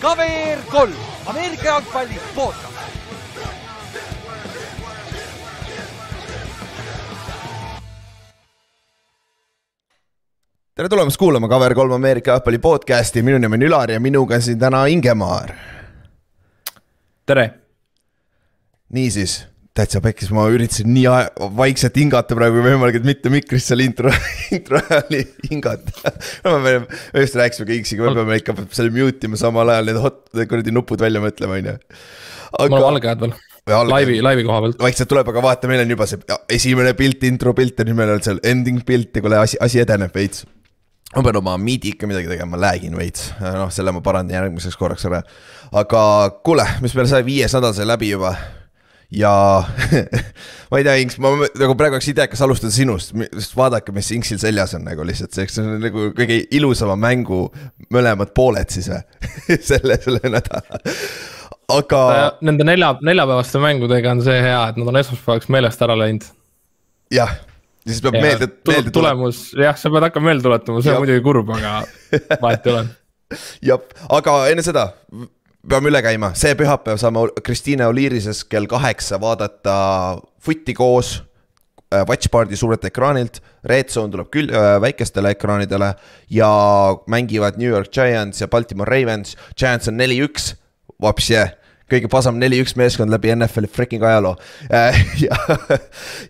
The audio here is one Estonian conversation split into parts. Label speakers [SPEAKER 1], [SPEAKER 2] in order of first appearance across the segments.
[SPEAKER 1] KVR kolm, Ameerika jalgpalli podcast.
[SPEAKER 2] tere tulemast kuulama KVR3 Ameerika jalgpalli podcasti, minu nimi on Ülar ja minuga siin täna Ingemaar.
[SPEAKER 3] tere.
[SPEAKER 2] niisiis, täitsa pekkis, ma üritasin nii vaikselt hingata praegu kui võimalik, et mitte mikris seal intro, intro ajal hingata. me just rääkisime ka X-iga, me peame ikka selle mute ima samal ajal need hot, kuradi nupud välja mõtlema, on ju.
[SPEAKER 3] mul on valgead veel, laivi, laivi koha pealt.
[SPEAKER 2] vaikselt tuleb, aga vaata, meil on juba see esimene pilt, intro pilt ja nüüd meil on seal ending pilt ja kuule, asi, asi edeneb veits ma pean oma miidi ikka midagi tegema, ma läägin veits, noh, selle ma parandan järgmiseks korraks ära. aga kuule, mis meil sai viies nädal sai läbi juba ja ma ei tea, Inks, ma nagu praegu oleks idekas alustada sinust, sest vaadake, mis Inksil seljas on nagu lihtsalt see, see on nagu kõige ilusama mängu mõlemad pooled siis või selle, selle nädala, aga.
[SPEAKER 3] Nende nelja, neljapäevaste mängudega on see hea, et nad on esmaspäevaks meelest ära läinud.
[SPEAKER 2] jah ja siis peab ja, meelde, meelde
[SPEAKER 3] tulemus, jah, sa pead hakkama meelde tuletama, see on muidugi kurb, aga vahet ei ole.
[SPEAKER 2] jah, aga enne seda peame üle käima, see pühapäev saame Kristiine Oliirises kell kaheksa vaadata Footi koos äh, Watchparty suurelt ekraanilt, Red Zone tuleb küll äh, väikestele ekraanidele ja mängivad New York Giants ja Baltimore Ravens. Giants on neli-üks, vapsi kõige pasam neli-üks meeskond läbi NFL-i freaking ajaloo äh, ja,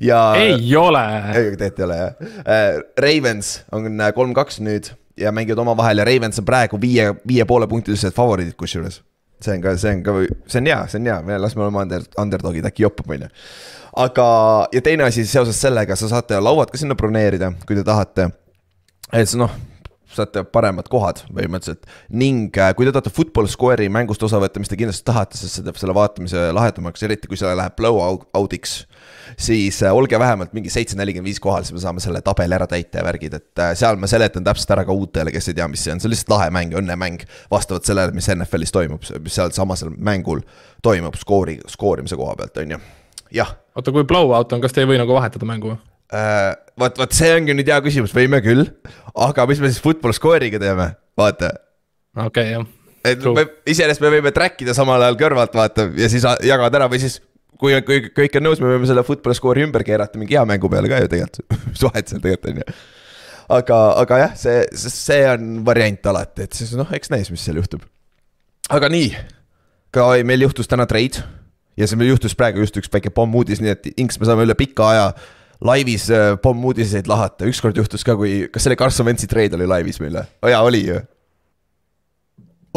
[SPEAKER 3] ja. ei ole.
[SPEAKER 2] ei, tegelikult ei ole jah. Ravens on kolm-kaks nüüd ja mängivad omavahel ja Ravens on praegu viie, viie poole punktilised favoriidid kusjuures see on ka, see on ka, see on hea, see on hea, las me oleme under, underdog'id, äkki jopub, on ju. aga, ja teine asi seoses sellega, sa saate lauad ka sinna broneerida, kui te tahate. et noh, saate paremad kohad põhimõtteliselt ning äh, kui te tahate Football Square'i mängust osa võtta, mis te kindlasti tahate, sest see teeb selle vaatamise lahedamaks, eriti kui see läheb blowout'iks. siis äh, olge vähemalt mingi seitse nelikümmend viis kohal, siis me saame selle tabeli ära täita ja värgid, et äh, seal ma seletan täpselt ära ka uutele, kes ei tea, mis see on, see on lihtsalt lahe mäng, õnnemäng. vastavalt sellele, mis NFL-is toimub, mis sealsamasel mängul toimub skoori, skoorimise koha pealt, on ju, jah.
[SPEAKER 3] oota, kui blowout on, kas te ei või nagu vahetada mängu.
[SPEAKER 2] Vot, vot see ongi nüüd hea küsimus, võime küll, aga mis me siis football score'iga teeme, vaata.
[SPEAKER 3] okei okay,, jah.
[SPEAKER 2] et me, iseenesest me võime track ida samal ajal kõrvalt, vaata, ja siis jagada ära või siis kui, kui kõik on nõus, me võime selle football score'i ümber keerata mingi hea mängu peale ka ju tegelikult mis vahet seal tegelikult on ju. aga, aga jah, see, see on variant alati, et siis noh, eks näis, mis seal juhtub. aga nii, ka meil juhtus täna trade ja see meil juhtus praegu just üks väike pommuudis, nii et Inks, me saame üle pika aja laivis äh, pommuudiseid lahata, ükskord juhtus ka, kui, kas see oli Carson Wentzi trade oli laivis meil või? oh, jaa, oli ju.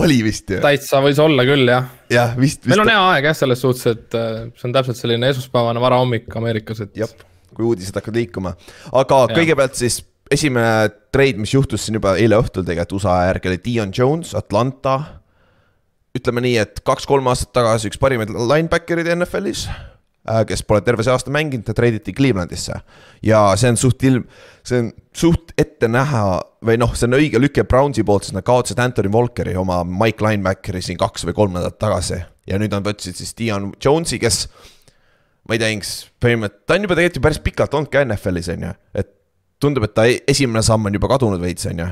[SPEAKER 2] oli vist ju.
[SPEAKER 3] täitsa võis olla küll jah.
[SPEAKER 2] jah, vist, vist.
[SPEAKER 3] meil on hea aeg jah, selles suhtes, et äh, see on täpselt selline esmaspäevane varahommik Ameerikas, et.
[SPEAKER 2] jah, kui uudised hakkavad liikuma, aga ja. kõigepealt siis esimene trade, mis juhtus siin juba eile õhtul tegelikult USA järgi oli Dion Jones, Atlanta. ütleme nii, et kaks-kolm aastat tagasi üks parimaid linebacker'id NFL-is kes pole terve see aasta mänginud, ta treiditi Clevelandisse. ja see on suht ilm, see on suht ette näha või noh, see on õige lüke Brownsi poolt, sest nad kaotasid Anthony Walkeri, oma Mike Linebackeri siin kaks või kolm nädalat tagasi. ja nüüd nad võtsid siis Dion Jones'i, kes, ma ei tea, Inks, põhimõtteliselt, ta on juba tegelikult ju päris pikalt olnud ka NFL-is, on ju, et tundub, et ta e-, esimene samm on juba kadunud veits, on ju.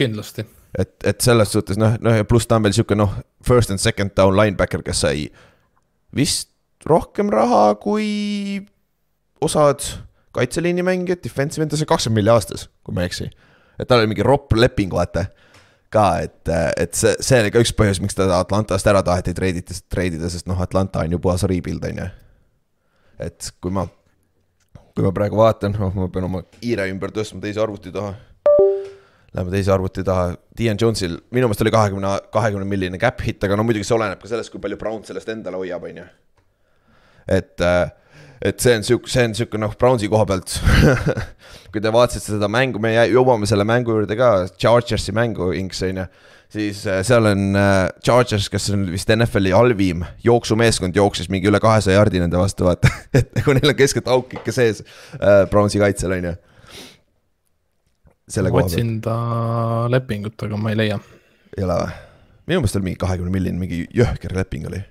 [SPEAKER 3] kindlasti.
[SPEAKER 2] et, et selles suhtes noh, noh ja pluss ta on veel sihuke noh, first and second down linebacker, kes sai vist rohkem raha kui osad kaitseliini mängijad, defensive end, ta sai kakskümmend milli aastas, kui ma ei eksi. et tal oli mingi ropp leping, vaata. ka, et, et see, see oli ka üks põhjus, miks teda Atlantast ära taheti treidida, treidida, sest noh, Atlanta on ju puhas rebuild, on ju. et kui ma, kui ma praegu vaatan, noh, ma pean oma hiire ümber tõstma teise arvuti taha. Läheme teise arvuti taha, Dion Jonesil minu meelest oli kahekümne, kahekümne milline cap hit, aga no muidugi see oleneb ka sellest, kui palju Brown sellest endale hoiab, on ju et äh, et see on sihuke, see on sihuke noh, Brownsi koha pealt kui te vaatasite seda mängu, me jõuame selle mängu juurde ka, Chargersi mängu, Inks on ju. siis äh, seal on äh, Chargers, kes on vist NFL-i halvim jooksumeeskond, jooksis mingi üle kahesaja jardi nende vastu, vaata et nagu neil on keskelt auk ikka sees Brownsi kaitsel, on ju.
[SPEAKER 3] ma otsin ta lepingut, aga ma ei leia.
[SPEAKER 2] ei ole või? minu meelest oli mingi kahekümne milline, mingi jõhker leping oli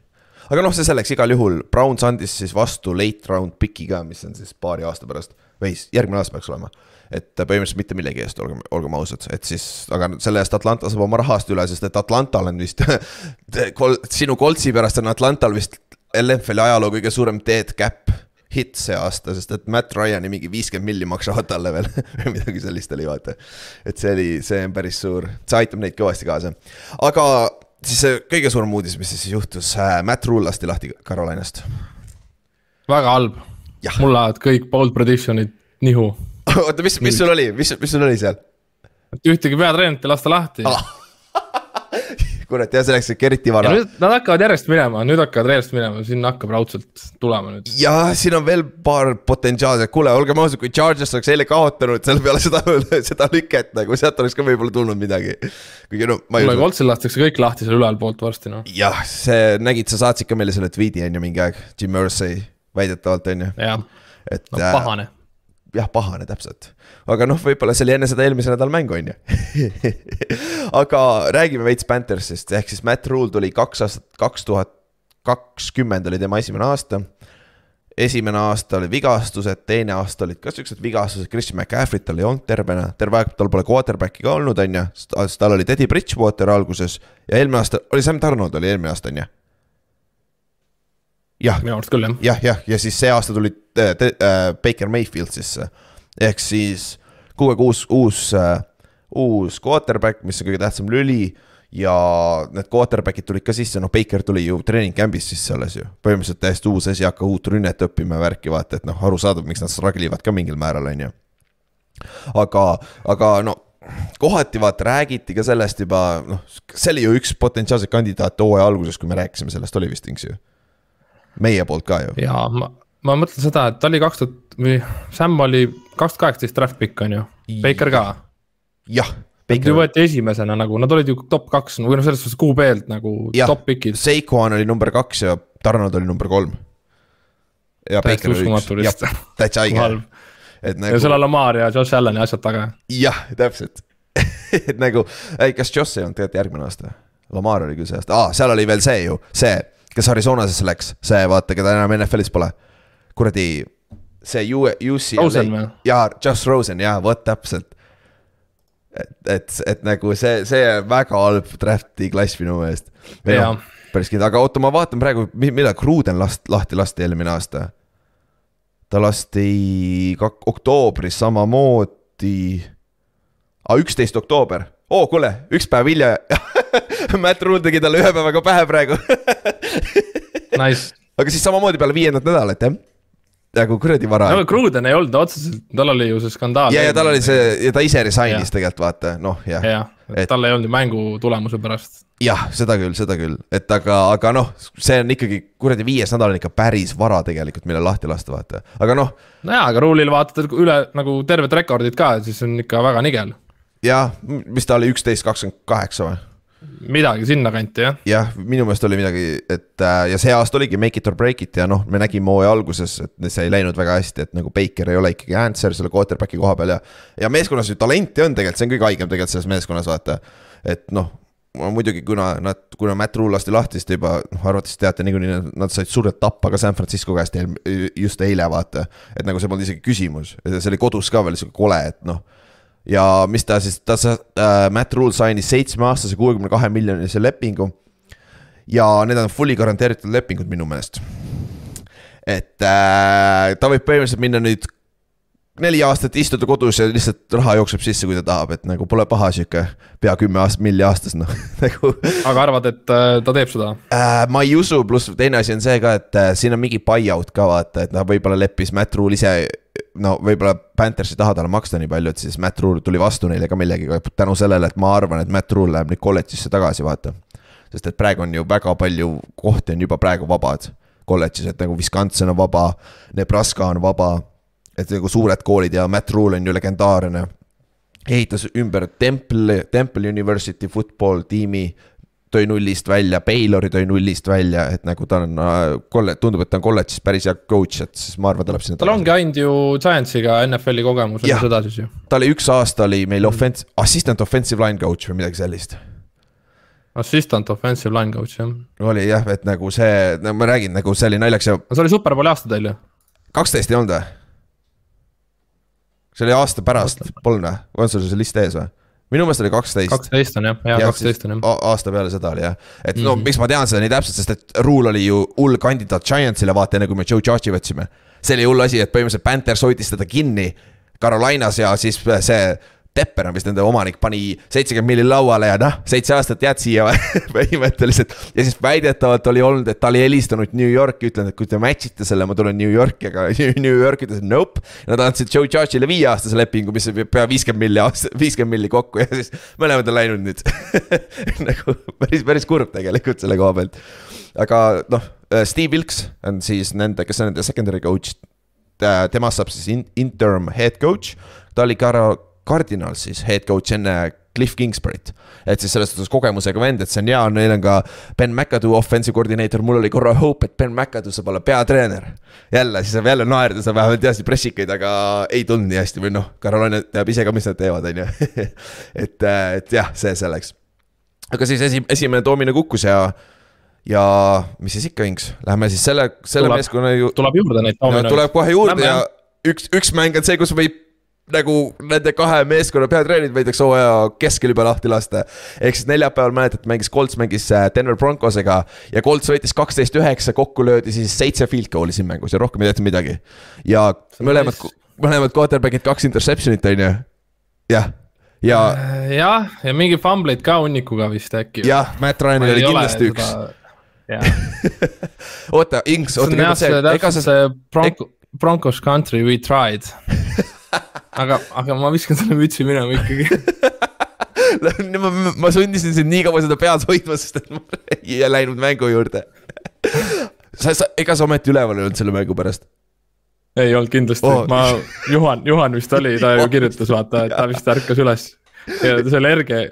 [SPEAKER 2] aga noh, see selleks igal juhul, Browns andis siis vastu late round pick'i ka, mis on siis paari aasta pärast või s- järgmine aasta peaks olema. et põhimõtteliselt mitte millegi eest, olgem, olgem ausad, et siis, aga selle eest Atlanta saab oma rahast üle, sest et Atlantal on vist kol,, sinu Coltsi pärast on Atlantal vist LFL-i ajaloo kõige suurem dead cap hit see aasta, sest et Matt Ryan'i mingi viiskümmend milli maksavad talle veel midagi sellist oli, vaata. et see oli, see on päris suur, see aitab neid kõvasti kaasa. aga siis see kõige suurem uudis, mis siis juhtus, Matt Rule lasti lahti Carolinast.
[SPEAKER 3] väga halb mul lähevad kõik bold prediction'id nihu.
[SPEAKER 2] oota, mis, mis sul oli, mis, mis sul oli seal?
[SPEAKER 3] ühtegi peatreenerit ei lasta lahti
[SPEAKER 2] Ah. kurat, jah, see läks ikka eriti vara.
[SPEAKER 3] nad hakkavad järjest minema, nüüd hakkavad järjest minema, siin hakkab raudselt tulema nüüd.
[SPEAKER 2] ja siin on veel paar potentsiaalset, kuule, olgem ausad, kui Chargers oleks eile kaotanud selle peale seda, seda lüket nagu sealt oleks ka võib-olla tulnud midagi. kuigi no ma ei
[SPEAKER 3] kuule,
[SPEAKER 2] usu.
[SPEAKER 3] Coltsil lastakse kõik lahti seal ülalpoolt varsti noh,
[SPEAKER 2] jah, see nägid, sa saatsid ka meile selle tweet'i on ju mingi aeg, Jim Irsay väidetavalt on ju,
[SPEAKER 3] jah, no
[SPEAKER 2] äh,
[SPEAKER 3] pahane.
[SPEAKER 2] jah, pahane täpselt. aga noh, võib-olla see oli enne seda eelmise nädala mängu, on ju. aga räägime veits Panthersist, ehk siis Matt Rule tuli kaks aastat, kaks tuhat kakskümmend oli tema esimene aasta. esimene aasta oli vigastused, teine aasta olid ka siuksed vigastused, Christian McCaffrey tal ei olnud tervena, terve aeg tal pole quarterback'i ka olnud, on ju, tal oli Teddy Bridgewater alguses ja eelmine aasta oli Sam Donald oli eelmine aasta, on ju. jah,
[SPEAKER 3] minu arust küll jah.
[SPEAKER 2] jah, jah, ja siis see aasta tuli äh, äh, Baker Mayfield sisse. ehk siis kogu aeg uus, uus äh,, uus quarterback, mis on kõige tähtsam lüli. ja need quarterback'id tulid ka sisse, noh, Baker tuli ju treening camp'ist sisse alles ju. põhimõtteliselt täiesti uus asi, hakka uut rünnet õppima ja värki vaata, et noh, arusaadav, miks nad struggle ivad ka mingil määral, on ju. aga, aga no kohati vaata räägiti ka sellest juba, noh, see oli ju üks potentsiaalseid kandidaate hooaja alguses, kui me rääkisime sellest, oli vist, eks ju. Meie poolt ka ju.
[SPEAKER 3] ja ma, ma mõtlen seda, et ta oli kaks tuhat või Sam oli kaks tuhat kaheksateist draft pick on ju, Baker ka.
[SPEAKER 2] jah,
[SPEAKER 3] Nad
[SPEAKER 2] Baker,
[SPEAKER 3] võeti esimesena nagu, nad olid ju top kaks või noh, selles suhtes QB-lt nagu
[SPEAKER 2] Jah.
[SPEAKER 3] top pick'id.
[SPEAKER 2] Seikohan oli number kaks ja Tarnod oli number kolm. ja Baker oli üks, jah täitsa haige, et
[SPEAKER 3] ja seal
[SPEAKER 2] nagu
[SPEAKER 3] on Lamar ja Josh Allan ja asjad taga.
[SPEAKER 2] jah, täpselt. et nagu, kas Joss ei olnud tegelikult järgmine aasta? Lamar oli küll see aasta, aa, seal oli veel see ju, see, kes Arizonasesse läks, see vaata, keda enam NFL-is pole. kuradi, see U, UCLA jaa, Josh Rosen jaa, vot täpselt. et, et, et nagu see, see väga halb draft'i klass minu meelest.
[SPEAKER 3] Jaa.
[SPEAKER 2] päris kindel, aga oota, ma vaatan praegu, millal Cruden last-, lahti lasti eelmine aasta. ta lasti kak-, oktoobris samamoodi. aa, üksteist oktoober, oo kuule, üks päev hilja Matt Rule tegi talle ühe päevaga pähe praegu
[SPEAKER 3] Nice.
[SPEAKER 2] aga siis samamoodi peale viiendat nädalat jah. nagu kuradi vara
[SPEAKER 3] no Cruden ei olnud otseselt, tal oli ju see skandaal.
[SPEAKER 2] ja, ja tal oli see ja ta ise resign'is tegelikult vaata, noh jah ja., Et-
[SPEAKER 3] tal ei olnud ju mängu tulemuse pärast.
[SPEAKER 2] jah, seda küll, seda küll, et aga, aga noh, see on ikkagi kuradi viies nädal on ikka päris vara tegelikult, millal lahti lasta, vaata, aga noh.
[SPEAKER 3] nojaa, aga Rule'il vaatad üle nagu terved rekordid ka, siis on ikka väga nigel.
[SPEAKER 2] jah, mis ta oli, üksteist, kakskümmend kaheksa või?
[SPEAKER 3] Midagi sinnakanti jah.
[SPEAKER 2] jah, minu meelest oli midagi, et äh, ja see aasta oligi make it or break it ja noh, me nägime hooaja alguses, et see ei läinud väga hästi, et nagu Baker ei ole ikkagi answer selle quarterback'i koha peal ja. ja meeskonnas ju talenti on tegelikult, see on kõige haigem tegelikult selles meeskonnas vaata, et noh muidugi, kuna nad, kuna Matt Rule lasti lahti, siis te juba noh, arvates teate niikuinii, nad said suurt tappa ka San Francisco käest just eile vaata. et nagu see polnud isegi küsimus, see oli kodus ka veel sihuke kole, et noh ja mis ta siis, ta äh,, Matt Rule sainis seitsmeaastase kuuekümne kahe miljonilise lepingu. ja need on fully garanteeritud lepingud minu meelest. et äh, ta võib põhimõtteliselt minna nüüd neli aastat istuda kodus ja lihtsalt raha jookseb sisse, kui ta tahab, et nagu pole paha sihuke pea kümme aastat milli aastas noh, nagu
[SPEAKER 3] aga arvad, et äh, ta teeb seda?
[SPEAKER 2] äh,. ma ei usu, pluss teine asi on see ka, et äh, siin on mingi buy-out ka vaata, et noh, võib-olla leppis Matt Rule ise. no võib-olla Panthers ei taha talle maksta nii palju, et siis Matt Rule tuli vastu neile ka millegagi tänu sellele, et ma arvan, et Matt Rule läheb nüüd kolledžisse tagasi, vaata. sest et praegu on ju väga palju kohti on juba praegu vabad kolledžis, et nagu Wisconsin on vaba, Nebraska on vaba. Et nagu suured koolid ja Matt Rule on ju legendaarne ehitas ümber Temple, Temple University football tiimi, tõi nullist välja, Baylori tõi nullist välja, et nagu ta on äh, kolle-, tundub, et ta on kolledžis päris hea coach, et siis ma arvan, ta läheb sinna
[SPEAKER 3] tal ongi ainult ju Giantsiga NFL-i kogemus ju seda siis ju.
[SPEAKER 2] ta oli üks aasta oli meil offense, assistant offensive line coach või midagi sellist.
[SPEAKER 3] Assistant offensive line coach jah.
[SPEAKER 2] oli jah, et nagu see, no ma räägin nagu see oli naljakas ja.
[SPEAKER 3] see oli superbowli aasta teil ju?
[SPEAKER 2] kaksteist ei olnud või? See oli aasta pärast, polnud või, on sul see list ees või? minu meelest oli kaksteist.
[SPEAKER 3] kaksteist on jah, jaa kaksteist on jah.
[SPEAKER 2] aasta peale seda oli jah, et mm -hmm. no mhm. miks ma tean seda nii täpselt, sest et Rule oli ju hull kandidaat Giantsile vaata enne kui me Joe Judge'i võtsime. see oli hull asi, et põhimõtteliselt Panthers hoidis teda kinni Carolinas ja siis see Pepper on vist nende omanik, pani seitsekümmend milli lauale ja noh, seitse aastat jääd siia põhimõtteliselt. ja siis väidetavalt oli olnud, et ta oli helistanud New Yorki, ütlenud, et kui te match ite selle, ma tulen New Yorki, aga New York ütles nope. Nad andsid Joe Judge'ile viieaastase lepingu, mis on pea viiskümmend milli aasta, viiskümmend milli kokku ja siis mõlemad on läinud nüüd nagu päris, päris kurb tegelikult selle koha pealt. aga noh, Steve Wilks on siis nende, kes on nende secondary coach temast saab siis interim head coach, ta oli ka Cardinals siis head coach enne Cliff Kingsbury't. et siis selles suhtes kogemusega vend, et see on hea, neil on ka Ben McAdoo offensive koordineeter, mul oli korra hope, et Ben McAdoo saab olla peatreener. jälle, siis saab jälle naerda, sa vähemalt teadsid pressikaid, aga ei tulnud nii hästi või noh, Carolina teab ise ka, mis nad teevad, on ju. et, et jah, see selleks. aga siis esi, esimene toomine kukkus ja ja mis siis ikka, Inks, lähme siis selle, selle meeskonna ju.
[SPEAKER 3] tuleb juurde neid
[SPEAKER 2] toomineid. tuleb kohe juurde Lähme. ja üks, üks mäng on see, kus võib nagu nende kahe meeskonna peatreenerid võidakse hooaja keskel juba lahti lasta. ehk siis neljapäeval mäletad, mängis Colts mängis äh, Denver Broncosega ja Colts võitis kaksteist üheksa, kokku löödi siis seitse field goal'i siin mängus ja rohkem ei tehtud midagi. ja mõlemad, mõlemad quarterback'id kaks interception'it on ju, jah ja.
[SPEAKER 3] Äh, jah, ja mingi fumbleid ka hunnikuga vist äkki.
[SPEAKER 2] jah, Matt Ryanil oli kindlasti üks oota, Inks, oota
[SPEAKER 3] kõigepealt see, ega sa. see Bronco, Broncos country we tried aga, aga ma viskan selle mütsi minema ikkagi
[SPEAKER 2] ma, ma sundisin sind nii kaua seda peas hoidma, sest et ma ei läinud mängu juurde sa, sa, ega sa ometi üleval ei olnud selle mängu pärast?
[SPEAKER 3] ei olnud kindlasti oh., ma, Juhan, Juhan vist oli, ta ju kirjutas, vaata, et ta vist ärkas üles. ja selle RG,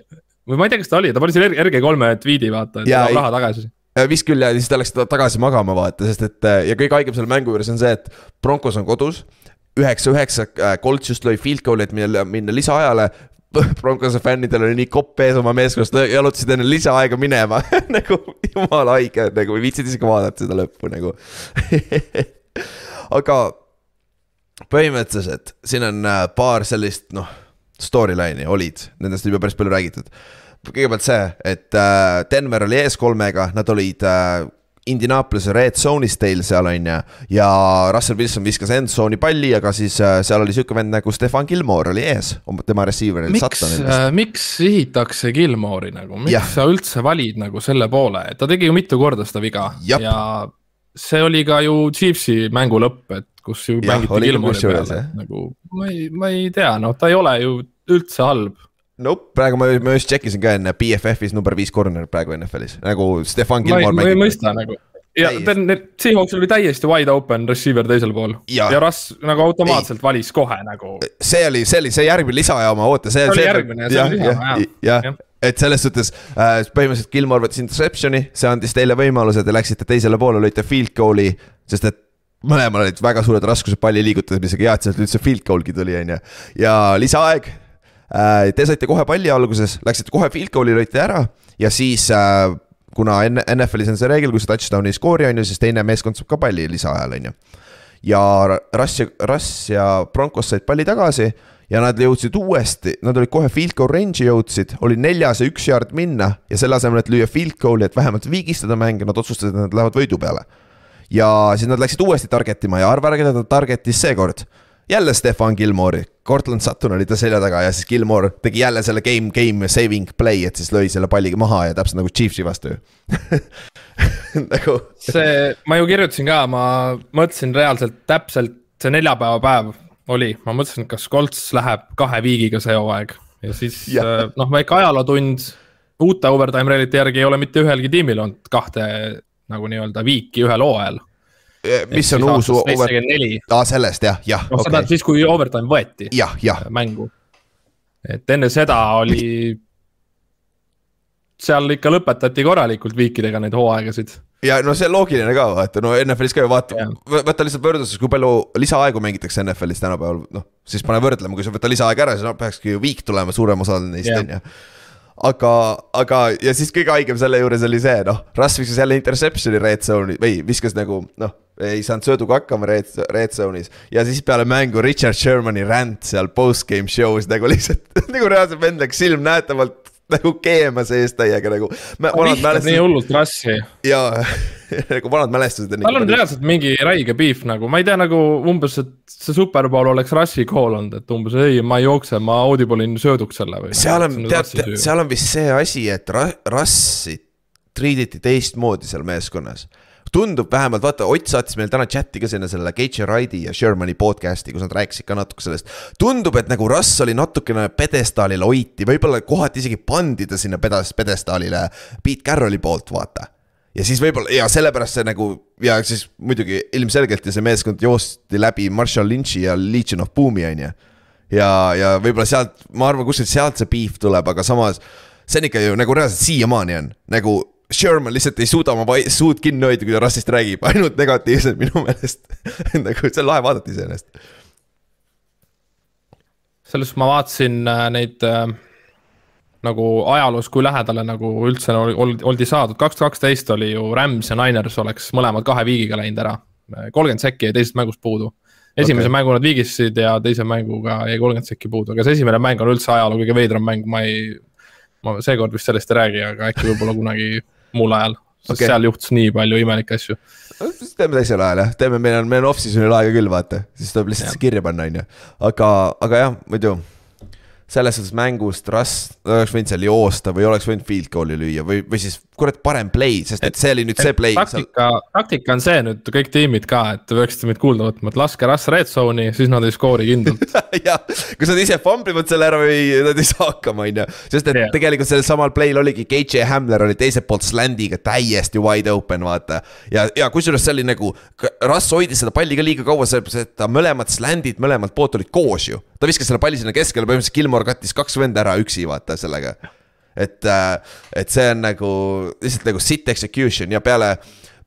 [SPEAKER 3] või ma ei tea, kas ta oli, ta pani selle RG3 tweet'i, vaata, et tahab raha tagasi
[SPEAKER 2] vist küll ja siis ta läks tagasi magama, vaata, sest et ja kõige haigem selle mängu juures on see, et Broncos on kodus üheksa-üheksa, äh, Colts just lõi field goal'i, et minna, minna lisaajale. Broncose fännidel oli nii kopp ees oma meeskonnast, jalutasid enne lisaaega minema nagu jumala haige, nagu ei viitsinud isegi vaadata seda lõppu nagu aga põhimõtteliselt siin on äh, paar sellist noh, storyline'i olid, nendest on juba päris palju räägitud. kõigepealt see, et äh, Denver oli ees kolmega, nad olid Indianapolis red zone'is teil seal on ju. ja Russell Wilson viskas end zone'i palli, aga siis äh, seal oli sihuke vend nagu Stefan Gilmore oli ees, tema receiver.
[SPEAKER 3] miks, äh, miks sihitakse Gilmore'i nagu, miks ja. sa üldse valid nagu selle poole, ta tegi ju mitu korda seda viga Jab. ja see oli ka ju Chiefsi mängu lõpp, et kus ju ja, mängiti Gilmore'i peale, nagu ma ei, ma ei tea, noh, ta ei ole ju üldse halb
[SPEAKER 2] Nope, praegu ma, ma just tšekkisin ka enne BFF-is number viis corner praegu NFL-is, nagu Stefan Gilmore
[SPEAKER 3] ma ei mõista nagu ja ta, need Seahawks oli täiesti wide open receiver teisel pool ja, ja Russ nagu automaatselt ei. valis kohe nagu.
[SPEAKER 2] see oli, see oli see järgmine lisajaama, oota, see.
[SPEAKER 3] see oli järgmine, see oli lisajaama,
[SPEAKER 2] jah ja. et selles suhtes äh, põhimõtteliselt Gilmore võttis interception'i, see andis teile võimaluse, te läksite teisele poole, lõite field goal'i, sest et mõlemal olid väga suured raskused palli liigutamisega, hea, et sealt üldse field goal'gi tuli, on ju. ja lisaaeg Äh, te saite kohe palli alguses, läksite kohe field goal'i lõite ära ja siis äh, kuna NFL-is on see reegel, kui sa touchdown'i ei skoori, on ju, siis teine meeskond saab ka palli lisaajal, on ju. ja Russ ja, Russ ja Broncos said palli tagasi ja nad jõudsid uuesti, nad olid kohe field goal range'i jõudsid, oli neljas ja üks yard minna ja selle asemel, et lüüa field goal'i, et vähemalt viigistada mänge, nad otsustasid, et nad lähevad võidu peale. ja siis nad läksid uuesti target ima ja arva ära, keda ta target'is seekord jälle Stefan Gilmore'i, Cortland Sutton oli ta selja taga ja siis Gilmore tegi jälle selle game, game saving play, et siis lõi selle palli maha ja täpselt nagu Chiefsi vastu
[SPEAKER 3] nagu. see, ma ju kirjutasin ka, ma mõtlesin reaalselt täpselt see neljapäeva päev oli, ma mõtlesin, et kas Colts läheb kahe viigiga see hooaeg ja siis ja. Äh, noh, väike ajalootund. uute overtime reeglite järgi ei ole mitte ühelgi tiimil olnud kahte nagu nii-öelda viiki ühel hooajal
[SPEAKER 2] mis on uus aa, sellest jah, jah.
[SPEAKER 3] noh okay., tahad siis, kui overtime võeti
[SPEAKER 2] jah, jah.
[SPEAKER 3] mängu. et enne seda oli, seal ikka lõpetati korralikult viikidega neid hooaegasid.
[SPEAKER 2] ja no see on loogiline ka, vaata, no NFL-is ka ju vaata, võta lihtsalt võrdluses, kui palju lisaaegu mängitakse NFL-is tänapäeval, noh. siis pane võrdlema, kui sa võtad lisaaega ära, siis no peakski ju viik tulema suurem osa neist, on ju aga, aga ja siis kõige haigem selle juures oli see, noh, Russ viskas jälle interception'i red zone'i või viskas nagu noh, ei saanud sööduga hakkama red, red zone'is. ja siis peale mängu Richard Shermani rant seal post-game show's nagu lihtsalt nagu reaalselt vend läks silmnähtavalt nagu keema sees täiega nagu.
[SPEAKER 3] nii hullult rassi.
[SPEAKER 2] jaa nagu vanad mälestused.
[SPEAKER 3] tal on reaalselt mingi räige beef nagu, ma ei tea, nagu umbes, et see superpool oleks rassi call olnud, et umbes ei, ma ei jookse, ma audible in sööduks selle või.
[SPEAKER 2] seal on, tead, tead, seal on vist see asi, et rassi treat iti teistmoodi seal meeskonnas tundub vähemalt, vaata Ott saatis meil täna chati ka sinna selle Gage Ride'i ja Shermani podcast'i, kus nad rääkisid ka natuke sellest. tundub, et nagu Russ oli natukene pedestaalile hoiti, võib-olla kohati isegi pandi ta sinna pedas-, pedestaalile Pete Carrolli poolt, vaata ja siis võib-olla ja sellepärast see nagu ja siis muidugi ilmselgelt ja see meeskond joosti läbi Marshall Lynch'i ja Legion of Boom'i on ju. ja, ja võib-olla sealt, ma arvan, kuskilt sealt see beef tuleb, aga samas see on ikka ju nagu reaalselt siiamaani on nagu Sherman lihtsalt ei suuda oma suud kinni hoida, kui ta rassist räägib, ainult negatiivselt minu meelest nagu see on lahe vaadata iseenesest.
[SPEAKER 3] selles suhtes ma vaatasin äh, neid äh, nagu ajaloos, kui lähedale nagu üldse oldi, oldi saadud, kaks tuhat kaksteist oli ju Rams ja Niners oleks mõlemad kahe viigiga läinud ära. kolmkümmend sekki jäi teisest mängust puudu. esimese okay. mängu nad viigistasid ja teise mänguga jäi kolmkümmend sekki puudu, aga see esimene mäng on üldse ajaloo kõige veidram mäng, ma ei. ma seekord vist sellest ei räägi, aga äkki võib-olla kunagi muul ajal, sest okay. seal juhtus nii palju imelikke asju.
[SPEAKER 2] teeme teisel ajal jah, teeme, meil on, meil on off-season'il aega küll, vaata, siis tuleb lihtsalt see kirja panna, on ju. aga, aga jah, muidu selles suhtes mängust Rust oleks võinud seal joosta või oleks võinud field goal'i lüüa või, või siis kurat parem play, sest et see oli nüüd see play.
[SPEAKER 3] taktika seal..., taktika on see nüüd kõik tiimid ka, et te peaksite meid kuulda võtma, et laske Rust red zone'i, siis nad ei skoori kindlalt
[SPEAKER 2] jah, kui nad ise famblivad selle ära või nad ei saa hakkama, on ju. sest et yeah. tegelikult sellel samal play'l oligi KJ Hamler oli teiselt poolt slandiga täiesti wide open, vaata. ja, ja kusjuures see oli nagu, Russ hoidis seda palli ka liiga kaua, sellepärast et ta mõlemad sland'id mõlemalt poolt olid koos ju. ta viskas selle palli sinna keskele, põhimõtteliselt Gilmore kattis kaks venda ära üksi, vaata sellega et, äh, et see on nagu lihtsalt nagu sit execution ja peale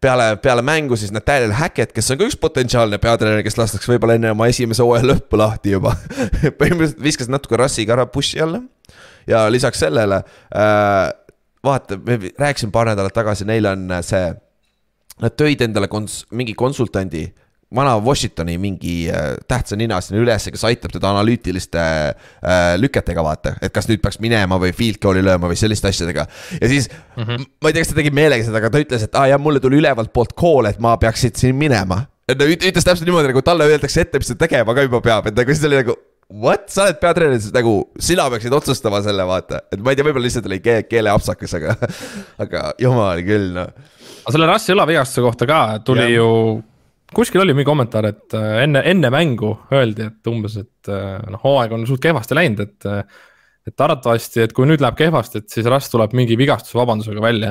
[SPEAKER 2] peale, peale mängu siis Nathaniel Hackett, kes on ka üks potentsiaalne peatreener, kes lastakse võib-olla enne oma esimese hooaja lõppu lahti juba põhimõtteliselt viskas natuke rassiga ära push'i alla. ja lisaks sellele äh,, vaata, me rääkisime paar nädalat tagasi, neil on see. Nad tõid endale kons-, mingi konsultandi vana Washingtoni mingi äh, tähtsa nina sinna ülesse, kes aitab teda analüütiliste äh, lüketega, vaata. et kas nüüd peaks minema või field goal'i lööma või selliste asjadega. ja siis mm, -hmm. ma ei tea, kas ta tegi meelega seda, aga ta ütles, et aa ah, jah, mulle tuli ülevalt poolt call, et ma peaksin siin minema. ta ütles täpselt niimoodi, nagu talle öeldakse ette, mis ta tegema ka juba peab, et nagu siis oli nagu. What, sa oled peatreener, siis nagu sina peaksid otsustama selle, vaata, et ma ei tea, võib-olla lihtsalt oli keel, keeleapsakas, aga, aga jumal küll, noh.
[SPEAKER 3] aga selle rassi õlavigastuse kohta ka tuli ja. ju kuskil oli mingi kommentaar, et äh, enne, enne mängu öeldi, et umbes, et äh, noh, hooaeg on suht kehvasti läinud, et. Äh, et arvatavasti, et kui nüüd läheb kehvasti, et siis Rast tuleb mingi vigastusvabandusega välja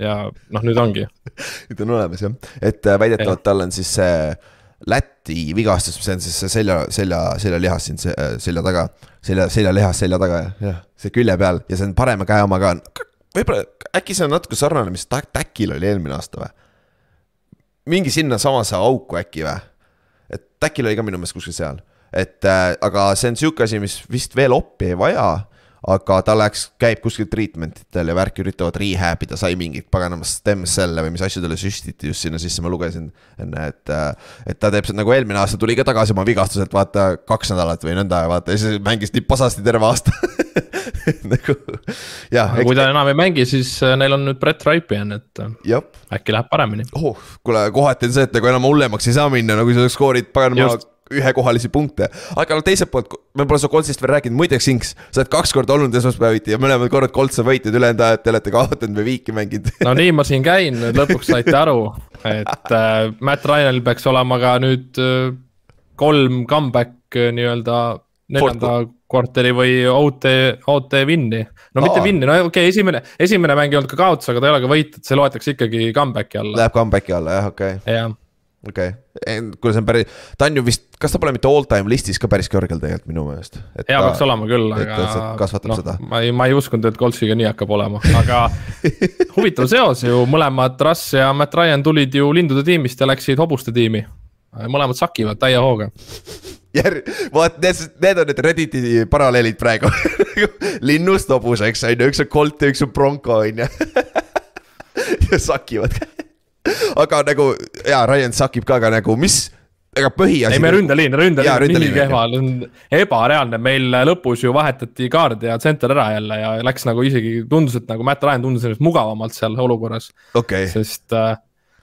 [SPEAKER 3] ja noh, nüüd ongi
[SPEAKER 2] nüüd on olemas jah, et väidetavalt tal on siis see Läti vigastus, mis on siis see selja, selja, seljalihas siin selja taga. selja, seljalihas selja taga jah, see külje peal ja see on parema käe oma ka. võib-olla äkki see on natuke sarnane, mis Täkil oli eelmine aasta või? Mingi sinnasamasse auku äkki või? et äkki oli ka minu meelest kuskil seal, et äh, aga see on sihuke asi, mis vist veel oppi ei vaja aga ta läks, käib kuskil treatment itel ja värk üritavad rehab ida, sai mingit paganama stem cell'e või mis asju talle süstiti just sinna sisse, ma lugesin enne, et. Äh, et ta teeb seda nagu eelmine aasta tuli ka tagasi oma vigastuselt, vaata kaks nädalat või nõnda ja vaata ja siis mängis nii pasasti terve aasta
[SPEAKER 3] nagu jah. kui ta enam ei mängi, siis äh, neil on nüüd Brett Ripien, et äh, Jop. äkki läheb paremini
[SPEAKER 2] oh,. kuule, kohati on see, et nagu enam hullemaks ei saa minna, kui sa skoorid paganama ühekohalisi punkte. aga no teiselt poolt, me pole su Coltsist veel rääkinud, muideks Inks, sa oled kaks korda olnud esmaspäeviti ja mõlemad korrad Colts on võitnud, ülejäänud ajad te olete kaotanud või viiki mänginud
[SPEAKER 3] no nii ma siin käin, nüüd lõpuks saite aru, et äh, Matt Ryanel peaks olema ka nüüd äh, kolm comeback äh, nii-öelda neljanda kvartali või OT, OT win'i. no Aa. mitte win'i, no okei okay,, esimene, esimene mäng ei olnud ka kaotus, aga ta ei ole ka võit, et see loetakse ikkagi comeback'i alla.
[SPEAKER 2] Läheb comeback'i alla jah, okei
[SPEAKER 3] okay.. jah
[SPEAKER 2] okei okay., kuule, see on päris, ta on ju vist, kas ta pole mitte all time listis ka päris kõrgel tegelikult minu meelest?
[SPEAKER 3] hea peaks olema küll, aga.
[SPEAKER 2] kasvatab no, seda.
[SPEAKER 3] ma ei, ma ei uskunud, et Coltsiga nii hakkab olema, aga huvitav seos ju, mõlemad Russ ja Matt Ryan tulid ju lindude tiimist ja läksid hobuste tiimi. Mõlemad sakivad täie hooga.
[SPEAKER 2] järg-, vaat need, need on need Redditi paralleelid praegu linnust hobuseks on ju, üks on Colt ja üks on Bronco on ju. ja sakivad. aga nagu jaa, Ryan sakib ka, aga nagu mis, ega põhiasi.
[SPEAKER 3] ei, me ründeliin, ründeliin on nii kehva, ebareaalne, meil lõpus ju vahetati kaard ja center ära jälle ja läks nagu isegi tundus, et nagu Matt Ryan tundus ennast mugavamalt seal olukorras,
[SPEAKER 2] okei okay.,
[SPEAKER 3] sest äh,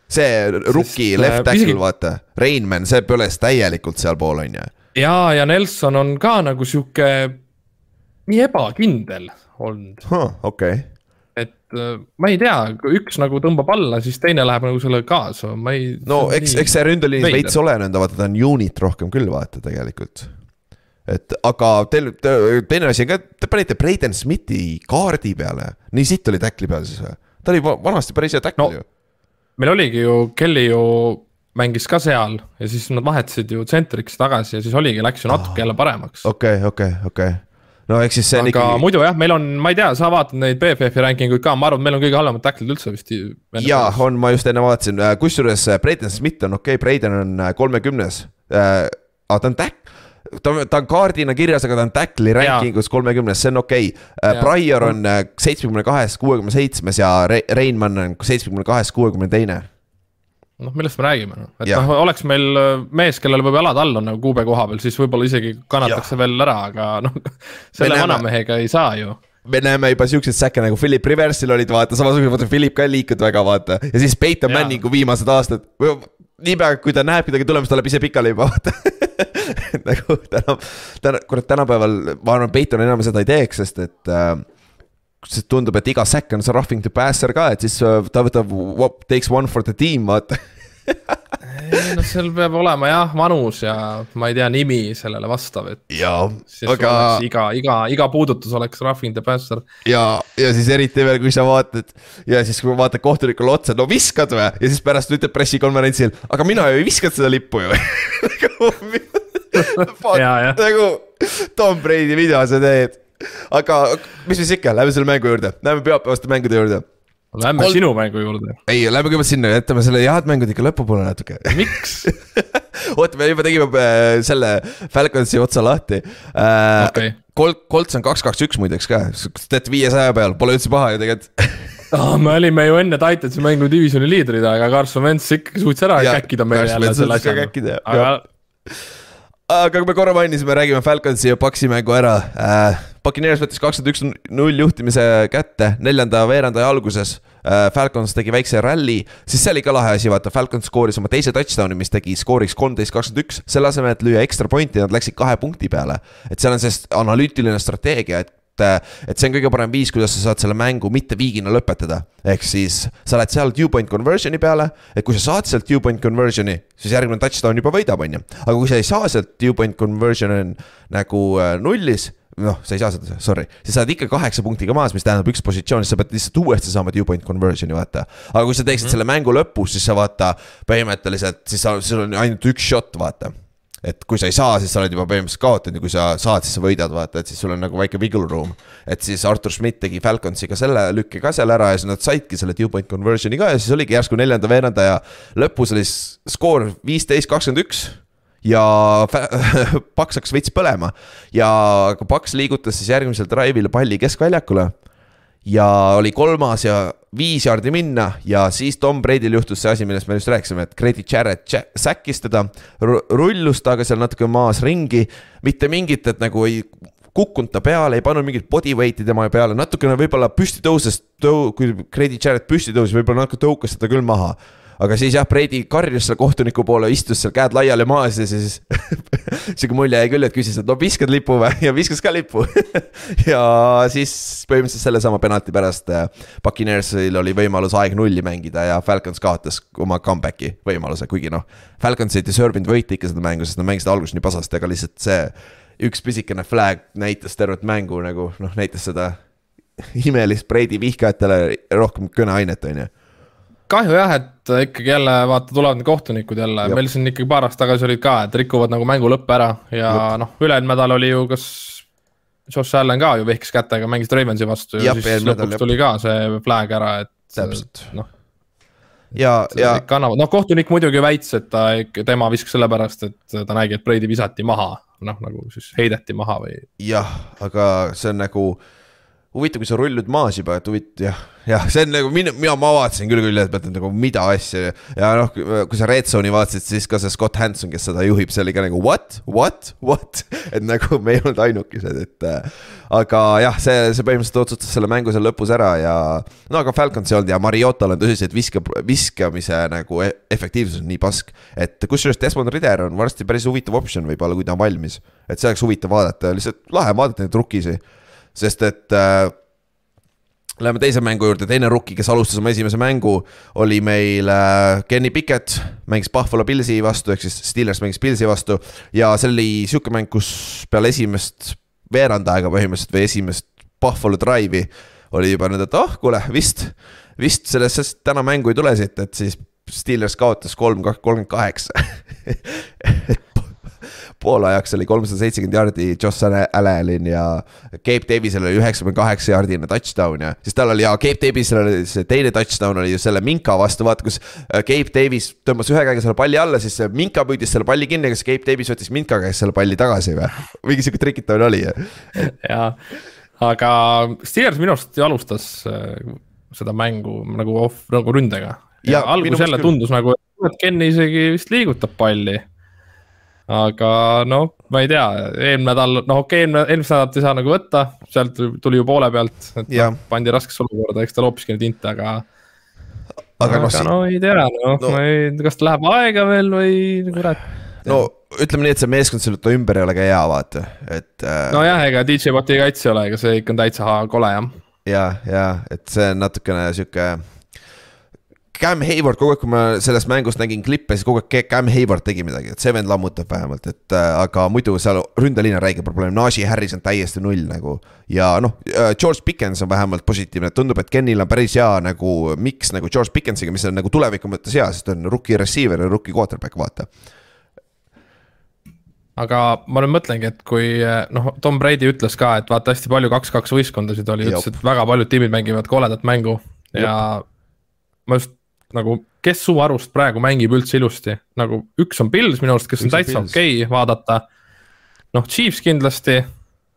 [SPEAKER 2] see rookie
[SPEAKER 3] Sest,
[SPEAKER 2] left
[SPEAKER 3] äh,
[SPEAKER 2] tackle
[SPEAKER 3] isegi-
[SPEAKER 2] vaata, Rainman, see põles täielikult sealpool on ju.
[SPEAKER 3] ja, ja Nelson on ka nagu sihuke nii ebakindel olnud,
[SPEAKER 2] okei,
[SPEAKER 3] et äh, ma ei tea, üks nagu tõmbab alla, siis teine läheb nagu sellega kaasa, ma ei.
[SPEAKER 2] no eks, eks see ründeliinis
[SPEAKER 3] veider.
[SPEAKER 2] veits oleneb, vaata ta on unit rohkem küll vaata tegelikult. et aga teil, teine asi on ka, te panite Braden Smithi kaardi peale, nii sitt oli tackli peal siis või? ta oli va- vanasti päris hea tackle
[SPEAKER 3] No.
[SPEAKER 2] ju.
[SPEAKER 3] Meil oligi ju, Kelly ju mängis ka seal ja siis nad vahetasid ju tsentriks tagasi ja siis oligi, läks ju natuke jälle paremaks.
[SPEAKER 2] okei, okei, okei. no eks siis see on
[SPEAKER 3] aga
[SPEAKER 2] ikkagi,
[SPEAKER 3] muidu jah, meil on, ma ei tea, sa vaatad neid BFF-i ranking uid ka, ma arvan, et meil on kõige halvemad tacklid üldse vist.
[SPEAKER 2] jaa, on, ma just enne vaatasin, kusjuures äh, Braden Smith on okei okay,, Braden on äh, kolmekümnes äh,. aga ta on tack-, ta ta on kaardina kirjas, aga ta on tackle'i
[SPEAKER 3] Jaa.
[SPEAKER 2] ranking us kolmekümnes, see on okei okay..
[SPEAKER 3] Jaa.
[SPEAKER 2] Prior on äh, seitsmekümne kahest kuuekümne seitsmes ja Re- Reinmann on seitsmekümne kahest kuuekümne teine.
[SPEAKER 3] noh, millest me räägime, noh, et noh, oleks meil äh, mees, kellel võib jalad all on nagu kuube koha peal, siis võib-olla isegi kannatakse veel ära, aga noh, selle vanamehega ei saa ju.
[SPEAKER 2] me näeme juba siukseid säkke nagu Philip Riversil olid vaata, samasugune, vaata Philip ka ei liikunud väga vaata ja siis Peyton. Manningu viimased aastad. Niipea kui ta näeb midagi tulemas, ta läheb ise pikali juba vaata. nagu täna, täna, kurat tänapäeval ma arvan, Peyton enam seda ei teeks, sest et äh, sest tundub, et iga säkk on see roughing the passer ka, et siis äh, ta võtab, takes one for the team, vaata.
[SPEAKER 3] ei noh, seal peab olema jah, vanus ja ma ei tea, nimi sellele vastav, et
[SPEAKER 2] jaa, aga
[SPEAKER 3] iga, iga, iga puudutus oleks roughing the passer.
[SPEAKER 2] ja, ja siis eriti veel, kui sa vaatad ja siis, kui vaatad kohtunikule otsa, no viskad või? ja siis pärast ütleb pressikonverentsil, aga mina ju ei viskanud seda lippu ju. Nagu Tom Brady video sa teed. aga mis siis ikka, lähme selle mängu juurde, lähme pühapäevaste mängude juurde.
[SPEAKER 3] Lähme
[SPEAKER 2] Kolm-
[SPEAKER 3] sinu mängu juurde.
[SPEAKER 2] ei, lähme kõigepealt sinna, jätame selle head mängud ikka lõpupoole natuke.
[SPEAKER 3] miks?
[SPEAKER 2] oota, me juba tegime äh, selle Falconsi otsa lahti äh,
[SPEAKER 3] Okei.
[SPEAKER 2] Colt, Colts on kaks, kaks, üks muideks ka, teete viiesaja peal, pole üldse paha ju tegelikult
[SPEAKER 3] oh. me olime ju enne Titansi mängu divisjoni liidrid, aga Carson Wentz ikkagi suutis ära
[SPEAKER 2] Ja,
[SPEAKER 3] käkkida meile jälle selle asja. aga
[SPEAKER 2] aga kui me korra mainisime, räägime Falconsi ja Paxi mängu ära äh,. Puccaneers võttis kakskümmend üks null juhtimise kätte neljanda veerandaja alguses äh,. Falcons tegi väikse ralli, siis see oli ka lahe asi, vaata Falcons skooris oma teise touchdown'i, mis tegi skooriks kolmteist, kakskümmend üks. selle asemel, et lüüa ekstra pointi, nad läksid kahe punkti peale. et seal on see analüütiline strateegia, et et see on kõige parem viis, kuidas sa saad selle mängu mitte viigina lõpetada. ehk siis sa lähed seal two-point conversion'i peale, et kui sa saad sealt two-point conversion'i, siis järgmine touchdown juba võidab, on ju. aga kui sa ei saa sealt two-point conversion on nagu äh, nullis, noh, sa ei saa seda, sorry, siis sa oled ikka kaheksa punktiga maas, mis tähendab üks positsioon, siis sa pead lihtsalt uuesti saama two-point conversion'i, vaata. aga kui sa teeksid mm -hmm. selle mängu lõpus, siis sa vaata põhimõtteliselt, siis sa, sul on ainult üks shot, vaata et kui sa ei saa, siis sa oled juba põhimõtteliselt kaotanud ja kui sa saad, siis sa võidad, vaata, et siis sul on nagu väike wiggle room. et siis Artur Schmidt tegi Falconsiga selle lükke ka seal ära ja siis nad saidki selle two-point conversion'i ka ja siis oligi järsku neljanda veerandaja lõpus oli skoor viisteist, kakskümmend üks ja Paks hakkas veits põlema. Ja Paks liigutas siis järgmisel drive'il palli keskväljakule. Ja oli kolmas ja viis jaardi minna ja siis Tom Brady'l juhtus see asi, millest me just rääkisime, et Grady Jarrett ja- säkkis teda, rullus temaga seal natuke maas ringi, mitte mingit, et nagu ei kukkunud ta peale, ei pannud mingit body weight'i tema peale, natukene võib-olla püsti tõuses, tõu-, kui Grady Jarrett püsti tõusis, võib-olla natuke tõukas teda küll maha aga siis jah, Brady karjus selle kohtuniku poole, istus seal käed laiali maas ja siis sihuke mulje jäi küll, et küsis, et no viskad lipu või ja viskas ka lipu ja siis põhimõtteliselt sellesama penalti pärast äh, Puccaneersil oli võimalus aeg nulli mängida ja Falcons kaotas oma comeback'i võimaluse, kuigi noh. Falcons ei deservinud võita ikka seda mängu, sest nad mängisid alguses nii pasasti, aga lihtsalt see üks pisikene flag näitas tervet mängu nagu noh, näitas seda imelist Brady vihkajatele rohkem kõneainet, on ju
[SPEAKER 3] kahju jah, et ikkagi jälle vaata, tulevad need kohtunikud jälle, meil siin ikkagi paar aastat tagasi olid ka, et rikuvad nagu mängu lõppe ära ja noh, üle-eelmine nädal oli ju kas. Josh Allan ka ju vehkis kätega, mängis Ravensi vastu ja siis lõpuks
[SPEAKER 2] jep.
[SPEAKER 3] tuli ka see flag ära, et.
[SPEAKER 2] Täpselt.
[SPEAKER 3] noh,
[SPEAKER 2] ja, ja.
[SPEAKER 3] kannavad, noh kohtunik muidugi väitis, et ta, tema viskas sellepärast, et ta nägi, et Brady visati maha, noh nagu siis heideti maha või.
[SPEAKER 2] jah, aga see on nagu huvitav, kui sa rullud maas juba, et huvitav, jah, jah, see on nagu mina, mina, ma vaatasin küll pealt, et nagu mida asja ja noh, kui sa Red Zone'i vaatasid, siis ka see Scott Hanson, kes seda juhib, see oli ka nagu what, what, what, et nagu me ei olnud ainukesed, et äh, aga jah, see, see põhimõtteliselt otsustas selle mängu seal lõpus ära ja no aga Falcons ei olnud ja Mariotal on tõsiselt viska, viskamise nagu e-, efektiivsus on nii pask, et kusjuures Desmond Rider on varsti päris huvitav optsioon võib-olla, kui ta on valmis, et see oleks huvitav vaadata, lihtsalt lahe vaadata neid rukkisi sest et äh, Läheme teise mängu juurde, teine rookie, kes alustas oma esimese mängu, oli meil äh, Kenny Pickett, mängis Buffalo Pillsi vastu, ehk siis Steelers mängis Pillsi vastu. ja see oli sihuke mäng, kus peale esimest veerand aega põhimõtteliselt või esimest Buffalo drive'i oli juba nüüd, et oh, kuule, vist, vist sellest, sest täna mängu ei tule siit, et siis Steelers kaotas kolm, kolmkümmend kaheksa poolajaks oli kolmsada seitsekümmend jaardi Josh Allanil ja Gabe Davisel oli üheksakümne kaheksa jaardine touchdown ja siis tal oli ja Gabe Davisel oli see teine touchdown oli ju selle Minka vastu, vaata kus äh, Gabe Davis tõmbas ühe käega selle palli alla, siis Minka püüdis selle palli kinni, kas Gabe Davis võttis Minka käest selle palli tagasi või? mingi sihuke trikitamine oli.
[SPEAKER 3] jaa, aga Steelers minu arust ju alustas äh, seda mängu nagu off, nagu ründega. ja, ja algus jälle küll. tundus nagu, et Ken isegi vist liigutab palli aga noh, ma ei tea, eelmine nädal, noh okei okay,, eelmine, eelmist nädalat ei saa nagu võtta, sealt tuli ju poole pealt, et ja. no, pandi raskesse olukorda, eks ta loopiski neid inte, aga. aga noh, no ei tea, noh no. no, ei, kas läheb aega veel või kurat.
[SPEAKER 2] no ütleme nii, et see meeskond selle ümber ei ole ka hea, vaata, et äh....
[SPEAKER 3] nojah, ega DJ Watti kaitse ei ole, ega see ikka on täitsa kole jah.
[SPEAKER 2] ja, ja et see on natukene sihuke Cam Hayward kogu aeg, kui ma sellest mängust nägin klippe, siis kogu aeg Cam Hayward tegi midagi, et see vend lammutab vähemalt, et äh, aga muidu seal ründeliin on räige probleem, Najee Harris on täiesti null nagu. ja noh, äh, George Pickens on vähemalt positiivne, tundub, et Kenil on päris hea nagu miks nagu George Pickensiga, mis on nagu tuleviku mõttes hea, sest ta on rookie receiver ja rookie quarterback, vaata.
[SPEAKER 3] Aga ma nüüd mõtlengi, et kui noh, Tom Brady ütles ka, et vaata hästi palju kaks-kaks võistkondasid oli, ütles, et väga paljud tiimid mängivad koledat mängu. Ja Jop. ma just nagu, kes su arust praegu mängib üldse ilusti, nagu üks on Pils minu arust, kes üks on täitsa okei okay vaadata. noh, Chiefs kindlasti,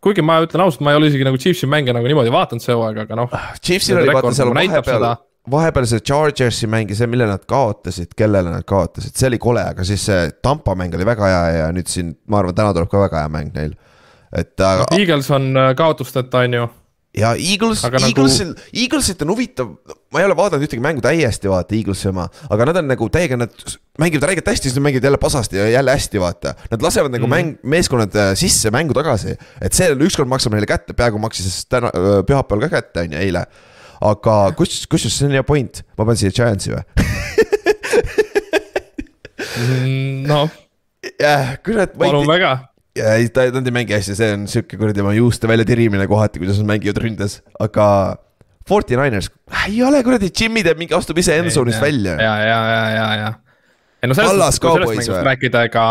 [SPEAKER 3] kuigi ma ütlen ausalt, ma ei ole isegi nagu Chiefsi mänge nagu niimoodi vaadanud see hooaeg, aga noh.
[SPEAKER 2] Chiefsil oli vaata seal nagu vahepeal, vahepeal see Chargersi mäng ja see, mille nad kaotasid, kellele nad kaotasid, see oli kole, aga siis see Tampa mäng oli väga hea ja nüüd siin, ma arvan, täna tuleb ka väga hea mäng neil. et aga.
[SPEAKER 3] Eagles on äh, kaotusteta, on ju
[SPEAKER 2] ja Eagles, Eaglesil nagu..., Eaglesit on huvitav, ma ei ole vaadanud ühtegi mängu täiesti vaata, Eaglesi oma, aga nad on nagu täiega, nad mängivad räigelt hästi, siis nad mängivad jälle pasasti ja jälle hästi, vaata. Nad lasevad nagu mm -hmm. mäng, meeskonnad äh, sisse mängu tagasi, et see ükskord maksab neile kätte, peaaegu maksis täna, äh, pühapäeval ka kätte, on ju, eile. aga kus, kusjuures see on hea point, ma panen siia Giantsi või
[SPEAKER 3] mm, noh.
[SPEAKER 2] jah, kurat.
[SPEAKER 3] palun väga
[SPEAKER 2] ja ei, ta, nad ei mängi hästi, see on sihuke kuradi oma juuste välja tirimine kohati, kuidas nad mängivad ründes, aga. Forty Niners, ei ole kuradi, Jimmy teeb mingi, astub ise end zone'ist välja.
[SPEAKER 3] ja, ja, ja, ja, ja. ei no sellest, kui sellest mängust rääkida, ega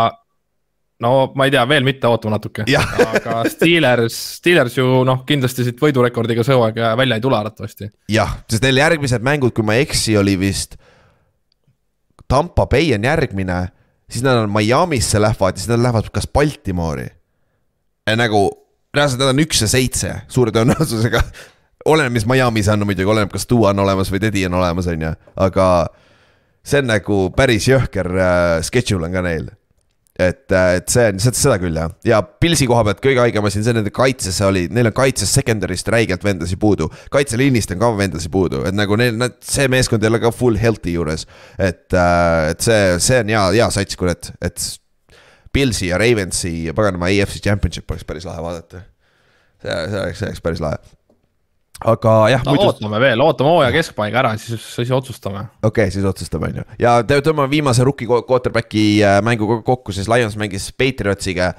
[SPEAKER 3] no ma ei tea, veel mitte ootama natuke. aga Steelers, Steelers ju noh, kindlasti siit võidurekordiga see hooaeg välja ei tule arvatavasti.
[SPEAKER 2] jah, sest neil järgmised mängud, kui ma ei eksi, oli vist. Tampa Bay on järgmine siis nad on Miami'sse lähevad ja siis nad lähevad kas Baltimoori. nagu reaalselt nad on üks ja seitse suure tõenäosusega. oleneb, mis Miami's on muidugi, oleneb, kas Duo on olemas või Teddy on olemas, on ju, aga see on nagu päris jõhker äh, schedule on ka neil et, äh, et see on, seda küll jah, ja Pilsi koha pealt kõige haigem asi on see, nende kaitses oli, neil on kaitses secondary'st räigelt vendasi puudu. kaitseliinist on ka vendasi puudu, et nagu neil, nad, see meeskond ei ole ka full healthy juures. et, äh, et see, see on hea, hea sats, kurat, et Pilsi ja Ravensi paganama AFC championship oleks päris lahe vaadata. see, see oleks, see oleks päris lahe aga jah
[SPEAKER 3] no,. ootame veel, ootame hooaja keskpaiga ära, siis, siis otsustame.
[SPEAKER 2] okei okay,, siis otsustame, on ju. ja tõmbame viimase rookie quarterback'i äh, mängu kokku, siis Lions mängis Patriotsiga.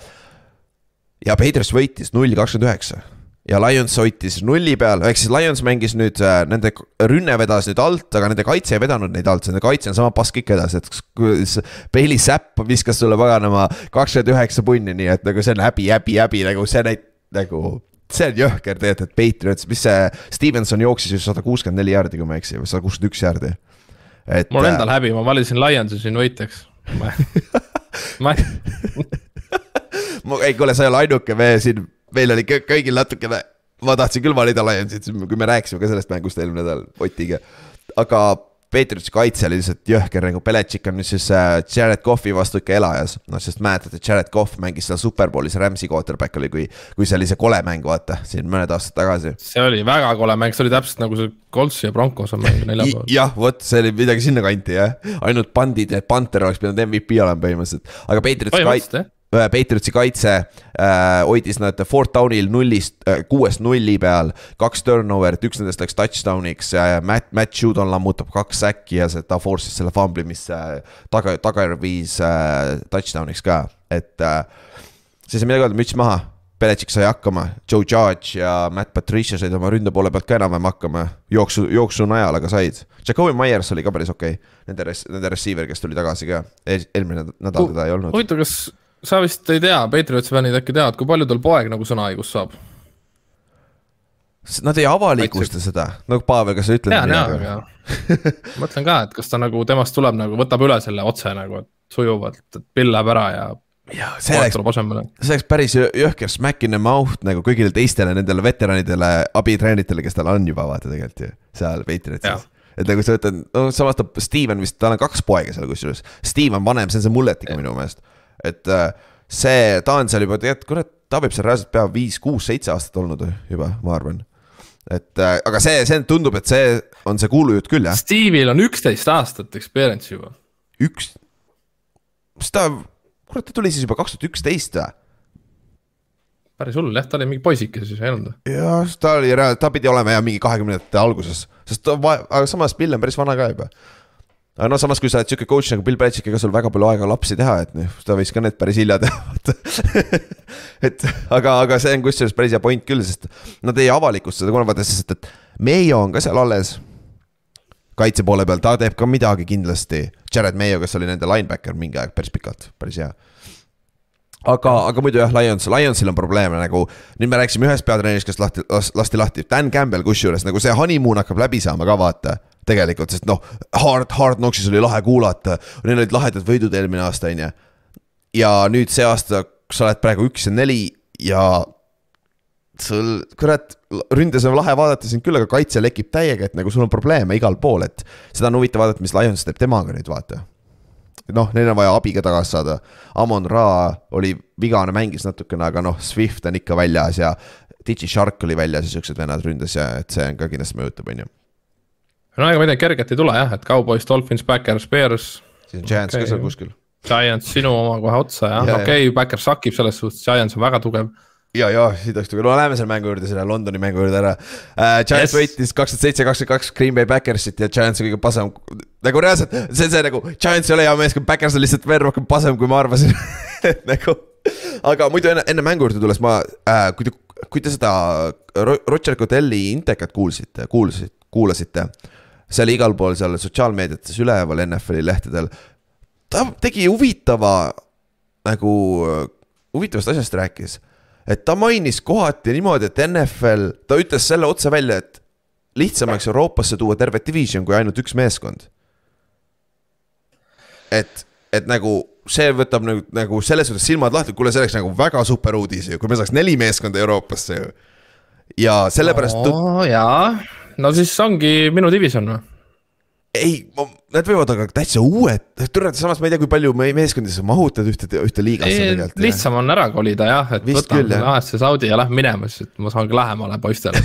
[SPEAKER 2] ja Patriots võitis null kakskümmend üheksa ja Lions hoitis nulli peal, ehk siis Lions mängis nüüd äh,, nende rünne vedas nüüd alt, aga nende kaitse ei vedanud neid alt, nende kaitse on sama pask ikka edasi, et Bailey Zapp viskas sulle paganama kakskümmend üheksa punni, nii et nagu see on häbi, häbi, häbi nagu see näit-, nagu see on jõhker tegelikult, et Patriots, mis see Stevenson jooksis ju sada kuuskümmend neli jaardi, kui ma ei eksi, või sada kuuskümmend üks jaardi. et.
[SPEAKER 3] mul on endal häbi, ma valisin Lionsi siin võitjaks ma, ma
[SPEAKER 2] ei kuule, sa ei ole ainuke, me siin, meil oli kõigil natukene, ma tahtsin küll valida Lionsit, kui me rääkisime ka sellest mängust eelmine nädal Otiga. aga Patriotsi kaitse oli lihtsalt jõhker nagu Belichik on siis äh, Jared Cough'i vastu ikka elajas. noh, sest mäletate, Jared Cough mängis seal Superbowlis Rams'i quarterback oli, kui, kui see oli see kole mäng, vaata, siin mõned aastad tagasi.
[SPEAKER 3] see oli väga kole mäng, see oli täpselt nagu see Coltsi ja Broncos on mäng neljapäeval.
[SPEAKER 2] jah, vot see oli midagi sinnakanti jah, ainult pandid, et Panther oleks pidanud MVP olema põhimõtteliselt, aga Patriotsi kaitse Patriotsi kaitse äh, hoidis nad fourth down'il nullist äh,, kuuest nulli peal, kaks turnover'it, üks nendest läks touchdown'iks äh,. Matt, Matt Judon lammutab kaks säkki ja see, ta force'is selle fumbli, mis äh, taga, tagajärg viis äh, touchdown'iks ka, et äh,. siis ei midagi öelda, müts maha, Belichik sai hakkama, Joe Judge ja Matt Patricia said oma ründe poole pealt ka enam-vähem hakkama, jooksu, jooksu najal, aga said. Jacobi Myers oli ka päris okei okay., nende, nende receiver, kes tuli tagasi ka, eelmine nädal teda ei olnud.
[SPEAKER 3] huvitav, kas sa vist ei tea, Patriotsi fännid äkki teavad, kui palju tal poeg nagu sõnaõigust saab?
[SPEAKER 2] Nad ei avalikusta Kaitse... seda, no Pavel, kas sa ütled
[SPEAKER 3] tean jaa, aga mõtlen ka, et kas ta nagu temast tuleb nagu, võtab üle selle otse nagu, et sujuvalt, et pill läheb ära ja.
[SPEAKER 2] ja see läks, see läks päris jõhker smack in the mouth nagu kõigile teistele nendele veteranidele, abitreeneritele, kes tal on juba vaata tegelikult ju, seal Patriotsis. Et nagu sa ütled, no samas ta, Steven vist, tal on kaks poega seal kusjuures, Steve on vanem, see on see mulletiga minu meelest et äh, see, ta on seal juba tegelikult, kurat, ta võib seal reaalselt pea viis, kuus, seitse aastat olnud juba, ma arvan. et äh, aga see, see tundub, et see on see kuulujutt küll, jah.
[SPEAKER 3] Steve'il on üksteist aastat experience juba.
[SPEAKER 2] üks, mis ta, kurat, ta tuli siis juba kaks tuhat üksteist või?
[SPEAKER 3] päris hull jah, ta oli mingi poisike siis, ei olnud?
[SPEAKER 2] jah, ta oli, ta pidi olema jah mingi kahekümnendate alguses, sest ta, aga samas Bill on päris vana ka juba aga no samas, kui sa oled sihuke coach nagu Bill Belichik, ega sul väga palju aega lapsi teha, et noh, ta võiks ka need päris hilja teha et aga, aga see on kusjuures päris hea point küll, sest nad ei avalikusta seda, kuna vaata, sest et Mayo on ka seal alles. kaitse poole peal, ta teeb ka midagi kindlasti. Jared Mayo, kes oli nende linebacker mingi aeg päris pikalt, päris hea aga, aga muidu jah, Lions, Lionsil on probleeme nagu, nüüd me rääkisime ühest peatreenerist, kes lahti, lasti lahti, Dan Campbell kusjuures nagu see honeymoon hakkab läbi saama ka vaata tegelikult, sest noh, Hard, Hard Knocksis oli lahe kuulata, neil olid lahedad võidud eelmine aasta, on ju. ja nüüd see aasta, sa oled praegu üks ja neli ja sul, kurat, ründes on lahe vaadata sind küll, aga kaitse lekib täiega, et nagu sul on probleeme igal pool, et seda on huvitav vaadata, mis Lions teeb temaga nüüd, vaata. noh, neil on vaja abi ka tagasi saada. Amon Ra oli vigane, mängis natukene, aga noh, Swift on ikka väljas ja Digi Shark oli väljas ja siuksed vennad ründas ja et see on ka kindlasti mõjutab, on ju
[SPEAKER 3] no ega midagi kerget ei tule jah, et Cowboys, Dolphins, Backers, Bears.
[SPEAKER 2] siis on Giants okay. ka seal kuskil.
[SPEAKER 3] Giants sinu oma kohe otsa jah ja,, okei okay,, Backers sakib selles suhtes, Giants on väga tugev
[SPEAKER 2] ja, ja siit oleks tugev, no läheme selle mängu juurde, selle Londoni mängu juurde ära uh,. Giants yes. võitis kakskümmend seitse, kakskümmend kaks Green Bay Backersit ja Giants on kõige pasem. nagu reaalselt, see on see nagu, Giants ei ole hea meeskond, Backers on lihtsalt veel rohkem pasem, kui ma arvasin et nagu, aga muidu enne, enne mängu juurde tulles ma äh,, kui te, kui te seda Roger Godelli intekat kuulsite, kuulsite, kuulasite see oli igal pool seal sotsiaalmeediates üleval NFL-i lehtedel. ta tegi huvitava nagu, huvitavast asjast rääkis. et ta mainis kohati niimoodi, et NFL, ta ütles selle otse välja, et lihtsam oleks Euroopasse tuua terve division kui ainult üks meeskond. et, et nagu see võtab nagu, nagu selles suhtes silmad lahti, kuule, see oleks nagu väga super uudis ju, kui me saaks neli meeskonda Euroopasse ju. ja sellepärast
[SPEAKER 3] no,. jaa no siis ongi minu division või?
[SPEAKER 2] ei, nad võivad aga täitsa uued, tule, samas ma ei tea, kui palju meeskondi sa mahutad ühte, ühte liigasse tegelikult.
[SPEAKER 3] lihtsam on ära kolida jah, et võtame AS Saudi ja lähme minema, siis et ma saan lähemale poistele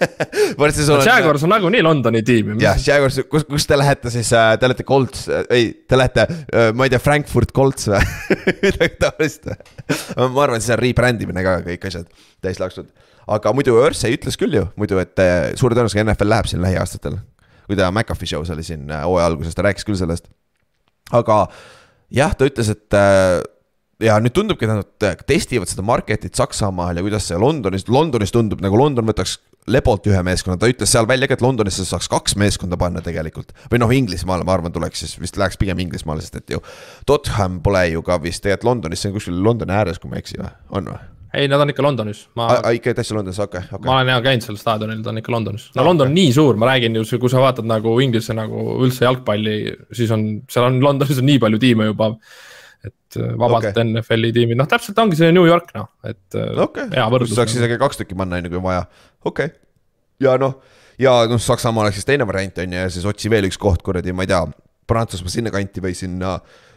[SPEAKER 3] on. Jaguars on nagunii Londoni tiim.
[SPEAKER 2] jah, Jaguars, kus, kus te lähete siis, äh, te olete Colts, äh, ei, te lähete, äh, ma ei tea, Frankfurt Colts või midagi taolist ma arvan, siis on rebrandimine ka kõik asjad täis lakstud aga muidu Örsey ütles küll ju muidu, et eh, suure tõenäosusega NFL läheb siin lähiaastatel. kui ta McAfee show's oli siin eh, hooaja alguses, ta rääkis küll sellest. aga jah, ta ütles, et eh, ja nüüd tundubki, et nad testivad seda market'it Saksamaal ja kuidas see Londonis, Londonis tundub nagu London võtaks lebalt ühe meeskonna, ta ütles seal välja ka, et Londonisse saaks kaks meeskonda panna tegelikult. või noh, Inglismaale, ma arvan, tuleks siis vist läheks pigem Inglismaale, sest et ju. Tottenham pole ju ka vist tegelikult Londonis, see on kuskil Londoni ääres, kui ma ei eksi või, on või?
[SPEAKER 3] Ei, nad on ikka Londonis,
[SPEAKER 2] ma. ikka täitsa Londonis, okei okay,, okei okay..
[SPEAKER 3] ma olen ja käinud seal staadionil, ta on ikka Londonis. no London on okay. nii suur, ma räägin ju, kui sa vaatad nagu Inglise nagu üldse jalgpalli, siis on, seal on Londonis on nii palju tiime juba. et äh, vabalt okay. NFL-i tiimid, noh täpselt ongi see New York noh, et äh,
[SPEAKER 2] okay. saaks isegi kaks tükki panna, on ju, kui on vaja, okei okay.. ja noh, ja noh, Saksamaa oleks siis teine variant on ju ja siis otsi veel üks koht kuradi, ma ei tea, Prantsusmaa sinnakanti või sinna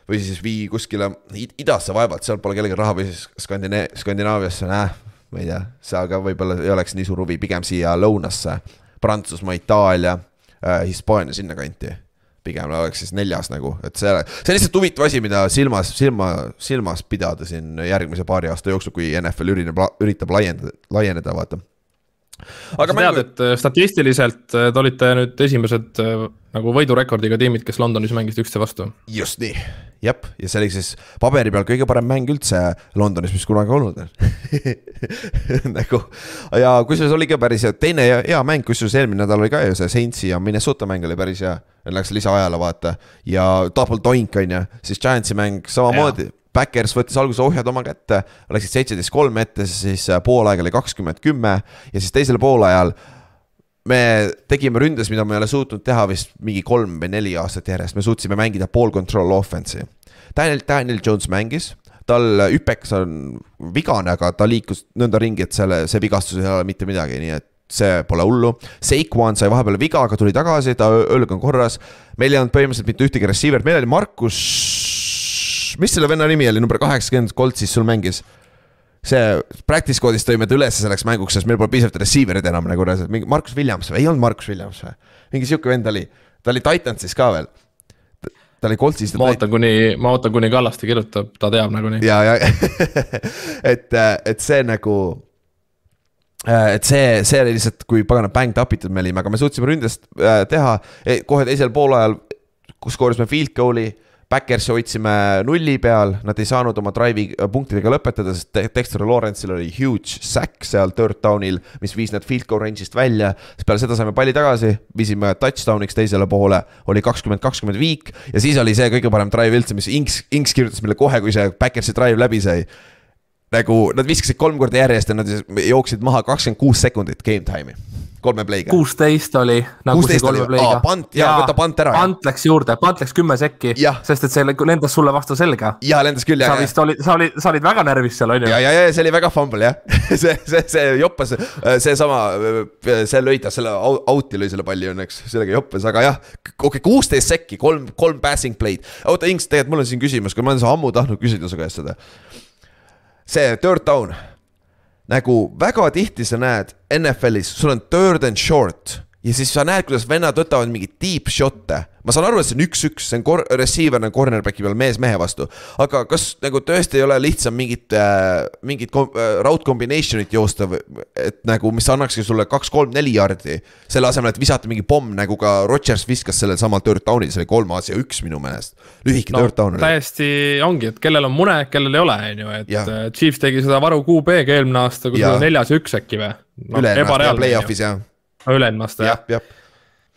[SPEAKER 2] või siis vii kuskile idasse vaevalt, seal pole kellelgi raha või siis Skandina-, Skandinaaviasse, näe, ma ei tea, seal ka võib-olla ei oleks nii suur huvi, pigem siia lõunasse. Prantsusmaa, Itaalia äh,, Hispaania sinnakanti pigem oleks siis neljas nagu, et see, see on lihtsalt huvitav asi, mida silmas, silma, silmas pidada siin järgmise paari aasta jooksul, kui NFL üritab, üritab laiendada, laieneda, vaata
[SPEAKER 3] aga sa tead, et äh, statistiliselt äh, te olite nüüd esimesed äh, nagu võidurekordiga tiimid, kes Londonis mängisid üksteise vastu.
[SPEAKER 2] just nii, jep, ja see oli siis paberi peal kõige parem mäng üldse Londonis, mis kunagi olnud on. Nagu ja kusjuures oli ka päris hea, teine hea mäng, kusjuures eelmine nädal oli ka ju see Saintsi ja Minnesota mäng oli päris hea. Läks lisaajale vaata. Ja double doink on ju, siis Giantsi mäng samamoodi Backers võttis alguses ohjad oma kätte, läksid seitseteist kolm ette, siis äh, poolaeg oli kakskümmend kümme ja siis teisel poolajal me tegime ründes, mida me ei ole suutnud teha vist mingi kolm või neli aastat järjest, me suutsime mängida pool control offense'i. Daniel, Daniel Jones mängis, tal hüpeks on vigane, aga ta liikus nõnda ringi, et selle, see vigastus ei ole mitte midagi, nii et see pole hullu. Seikwan sai vahepeal viga, aga tuli tagasi, ta õlg on korras. meil ei olnud põhimõtteliselt mitte ühtegi receiver'it, meil oli Markus mis selle venna nimi oli, number kaheksakümmend Coltsis sul mängis? see practice code'is tõime ta üles selleks mänguks, sest meil pole piisavalt receiver'id enam nagu mingi Markus Williams või ei olnud Markus Williams või? mingi sihuke vend oli, ta oli Titansis ka veel ta oli Coltsis.
[SPEAKER 3] ma ootan, kuni, ma ootan, kuni Kallaste kirjutab, ta teab nagunii.
[SPEAKER 2] ja, ja et, et see nagu. et see, see oli lihtsalt, kui pagana bäng tapitud me olime, aga me suutsime ründest äh, teha e, kohe teisel poolajal, kus skoorisime field goal'i Backersi hoidsime nulli peal, nad ei saanud oma drive'i äh, punktidega lõpetada, sest Dexter Lawrence'il oli huge sack seal third down'il, mis viis nad field goal range'ist välja. siis peale seda saime palli tagasi, viisime touchdown'iks teisele poole, oli kakskümmend, kakskümmend viik ja siis oli see kõige parem drive üldse, mis Inks, Inks kirjutas meile kohe, kui see Backersi drive läbi sai nagu nad viskasid kolm korda järjest ja nad jooksid maha kakskümmend kuus sekundit game time'i kolme play'ga.
[SPEAKER 3] kuusteist oli nagu 16 see kolme play'ga.
[SPEAKER 2] pant, jaa, võta pant ära.
[SPEAKER 3] pant läks juurde, pant läks kümme sekki, sest et see lendas sulle vastu selga.
[SPEAKER 2] jaa, lendas küll,
[SPEAKER 3] jah. sa vist olid, sa olid, sa olid väga närvis seal, on ju.
[SPEAKER 2] ja, ja, ja see oli väga fumble jah see, see, see joppas, seesama, see lõi ta selle out'i lõi selle palli õnneks, sellega joppes, aga jah. okei okay,, kuusteist sekki, kolm, kolm passing play'd. oota, Inks, tegelikult mul on siin küsimus, kui ma olen ammu tahtnud küsida su käest seda. see third down nagu väga tihti sa näed NFL-is, sul on third and short ja siis sa näed, kuidas vennad võtavad mingeid deep shot'e. ma saan aru, et see on üks-üks, see on kor-, receiver on cornerback'i peal mees mehe vastu. aga kas nagu tõesti ei ole lihtsam mingit äh,, mingit äh, route combination'it joosta, et nagu, mis annakski sulle kaks-kolm-neli jardi. selle asemel, et visata mingi pomm, nagu ka Rodgers viskas sellel samal third down'il, see oli kolm A-s ja üks minu meelest. lühike no, third down
[SPEAKER 3] oli. täiesti ongi, et kellel on mune, kellel ei ole, on ju, et ja. Äh, Chiefs tegi seda varu QB-ga eelmine aasta, kui sul on neljas ja üks äkki või
[SPEAKER 2] no,? ülejärgmine aasta play-off'is jah
[SPEAKER 3] üle-eelmine aasta jah ja.?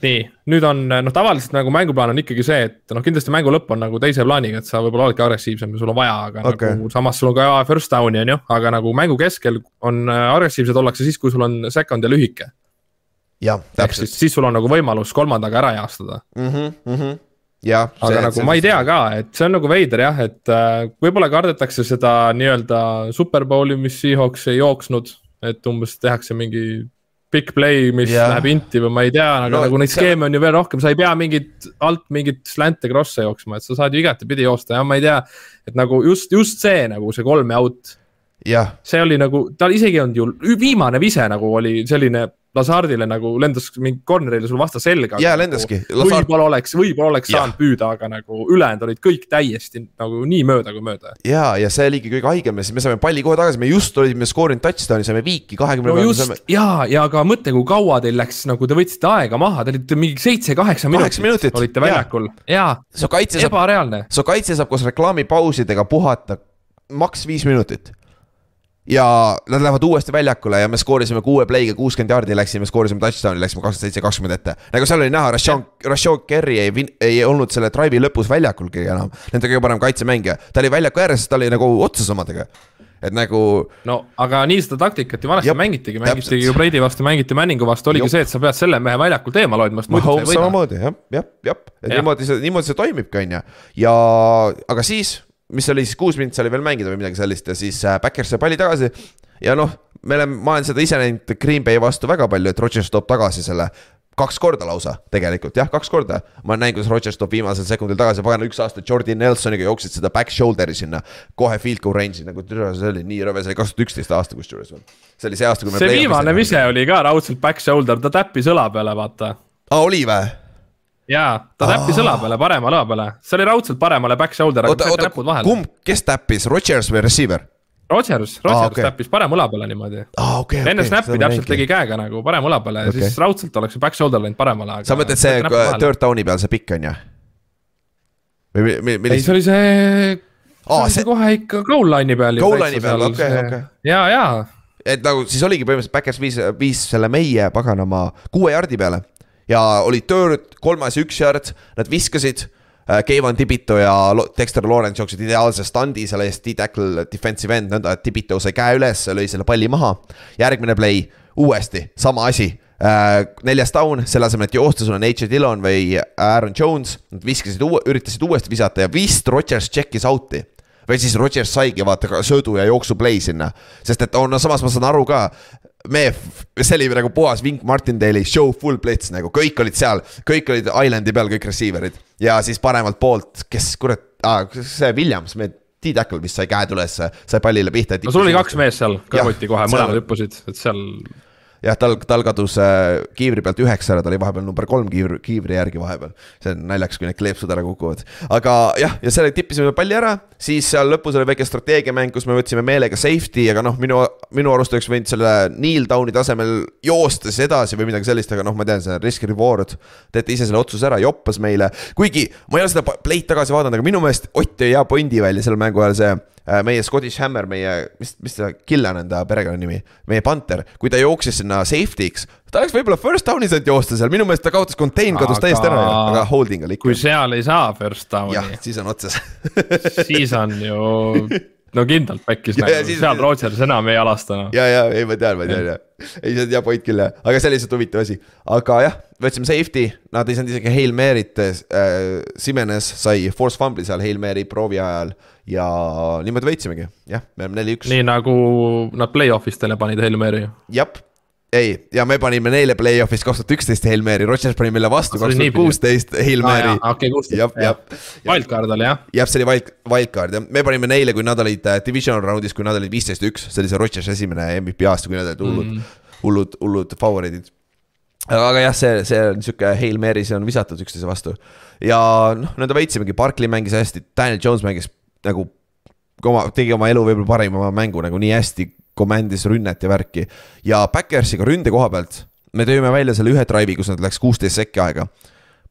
[SPEAKER 3] nii, nüüd on noh, tavaliselt nagu mänguplaan on ikkagi see, et noh, kindlasti mängu lõpp on nagu teise plaaniga, et sa võib-olla oledki agressiivsem ja sul on vaja, aga okay. nagu samas sul on ka first down'i on ju, aga nagu mängu keskel on äh, agressiivsed ollakse siis, kui sul on second ja lühike.
[SPEAKER 2] jah, täpselt.
[SPEAKER 3] siis sul on nagu võimalus kolmandaga ära jaastada
[SPEAKER 2] mm. -hmm, mm -hmm jah.
[SPEAKER 3] aga see, nagu see, ma ei tea ka, et see on nagu veider jah, et äh, võib-olla kardetakse seda nii-öelda superbowli, mis Seahawks ei jooksnud, et umbes tehakse mingi big play, mis yeah. läheb inti või ma ei tea, aga no, nagu neid skeeme on ju veel rohkem, sa ei pea mingit alt mingit slant'e cross'e jooksma, et sa saad ju igatepidi joosta ja ma ei tea. et nagu just, just see nagu see kolm ja out. see oli nagu, tal isegi ei olnud ju, viimane vise nagu oli selline Lazardile nagu lendas mingi corner'ile sul vastu selga.
[SPEAKER 2] jaa, lendaski
[SPEAKER 3] Lazard.... võib-olla oleks, võib-olla oleks ja. saanud püüda, aga nagu ülejäänud olid kõik täiesti nagu nii mööda kui mööda.
[SPEAKER 2] ja, ja see oligi kõige haigem ja siis me saime palli kohe tagasi, me just olime skoorinud touchdown'i, saime viiki kahekümne
[SPEAKER 3] no just saime... ja, ja aga mõtle, kui kaua teil läks, nagu te võtsite aega maha, te olite mingi seitse-kaheksa minutit, minutit olite väljakul ja,
[SPEAKER 2] ja ebareaalne. su kaitse saab koos reklaamipausidega puhata maks viis minutit ja nad lähevad uuesti väljakule ja me skoorisime kuue play'ga kuuskümmend jaardi, läksime, skoorisime touchdown'i, läksime kakskümmend seitse, kakskümmend ette. nagu seal oli näha, Rashon, Rashon Kerry ei, ei olnud selle drive'i lõpus väljakulgi enam. Nende kõige parem kaitsemängija, ta oli väljaku ääres, ta oli nagu otsas omadega. et nagu.
[SPEAKER 3] no aga nii seda taktikat ju vanasti
[SPEAKER 2] Jep,
[SPEAKER 3] mängitigi, mängitigi ju Brady vastu, mängiti Manningu vastu, oligi
[SPEAKER 2] Jop.
[SPEAKER 3] see, et sa pead selle mehe väljakult eemale hoidma, sest muidu sa ei võida.
[SPEAKER 2] samamoodi jah, jah, jah, et
[SPEAKER 3] Jah.
[SPEAKER 2] niimoodi see, niimoodi see toimibki, on ju. ja, aga siis, mis oli siis kuus minutit oli veel mängida või midagi sellist ja siis äh, Backers sai palli tagasi. ja noh, me oleme, ma olen seda ise näinud Green Bay vastu väga palju, et Rodgers toob tagasi selle kaks korda lausa tegelikult jah, kaks korda. ma näinud, kuidas Rodgers toob viimasel sekundil tagasi, pagan üks aasta Jordi Nelsoniga jooksid seda back shoulder'i sinna. kohe field goal range'i nagu türa, see oli nii rõve, see oli kaks tuhat üksteist aasta kusjuures veel. see oli see aasta, kui me.
[SPEAKER 3] see viimane vise oli ka raudselt back shoulder, ta täppis õla peale, vaata.
[SPEAKER 2] aa, oli või?
[SPEAKER 3] Jaa, ta täppis õla peale, parema õla peale, see oli raudselt paremale back shoulder, aga
[SPEAKER 2] oota,
[SPEAKER 3] näpud vahele.
[SPEAKER 2] kumb, kes täppis, Rodgers või receiver?
[SPEAKER 3] Rodgers, Rodgers
[SPEAKER 2] Aa,
[SPEAKER 3] ah, okay. täppis parema õla peale niimoodi
[SPEAKER 2] okei, okei.
[SPEAKER 3] enne snappi täpselt tegi käega nagu parema õla peale ja
[SPEAKER 2] Okei.
[SPEAKER 3] siis raudselt oleks see back shoulder läinud paremale.
[SPEAKER 2] sa mõtled see third down'i peal see pikk on ju? või mi- mi-
[SPEAKER 3] ei, see oli see, see
[SPEAKER 2] Aa,
[SPEAKER 3] oli
[SPEAKER 2] see-
[SPEAKER 3] see kohe ikka goal line'i peal.
[SPEAKER 2] Goal line'i peal, okei, okei.
[SPEAKER 3] ja, ja
[SPEAKER 2] et nagu siis oligi põhimõtteliselt Backers viis, viis selle meie paganama kuue jardi peale ja oli third, kolmas ja üks jard, nad viskasid. Keivan Tibito ja Dexter Lawrence jooksid ideaalse standi selle eest, D-tackle defensive end, nõnda et Tibito sai käe üles, lõi selle palli maha. järgmine play, uuesti sama asi. neljas down, selle asemel, et joosta, sul on H. Dillon või Aaron Jones, nad viskasid uue, üritasid uuesti visata ja vist Rodgers check'is out'i või siis Rodgers saigi vaata söödu ja jooksu play sinna, sest et on no samas ma saan aru ka. me, see oli nagu puhas Vink Martindale'i show full blitz nagu kõik olid seal, kõik olid island'i peal, kõik receiver'id ja siis paremalt poolt, kes kurat ah,, see Williams, me T-tackle vist sai käed ülesse, sai pallile pihta.
[SPEAKER 3] no sul oli kaks meest seal kõrvuti kohe, mõlemad hüppasid, et seal
[SPEAKER 2] jah, tal, tal kadus äh, kiivri pealt üheksa ära, ta oli vahepeal number kolm kiivri, kiivri järgi vahepeal. see on naljakas, kui need kleepsud ära kukuvad. aga jah, ja selle tippisime palli ära, siis seal lõpus oli väike strateegiamäng, kus me võtsime meelega safety, aga noh, minu, minu arust oleks võinud selle kneel down'i tasemel joosta siis edasi või midagi sellist, aga noh, ma tean, see on risk reward. teete ise selle otsuse ära, joppas meile, kuigi ma ei ole seda play'd tagasi vaadanud, aga minu meelest Ott tõi hea pointi välja selle mängu ajal, see meie Scottish Hammer, meie, mis, mis ta, Killan on ta perekonnanimi, meie Panther, kui ta jooksis sinna safety'ks, ta oleks võib-olla first down'i saanud joosta seal, minu meelest ta kaotas contain, kadus täiesti ära, aga holding oli ikka
[SPEAKER 3] kui. seal ei saa first
[SPEAKER 2] jah
[SPEAKER 3] down'i,,
[SPEAKER 2] siis on otsas.
[SPEAKER 3] Siis on ju no kindlalt pekkis
[SPEAKER 2] Ja- ja
[SPEAKER 3] nagu, seal Rodgers enam ei alasta noh.
[SPEAKER 2] ja, ja ei, ma tean, ma tean jah. ei, see on hea point küll jah, aga see oli lihtsalt huvitav asi. aga jah, võtsime safety, nad ei saanud isegi Hail Mary't äh,. Simenes sai force fumbli seal Hail Mary proovi ajal ja niimoodi võitsimegi, jah, me oleme neli-üks.
[SPEAKER 3] nii nagu nad play-off'is teile panid Hail Mary.
[SPEAKER 2] jah, ei, ja me panime neile play-off'is kaks tuhat üksteist Hail Mary, Rodgers pani meile vastu kaks tuhat kuusteist Hail Mary.
[SPEAKER 3] okei, kuusteist
[SPEAKER 2] jah.
[SPEAKER 3] Wildcard oli jah,
[SPEAKER 2] jah, see oli wild, wildcard jah, me panime neile, kui nad olid äh, divisional round'is, kui nad olid viisteist üks, see oli see Rodgers esimene MVP aasta, kui nad olid hullud mm., hullud, hullud favoriidid. aga jah, see, see on sihuke Hail Mary, see on visatud üksteise vastu. ja noh, nõnda võitsimegi, Barkley mängis hästi, Daniel Jones mängis nagu oma, tegi oma elu võib-olla parima mängu nagu nii hästi, command'is rünnet ja värki. ja Backersiga ründe koha pealt me tõime välja selle ühe drive'i, kus nad läks kuusteist sekki aega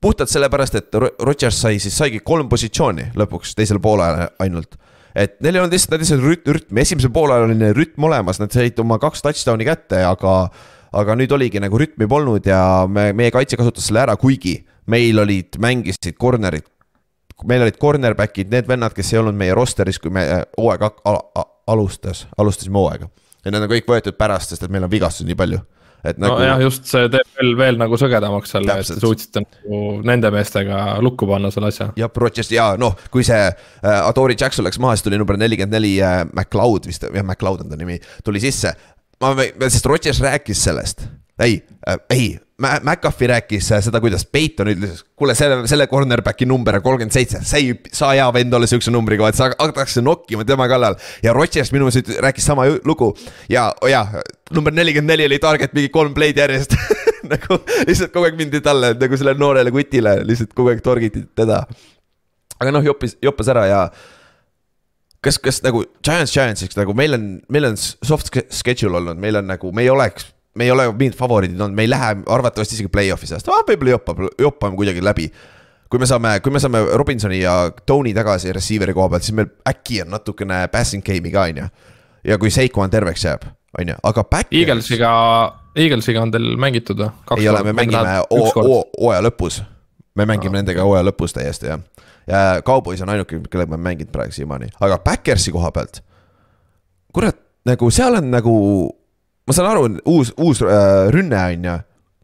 [SPEAKER 2] puhtalt sellepärast, et Ro- Rodgers sai siis, saigi kolm positsiooni lõpuks teisel poolajal ainult. et neil ei olnud lihtsalt, nad lihtsalt rüt-, rütm, esimesel poolajal oli neil rütm olemas, nad said oma kaks touchdown'i kätte, aga aga nüüd oligi nagu rütmi polnud ja me, meie kaitse kasutas selle ära, kuigi meil olid, mängisid corner'id. Meil olid cornerback'id, need vennad, kes ei olnud meie roster'is, kui me äh, hooaeg al- al- alustas, alustasime hooaega. ja need on kõik võetud pärast, sest et meil on vigastusi nii palju. et nagu
[SPEAKER 3] nojah, just see teeb veel, veel nagu sõgedamaks selle, et te suutsite nagu nende meestega lukku panna selle asja.
[SPEAKER 2] jah, Rodgers ja noh, kui see äh, Adori Jackson läks maha, siis tuli number nelikümmend neli äh, McLeod vist, jah, McLeod on ta nimi, tuli sisse. ma, sest Rodgers rääkis sellest, ei äh,, ei, McAfee rääkis äh, seda, kuidas Peiton ütles, kuule, selle, selle cornerback'i number on kolmkümmend seitse, sa ei saa hea vend olla siukse numbriga, et sa hakatakse nokkima tema kallal. ja Rodgers minu meelest rääkis sama lugu. Ja, ja number nelikümmend neli oli target mingi kolm play'd järjest. Nagu lihtsalt kogu aeg mindi talle nagu sellele noorele kutile lihtsalt kogu aeg torgiti teda. Aga noh, joppis, joppas ära ja kas, kas nagu Giants Giantsiks nagu meil on, meil on soft schedule olnud, meil on nagu, me ei oleks, me ei ole mingid favoriidid olnud, me ei lähe arvatavasti isegi play-off'i seast ah,, võib-olla joppab, joppame kuidagi läbi. kui me saame, kui me saame Robinsoni ja Tony tagasi receiver'i koha pealt, siis meil äkki on natukene passing game'i ka, on ju. ja kui Seiko on terveks jääb, on ju, aga back.
[SPEAKER 3] Eaglesiga, Eaglesiga on teil mängitud või?
[SPEAKER 2] ei ole, me mängime hoo- hoo- hooaja lõpus. me mängime nendega hooaja lõpus täiesti jah. ja Cowboys on ainuke, kellega me mänginud praegu siiamaani, aga Backersi koha pealt. kurat, nagu seal on nagu, ma saan aru, uus, uus äh, rünne on ju,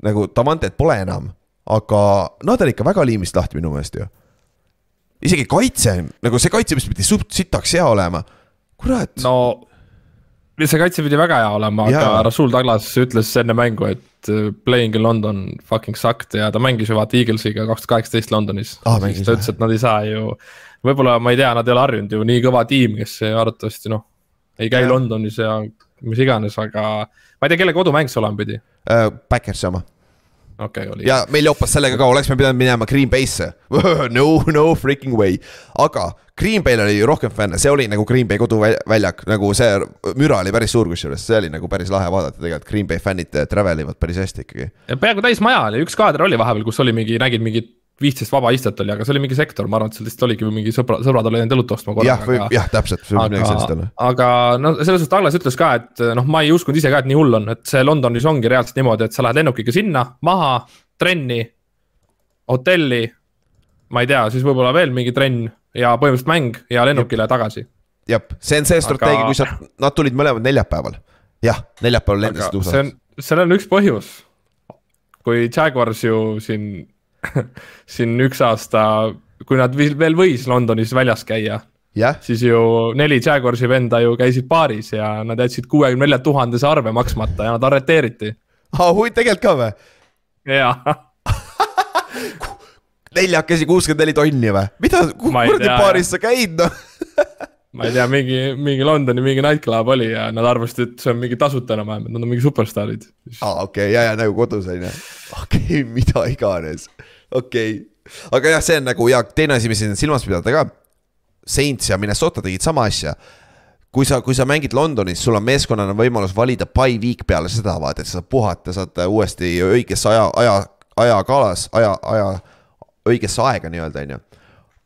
[SPEAKER 2] nagu Davantet pole enam, aga nad on ikka väga liimist lahti minu meelest ju. isegi kaitse, nagu see kaitse, mis pidi suht sitaks hea olema, kurat no..
[SPEAKER 3] see kaitse pidi väga hea olema, aga. Rasul Douglas ütles enne mängu, et uh, playing in London fucking sucked ja ta mängis ju vaata Eaglesiga kaks tuhat kaheksateist Londonis ah,. ta ütles, et nad ei saa ju, võib-olla ma ei tea, nad ei ole harjunud ju nii kõva tiim, kes arvatavasti noh, ei käi ja. Londonis ja mis iganes, aga ma ei tea, kelle kodumäng see olema pidi.
[SPEAKER 2] Äh, Backersi oma
[SPEAKER 3] okei okay,, oli.
[SPEAKER 2] ja meil jopas sellega ka, oleks me pidanud minema Green Bay'sse. no, no freaking way, aga Green Bay'l oli ju rohkem fänne, see oli nagu Green Bay koduväljak, nagu see müra oli päris suur kusjuures, see oli nagu päris lahe vaadata tegelikult, Green Bay fännid travel ivad päris hästi ikkagi.
[SPEAKER 3] peaaegu täis maja oli, üks kaader oli vahepeal, kus oli mingi, nägid mingit viisteist vaba istet oli, aga see oli mingi sektor, ma arvan, et seal lihtsalt oligi mingi sõbra, sõbrad olid läinud õlut ostma korraga.
[SPEAKER 2] jah, võib, jah, täpselt,
[SPEAKER 3] aga aga no selles suhtes Douglas ütles ka, et noh, ma ei uskunud ise ka, et nii hull on, et see Londonis ongi reaalselt niimoodi, et sa lähed lennukiga sinna, maha, trenni, hotelli. ma ei tea, siis võib-olla veel mingi trenn ja põhimõtteliselt mäng ja lennukile tagasi.
[SPEAKER 2] jah, see on see strateegia
[SPEAKER 3] Aga-
[SPEAKER 2] kui sa, nad tulid mõlemad neljapäeval. jah, neljapäeval lendasid
[SPEAKER 3] see on
[SPEAKER 2] USA-sse.,
[SPEAKER 3] seal on üks põhjus. kui Jaguars ju siin, siin üks aasta, kui nad veel võis Londonis väljas käia
[SPEAKER 2] jah,
[SPEAKER 3] siis ju neli Jaguarsi venda ju käisid baaris ja nad jätsid kuuekümne nelja tuhandese arve maksmata ja nad arreteeriti.
[SPEAKER 2] tegelikult ka või?
[SPEAKER 3] jaa,
[SPEAKER 2] neljakesi kuuskümmend neli tonni või? mida, kuradi baaris sa käid noh?
[SPEAKER 3] ma ei tea, mingi, mingi Londoni mingi nightclub oli ja nad arvasid, et see on mingi tasuta enam-vähem, et nad on mingi superstaarid.
[SPEAKER 2] aa, okei okay,, ja, ja nagu kodus on ju. okei okay,, mida iganes, okei okay.. aga jah, see on nagu ja teine asi, mis siin silmas pidada ka. Saints ja Minnesota tegid sama asja. kui sa, kui sa mängid Londonis, sul on meeskonnana võimalus valida by week peale seda, vaata, et sa saad puhata, saad uuesti õigesse aja, aja, ajakaalas, aja, aja, õigesse aega nii-öelda, on ju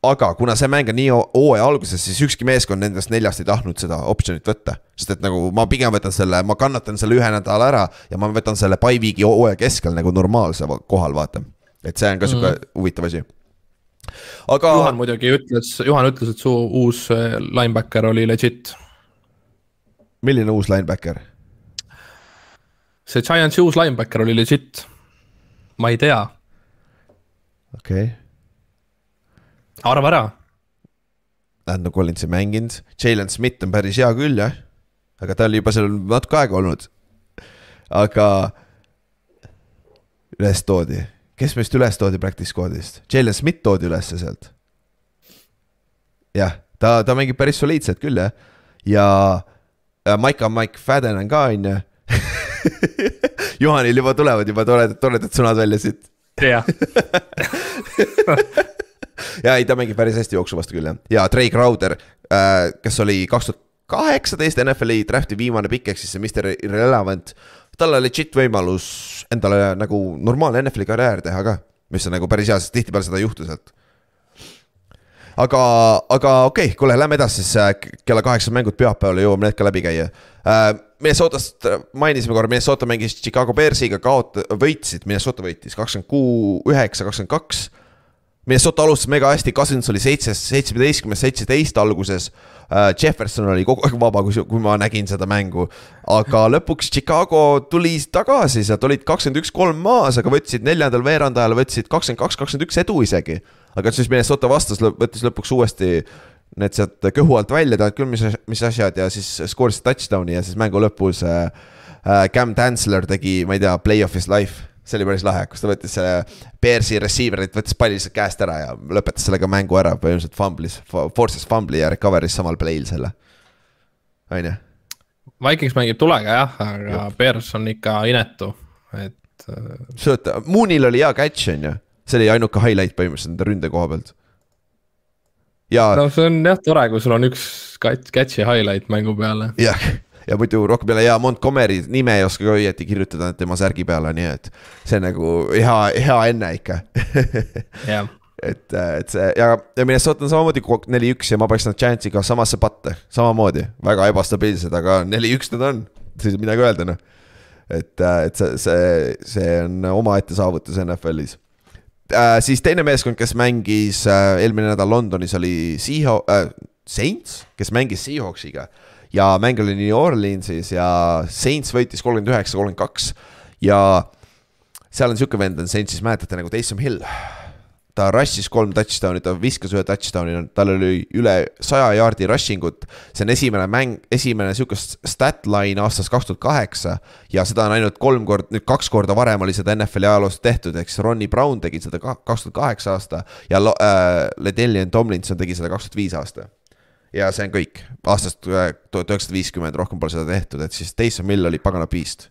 [SPEAKER 2] aga kuna see mäng on nii hoo- hooaja alguses, siis ükski meeskond nendest neljast ei tahtnud seda optsionit võtta. sest et nagu ma pigem võtan selle, ma kannatan selle ühe nädala ära ja ma võtan selle by week'i hooaja keskel nagu normaalse kohal, vaata. Et see on ka sihuke mm. huvitav asi. aga
[SPEAKER 3] Juhan muidugi ütles, Juhan ütles, et su uus äh, linebacker oli legit.
[SPEAKER 2] milline uus linebacker?
[SPEAKER 3] see Giantsi uus linebacker oli legit. ma ei tea,
[SPEAKER 2] okei okay.,
[SPEAKER 3] arva ära.
[SPEAKER 2] Landon Collins ei mänginud, Jalen Smith on päris hea küll jah, aga ta oli juba seal natuke aega olnud. aga üles toodi, kes meist üles toodi practice squad'ist, Jalen Smith toodi ülesse sealt. jah, ta, ta mängib päris soliidselt küll jah, ja äh, Maika Mike Fadden on ka on ju. Juhanil juba tulevad juba toredad, toredad sõnad välja siit
[SPEAKER 3] jah,
[SPEAKER 2] ja ei, ta mängib päris hästi jooksu vastu küll jah, ja Trey Crowder äh,, kes oli kaks tuhat kaheksateist NFL-i draft'i viimane pikk, ehk siis see Mr Irrelevant. tal on legit võimalus endale nagu normaalne NFL-i karjäär teha ka, mis on nagu päris hea, sest tihtipeale seda ei juhtu sealt. aga, aga okei okay,, kuule, lähme edasi siis äh, kella kaheksas mängud pühapäeval jõuame need ka läbi käia äh,. Minnesotast mainisime korra, Minnesota mängis Chicago Bearsiga, kaot-, võitsid, Minnesota võitis kakskümmend kuu, üheksa, kakskümmend kaks Minnesota alustas mega hästi, Cousins oli seitse, seitsmeteistkümnes, seitseteist alguses uh,. Jefferson oli kogu aeg vaba, kui, kui ma nägin seda mängu. aga lõpuks Chicago tuli tagasi, sealt olid kakskümmend üks, kolm maas, aga võtsid neljandal veerandajal, võtsid kakskümmend kaks, kakskümmend üks edu isegi. aga siis Minnesota vastas, võttis lõpuks uuesti need sealt kõhu alt välja, tead küll, mis, mis asjad ja siis skoorisid touchdown'i ja siis mängu lõpus äh, äh, Cam Tansler tegi, ma ei tea, play of his life see oli päris lahe, kus ta võttis selle Bearsi receiver'it, võttis palli lihtsalt käest ära ja lõpetas sellega mängu ära, põhimõtteliselt fumblis, force'is fumbli ja recover'is samal play'l selle. on ju,
[SPEAKER 3] Vikings mängib tulega jah, aga Bears on ikka inetu, et äh,
[SPEAKER 2] sööta, Moonil oli hea catch on ju, see oli ainuke highlight põhimõtteliselt nende ründe koha pealt. ja no.
[SPEAKER 3] see on jah tore, kui sul on üks cat- catch'i highlight mängu peale.
[SPEAKER 2] jah, ja muidu rohkem peale ja Montgomery nime ei oska ka õieti kirjutada tema särgi peale, nii et see on nagu hea, hea enne ikka.
[SPEAKER 3] Jah,
[SPEAKER 2] et, et see ja, ja Minnesota on samamoodi neli-üks ja ma paneks nad Giantsiga samasse patte, samamoodi, väga ebastabiilsed, aga neli-üks nad on, siis ei ole midagi öelda noh. et, et see, see, see on omaette saavutus NFL-is äh,. siis teine meeskond, kes mängis äh, eelmine nädal Londonis oli Seahawks äh,, Saints, kes mängis Seahawksiga ja mäng oli New Orleansis ja Saints võitis kolmkümmend üheksa, kolmkümmend kaks. Ja seal on sihuke vend on Saintsis, mäletate nagu Taysom Hill. Ta rush'is kolm touchdown'i, ta viskas ühe touchdown'i, tal oli üle saja jaardi rushing ut. see on esimene mäng, esimene sihukest stat line aastast kaks tuhat kaheksa ja seda on ainult kolm korda, nüüd kaks korda varem oli seda NFL-i ajaloos tehtud, siis Ronnie Brown tegi seda kaks tuhat kaheksa aasta ja äh, Ledelian Tomlinson tegi seda kaks tuhat viis aasta ja see on kõik, aastast äh, tuhat üheksasada viiskümmend, rohkem pole seda tehtud, et siis Taysom Hill oli pagana beast.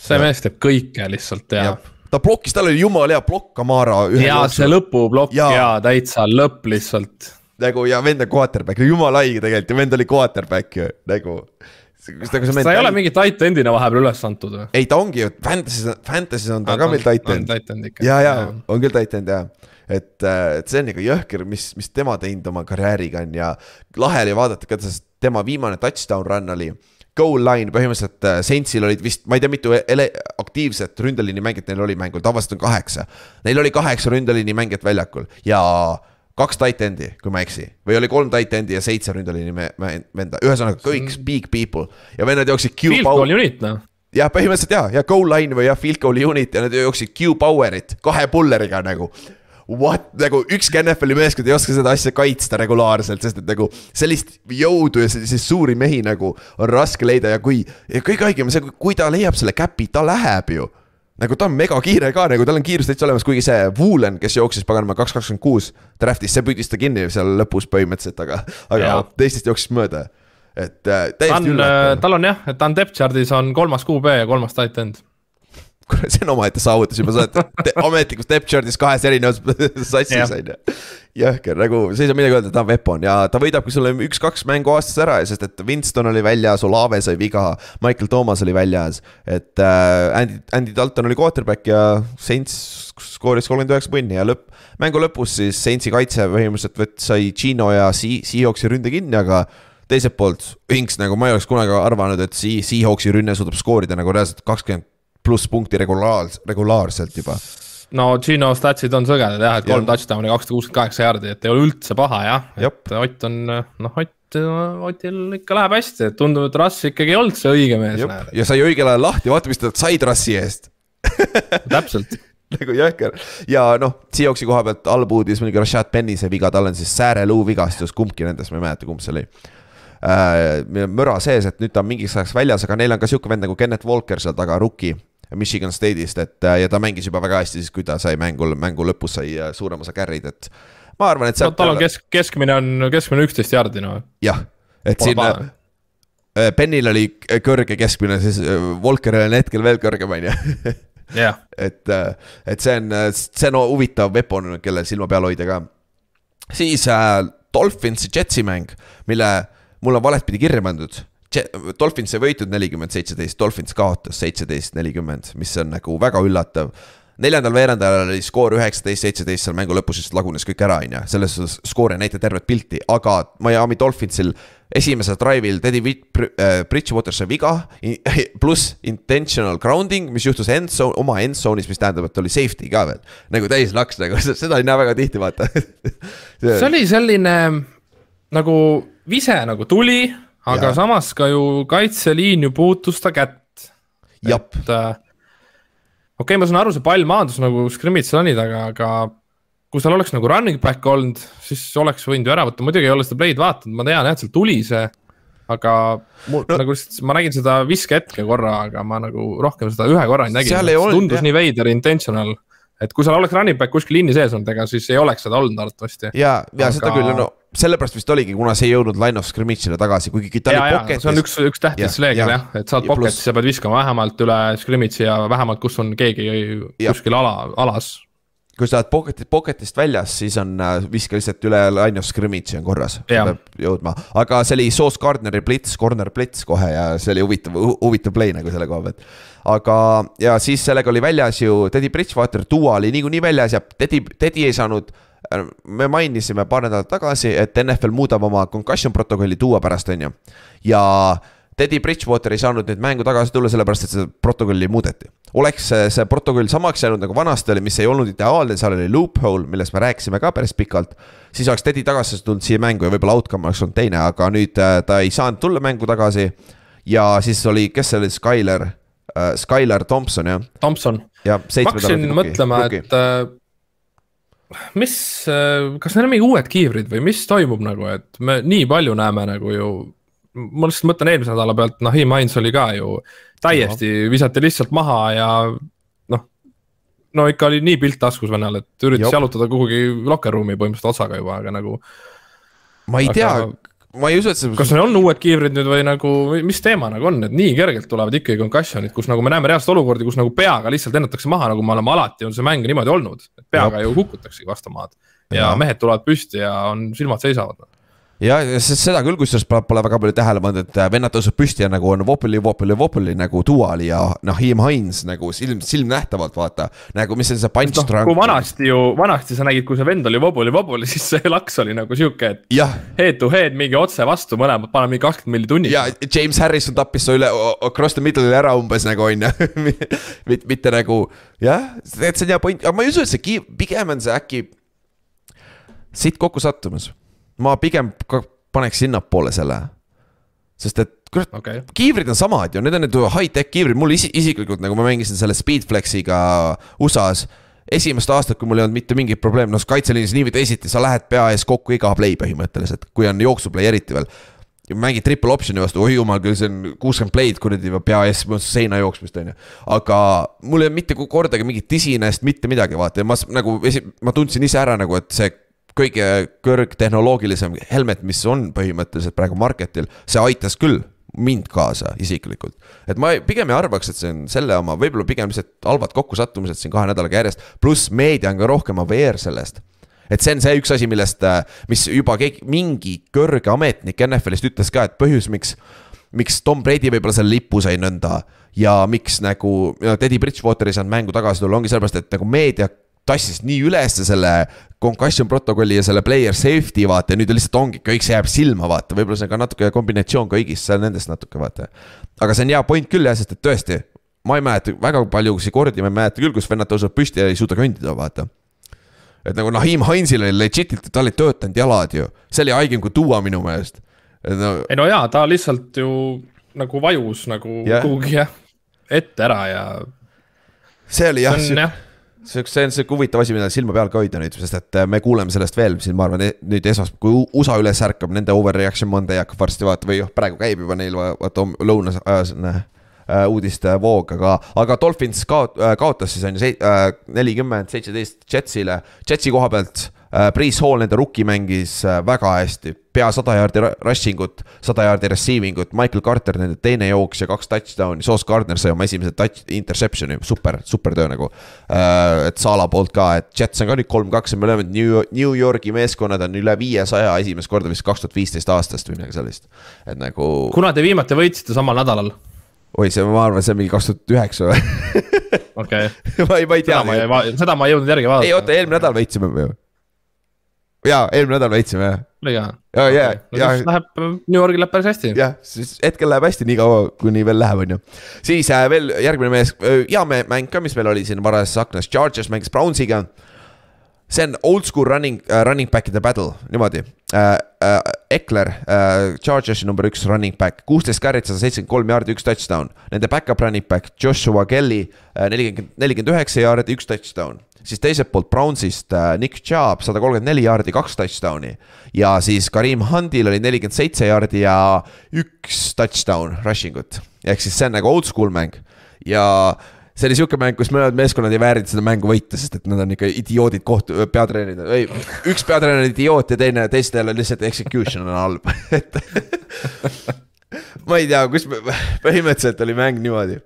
[SPEAKER 3] see mees teeb kõike lihtsalt ja, ja
[SPEAKER 2] ta blokkis, tal oli jumala hea plokk Kamara.
[SPEAKER 3] ja see lõpuplokk ja. ja täitsa lõpp lihtsalt.
[SPEAKER 2] nagu ja vend on quarterback, jumala haige tegelikult ja vend oli quarterback ju, nagu.
[SPEAKER 3] kas ta ei ole mingi tight end'ina vahepeal üles antud või?
[SPEAKER 2] ei, ta ongi ju, Fantasy's, Fantasy's on ta ah, ka meil tight end. ja, ja on küll tight end jah et, äh, et see on ikka jõhker, mis, mis tema teinud oma karjääriga on ja lahe oli vaadata, kuidas tema viimane touchdown run oli goal line põhimõtteliselt äh, Saintsil olid vist, ma ei tea, mitu ele-, aktiivset ründeliini mängijat neil oli mängul, tavaliselt on kaheksa. Neil oli kaheksa ründeliini mängijat väljakul ja kaks tight end'i, kui ma ei eksi. või oli kolm tight end'i ja seitse ründeliini venda, ühesõnaga kõik big people ja vennad jooksid Q.
[SPEAKER 3] Field goal unit noh
[SPEAKER 2] jah, põhimõtteliselt ja, ja goal line või jah, field goal unit ja nad jooksid Q Powerit kahe pulleriga nagu what, nagu ükski NFL-i meeskond ei oska seda asja kaitsta regulaarselt, sest et nagu sellist jõudu ja selliseid suuri mehi nagu on raske leida ja kui, ja kõige haigem on see, kui ta leiab selle käpi, ta läheb ju nagu ta on megakiire ka, nagu tal on kiirus täitsa olemas, kuigi see Woolen, kes jooksis paganama kaks kakskümmend kuus draft'is, see püüdis ta kinni seal lõpus põhimõtteliselt, aga, aga ja. teistest jooksis mööda. et äh, täiesti üllatav.
[SPEAKER 3] tal on jah, et ta on depth chart'is on kolmas QB ja kolmas tight end
[SPEAKER 2] kuule, see on omaette saavutus juba, sa oled ametlikus depth chart'is kahes erinevas sassis on ju. jõhker, nagu sa ei saa midagi öelda, ta on weapon ja ta võidabki sulle üks-kaks mängu aastas ära, sest et Winston oli väljas, Olave sai viga, Michael Thomas oli väljas. et äh, Andy, Andy Dalton oli quarterback ja Saints skooris kolmkümmend üheksa punni ja lõpp, mängu lõpus siis Saintsi kaitse põhimõtteliselt võt-, sai Gino ja Seahawksi ründe kinni, aga teiselt poolt, Inks nagu ma ei oleks kunagi arvanud, et Seahawksi rünne suudab skoorida nagu reaalselt kakskümmend pluss punkti regulaars-, regulaarselt juba.
[SPEAKER 3] no Gino statsid on sõgedad jah, et kolm touchdown'i, kakssada kuuskümmend kaheksa jaardi, et ei ole üldse paha jah, et Ott on noh, Ott, Otil ikka läheb hästi, et tundub, et Russ ikkagi ei olnud see õige mees.
[SPEAKER 2] ja sai õigel ajal lahti, vaata, mis ta said Russi eest.
[SPEAKER 3] Täpselt.
[SPEAKER 2] Nagu jõhker. Ja noh, Seahawksi koha pealt halb uudis muidugi Rashad Penny see viga, tal on siis sääreluu vigastus, kumbki nendest, ma ei mäleta, kumb see oli. Äh,. müra sees, et nüüd ta on mingiks ajaks väljas, aga neil on ka sihuke vend nagu Kennet Walker seal taga, rookie Michigan State'ist, et ja ta mängis juba väga hästi siis, kui ta sai mängu, mängu lõpus sai äh, suurem osa carry'd, et ma arvan, et
[SPEAKER 3] sealt no, tal on kesk, keskmine on, keskmine üksteist jardi no.
[SPEAKER 2] jah, et Pole siin. Äh, Benil oli kõrge keskmine, siis äh, Walkeril on hetkel veel kõrgem, on ju. et, et see on, see on huvitav weapon, kelle silma peal hoida ka. siis äh, Dolphinsi Jetsi mäng, mille mul on valet pidi kirja pandud Dolphins ei võitnud nelikümmend, seitseteist, Dolphins kaotas seitseteist, nelikümmend, mis on nagu väga üllatav. neljandal veerandajal oli skoor üheksateist, seitseteist, seal mängu lõpus just lagunes kõik ära, on ju, selles suhtes skoor ei näita tervet pilti, aga Miami Dolphinsil esimesel drive'il Teddy äh, Bridgewater sai viga, pluss intentional grounding, mis juhtus end zone, oma end zone'is, mis tähendab, et oli safety ka veel. nagu täis laks nagu, seda ei näe väga tihti, vaata
[SPEAKER 3] see oli selline nagu vise nagu tuli aga ja. samas ka ju kaitseliin ju puutus ta kätt. et äh, okei okay,, ma saan aru, see pall maandus nagu scrimmage run'i taga, aga kui seal oleks nagu running back olnud, siis oleks võinud ju ära võtta, muidugi ei ole seda play'd vaadanud, ma tean jah, et seal tuli see. aga mul no, nagu lihtsalt, ma nägin seda viskehetke korra, aga ma nagu rohkem seda ühe korra ei näinud, tundus jah. nii veider, intentional et kui seal oleks running back kuskil linni sees olnud, ega siis ei oleks seda olnud arvatavasti.
[SPEAKER 2] ja, ja aga... seda küll, no sellepärast vist oligi, kuna see ei jõudnud line of scrimmage'ile tagasi, kuigi ta ja, oli pocket'is.
[SPEAKER 3] see on üks, üks tähtis reegel jah, et sa oled pocket'is, sa pead viskama vähemalt üle scrimmage'i ja vähemalt, kus on keegi ja. kuskil ala, alas.
[SPEAKER 2] kui sa oled pocket'ist, pocket'ist väljas, siis on, äh, viska lihtsalt üle line of scrimmage'i on korras, peab jõudma. aga see oli Sauce Gardneri blitz, corner blitz kohe ja see oli huvitav, huvitav play nagu selle koha pealt aga, ja siis sellega oli väljas ju Teddy Bridgewater, Duo oli niikuinii väljas ja Teddy, Teddy ei saanud me mainisime paar nädalat tagasi, et NFL muudab oma concussion protokolli Duo pärast, on ju. ja Teddy Bridgewater ei saanud nüüd mängu tagasi tulla, sellepärast et seda protokolli muudeti. oleks see, protokoll samaks jäänud nagu vanasti oli, mis ei olnud ideaalne, seal oli loophole, millest me rääkisime ka päris pikalt. siis oleks Teddy tagasi tulnud siia mängu ja võib-olla outcome oleks olnud teine, aga nüüd äh, ta ei saanud tulla mängu tagasi. ja siis oli, kes see oli, Skyler uh,, Skyler Thompson jah.
[SPEAKER 3] Thompson.
[SPEAKER 2] ja.
[SPEAKER 3] ma hakkasin mõtlema, et uh, mis, kas need on mingi uued kiivrid või mis toimub nagu, et me nii palju näeme nagu ju ma lihtsalt mõtlen eelmise nädala pealt, Nahim Hines oli ka ju täiesti no., visati lihtsalt maha ja noh. no ikka oli nii pilt taskus vennal, et üritas Jop. jalutada kuhugi locker room'i põhimõtteliselt otsaga juba, aga nagu.
[SPEAKER 2] ma ei aga... tea, ma ei usu, et see.
[SPEAKER 3] kas neil on uued kiivrid nüüd või nagu, mis teema nagu on, et nii kergelt tulevad ikkagi concussion'id, kus nagu me näeme reaalselt olukordi, kus nagu peaga lihtsalt lennatakse maha, nagu me oleme alati on see mäng niimoodi olnud. peaga Jop. ju kukutaksegi vastu maad ja, ja mehed tulevad püsti ja on, silmad seisavad
[SPEAKER 2] ja, seda küll, kusjuures pole väga palju tähele pannud, et äh, vennad tõuseb püsti ja nagu on Vopoli, Vopoli, Vopoli nagu Duali ja Nahim Hines nagu silm, silmnähtavalt vaata. nagu, mis on see punch
[SPEAKER 3] no, trunk. kui vanasti ju, vanasti sa nägid, kui see vend oli Vopoli, Vopoli, siis see laks oli nagu sihuke, et. Head to head mingi otse vastu mõlemad, paneme mingi kakskümmend milli tunnis.
[SPEAKER 2] ja James Harrison tappis su üle across the middle'i ära umbes nagu on ju mitte, mitte nagu jah, et see on hea point, aga ma ei usu, et see pigem on see äkki siit kokku sattumas ma pigem paneks sinnapoole selle. sest et kurat okay., kiivrid on samad ju, need on need high-tech kiivrid, mul isi, isiklikult nagu ma mängisin selle Speedflexiga USA-s esimest aastat, kui mul ei olnud mitte mingit probleemi, noh kaitseliinis nii või teisiti, sa lähed pea ees kokku iga play põhimõtteliselt, kui on jooksuplay eriti veel. mängid triple option'i vastu, oi jumal küll, see on kuuskümmend play'd kuradi pea ees, seina jooksmist on ju. aga mul ei olnud mitte kordagi mingit tisinest, mitte midagi, vaata ja ma nagu, ma tundsin ise ära nagu, et see kõige kõrgtehnoloogilisem helmet, mis on põhimõtteliselt praegu market'il, see aitas küll mind kaasa isiklikult. et ma pigem ei arvaks, et see on selle oma, võib-olla pigem lihtsalt halvad kokkusattumised siin kahe nädalaga järjest, pluss meedia on ka rohkem aware sellest et see on see üks asi, millest, mis juba keegi, mingi kõrge ametnik NFL-ist ütles ka, et põhjus, miks, miks Tom Brady võib-olla selle lipu sai nõnda ja miks nagu Teddy Bridgewater ei saanud mängu tagasi tulla, ongi sellepärast, et nagu meedia tassis nii ülesse selle concussion protokolli ja selle player safety vaata ja nüüd lihtsalt ongi, kõik see jääb silma vaata, võib-olla see on ka natuke kombinatsioon kõigist seal nendest natuke vaata. aga see on hea point küll jah, sest et tõesti, ma ei mäleta väga paljusid kordi, ma ei mäleta küll, kus vennad tõusevad püsti ja ei suuda kõndida, vaata. et nagu Nahim Hainsil oli legit'ilt, tal ei töötanud jalad ju, see oli haigem kui tuua minu meelest.
[SPEAKER 3] No... ei no jaa, ta lihtsalt ju nagu vajus nagu yeah. kuhugi jah, ette ära ja.
[SPEAKER 2] see oli jah see, see on sihuke huvitav asi, mida silma peal ka hoida nüüd, sest et äh, me kuuleme sellest veel siin, ma arvan, e-, nüüd esmaspäeval, kui USA üles ärkab, nende overreaction Monday hakkab varsti vaata või noh, praegu käib juba neil vaata lõunas ajas on äh, uudiste voog, aga, aga Dolphins kaot-, äh, kaotas siis on ju nelikümmend, seitseteist Jetsile, Jetsi koha pealt Äh, Priis Hall, nende rookie mängis äh, väga hästi, pea sada jaardi rushing ut, sada jaardi receiving ut, Michael Carter nende teine jooks ja kaks touchdown'i, Sauce Gardner sai oma esimese touch, interception'i, super, super töö nagu. Äh, et Sala poolt ka, et Jets on ka nüüd kolm-kaks ja me oleme New, New Yorgi meeskonnad on üle viiesaja esimest korda vist kaks tuhat viisteist aastast või midagi sellist, et nagu.
[SPEAKER 3] kuna te viimati võitsite samal nädalal?
[SPEAKER 2] oi, see, ma arvan, see on mingi kaks tuhat üheksa või?
[SPEAKER 3] okei.
[SPEAKER 2] ma ei, ma ei tea.
[SPEAKER 3] seda ma ei jõudnud järgi vaadata.
[SPEAKER 2] ei oota, eelmine nädal võitsime ju jaa, eelmine nädal võitsime jah.
[SPEAKER 3] oli ka?
[SPEAKER 2] ja, ja,
[SPEAKER 3] ja. Läheb, New Yorgil läheb päris hästi.
[SPEAKER 2] jah, siis hetkel läheb hästi, nii kaua, kuni veel läheb, on ju. siis äh, veel järgmine mees, äh, hea mäng ka, mis meil oli siin varases aknas, Chargers mängis Brownsiga. see on old school running uh,, running back'ide battle, niimoodi uh,. Uh, Eckler uh,, Chargersi number üks running back, kuusteist carry't, sada seitsekümmend kolm jaardi, üks touchdown. Nende back-up running back Joshua Kelly, nelikümmend, nelikümmend üheksa jaardi, üks touchdown siis teiselt poolt Brownsist äh, Nick Chubb sada kolmkümmend neli jaardi, kaks touchdown'i. ja siis Karim Hundil oli nelikümmend seitse jaardi ja üks touchdown rushing ut. ehk siis see on nagu old school mäng ja see oli sihuke mäng, kus mõlemad meeskonnad ei väärinud seda mängu võita, sest et nad on ikka idioodid kohtu, peatreenerid, ei, üks peatreener on idioot ja teine, teistel on lihtsalt execution on halb et ma ei tea, kus, põhimõtteliselt oli mäng niimoodi.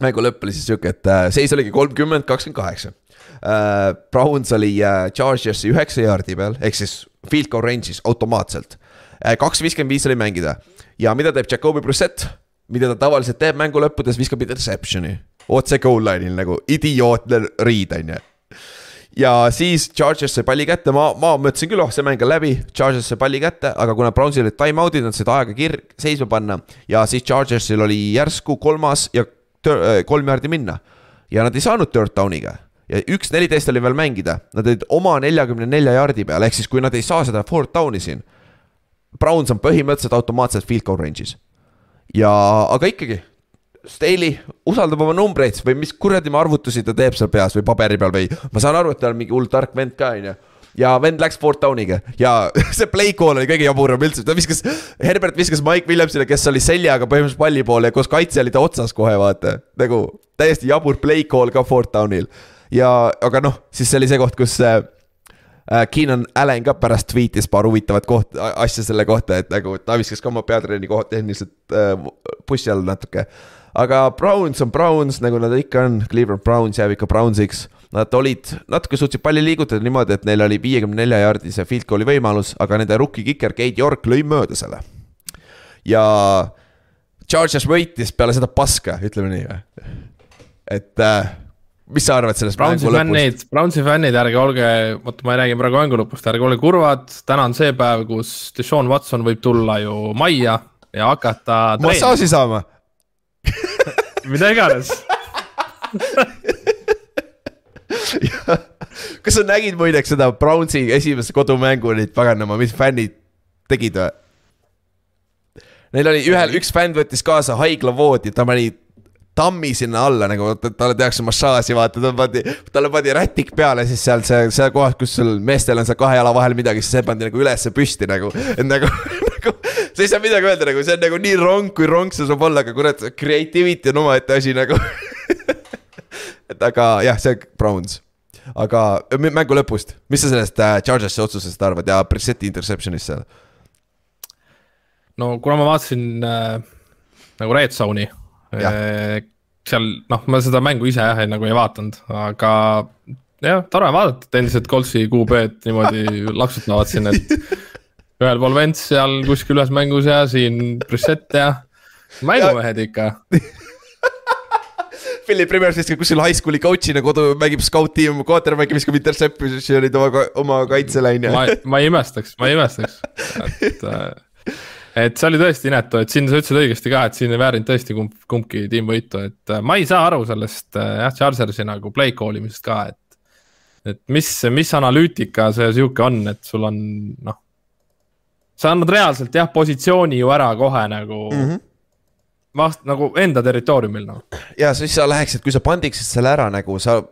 [SPEAKER 2] mängu lõpp oli siis sihuke, et äh, seis oligi kolmkümmend, kakskümmend kaheksa äh,. Browns oli äh, Chargersi üheksa jaardi peal, ehk siis field goal range'is automaatselt äh,. kaks viiskümmend viis oli mängida ja mida teeb Jakobi Brissett, mida ta tavaliselt teeb mängu lõppudes, viskab interception'i otse goal line'il nagu idiootne riid, on ju ja siis Chargers sai palli kätte, ma, ma mõtlesin küll, oh see mäng on läbi, Chargers sai palli kätte, aga kuna Brownsil olid time-out'id, nad said aega kir-, seisma panna. ja siis Chargersil oli järsku kolmas ja tör, kolm jaardi minna. ja nad ei saanud third down'iga ja üks neliteist oli veel mängida, nad olid oma neljakümne nelja jaardi peal, ehk siis kui nad ei saa seda fourth down'i siin. Browns on põhimõtteliselt automaatselt field goal range'is. ja, aga ikkagi, Staley usaldab oma numbreid või mis kuradi arvutusi ta teeb seal peas või paberi peal või. ma saan aru, et ta on mingi hull tark vend ka, onju ja vend läks fourth down'iga ja see play call oli kõige jaburam üldse, ta viskas, Herbert viskas Mike Williamsile, kes oli seljaga põhimõtteliselt palli poole ja koos kaitse oli ta otsas kohe, vaata. nagu täiesti jabur play call ka fourth down'il. Ja, aga noh, siis see oli see koht, kus äh, Keenan Allan ka pärast tweetis paar huvitavat koht, asja selle kohta, et nagu ta viskas ka oma peatreeni koha tehniliselt äh, bussi all natuke aga Browns on Browns, nagu nad ikka on, Cleveland Browns jääb ikka Brownsiks. Nad olid, natuke suutsid palli liigutada niimoodi, et neil oli viiekümne nelja jaardise field goal'i võimalus, aga nende rookie kiker Keit York lõi mööda selle. ja Chargers võitis peale seda paska, ütleme nii või. et äh, mis sa arvad sellest
[SPEAKER 3] Brownsi fännid, Brownsi fännid, ärge olge, oota, ma ei räägi praegu mängu lõpust, ärge olge kurvad, täna on see päev, kus Deshaun Watson võib tulla ju majja ja hakata.
[SPEAKER 2] massaaži saama
[SPEAKER 3] mida iganes
[SPEAKER 2] kas sa nägid muideks seda Brownsi esimest kodumängu, neid paganama, mis fännid tegid või? Neil oli ühel, üks fänn võttis kaasa haiglavoodi, ta pani tammi sinna alla nagu, talle tehakse massaaži, vaata, talle pandi, talle pandi rätik peale, siis seal see, seal kohas, kus sul meestel on seal kahe jala vahel midagi, siis see pandi nagu ülesse püsti nagu, et nagu nagu sa ei saa midagi öelda nagu, see on nagu nii rong, kui rong see saab olla, aga kurat, creativity on omaette asi nagu et aga jah, see Browns. aga mängu lõpust, mis sa sellest äh, Chargers'i otsusest arvad ja Brisseti interception'ist seal?
[SPEAKER 3] no kuna ma vaatasin äh, nagu red zone'i seal noh, ma seda mängu ise jah, nagu ei vaadanud, aga jah, tore vaadata, et endiselt Coltsi QB-d niimoodi laksutavad siin, et ühel pool Vents seal kuskil ühes mängus ja siin Brissett ja mängumehed ikka
[SPEAKER 2] Philip Rivers viskab kuskil high school'i coach'ina kodu, mängib scout tiim, quarterback'i viskab interception'id oma, oma ju.
[SPEAKER 3] ma, ma ei imestaks, ma ei imestaks, et äh, et see oli tõesti inetu, et siin sa ütlesid õigesti ka, et siin ei väärinud tõesti kumb, kumbki tiim võitu, et äh, ma ei saa aru sellest äh, jah, Chargersi nagu play call imisest ka, et. et mis, mis analüütika see sihuke on, et sul on noh sa annad reaalselt jah, positsiooni ju ära kohe nagu mm. -hmm vast nagu enda territooriumil noh.
[SPEAKER 2] ja siis sa läheksid, kui sa pandiksid selle ära nagu sa.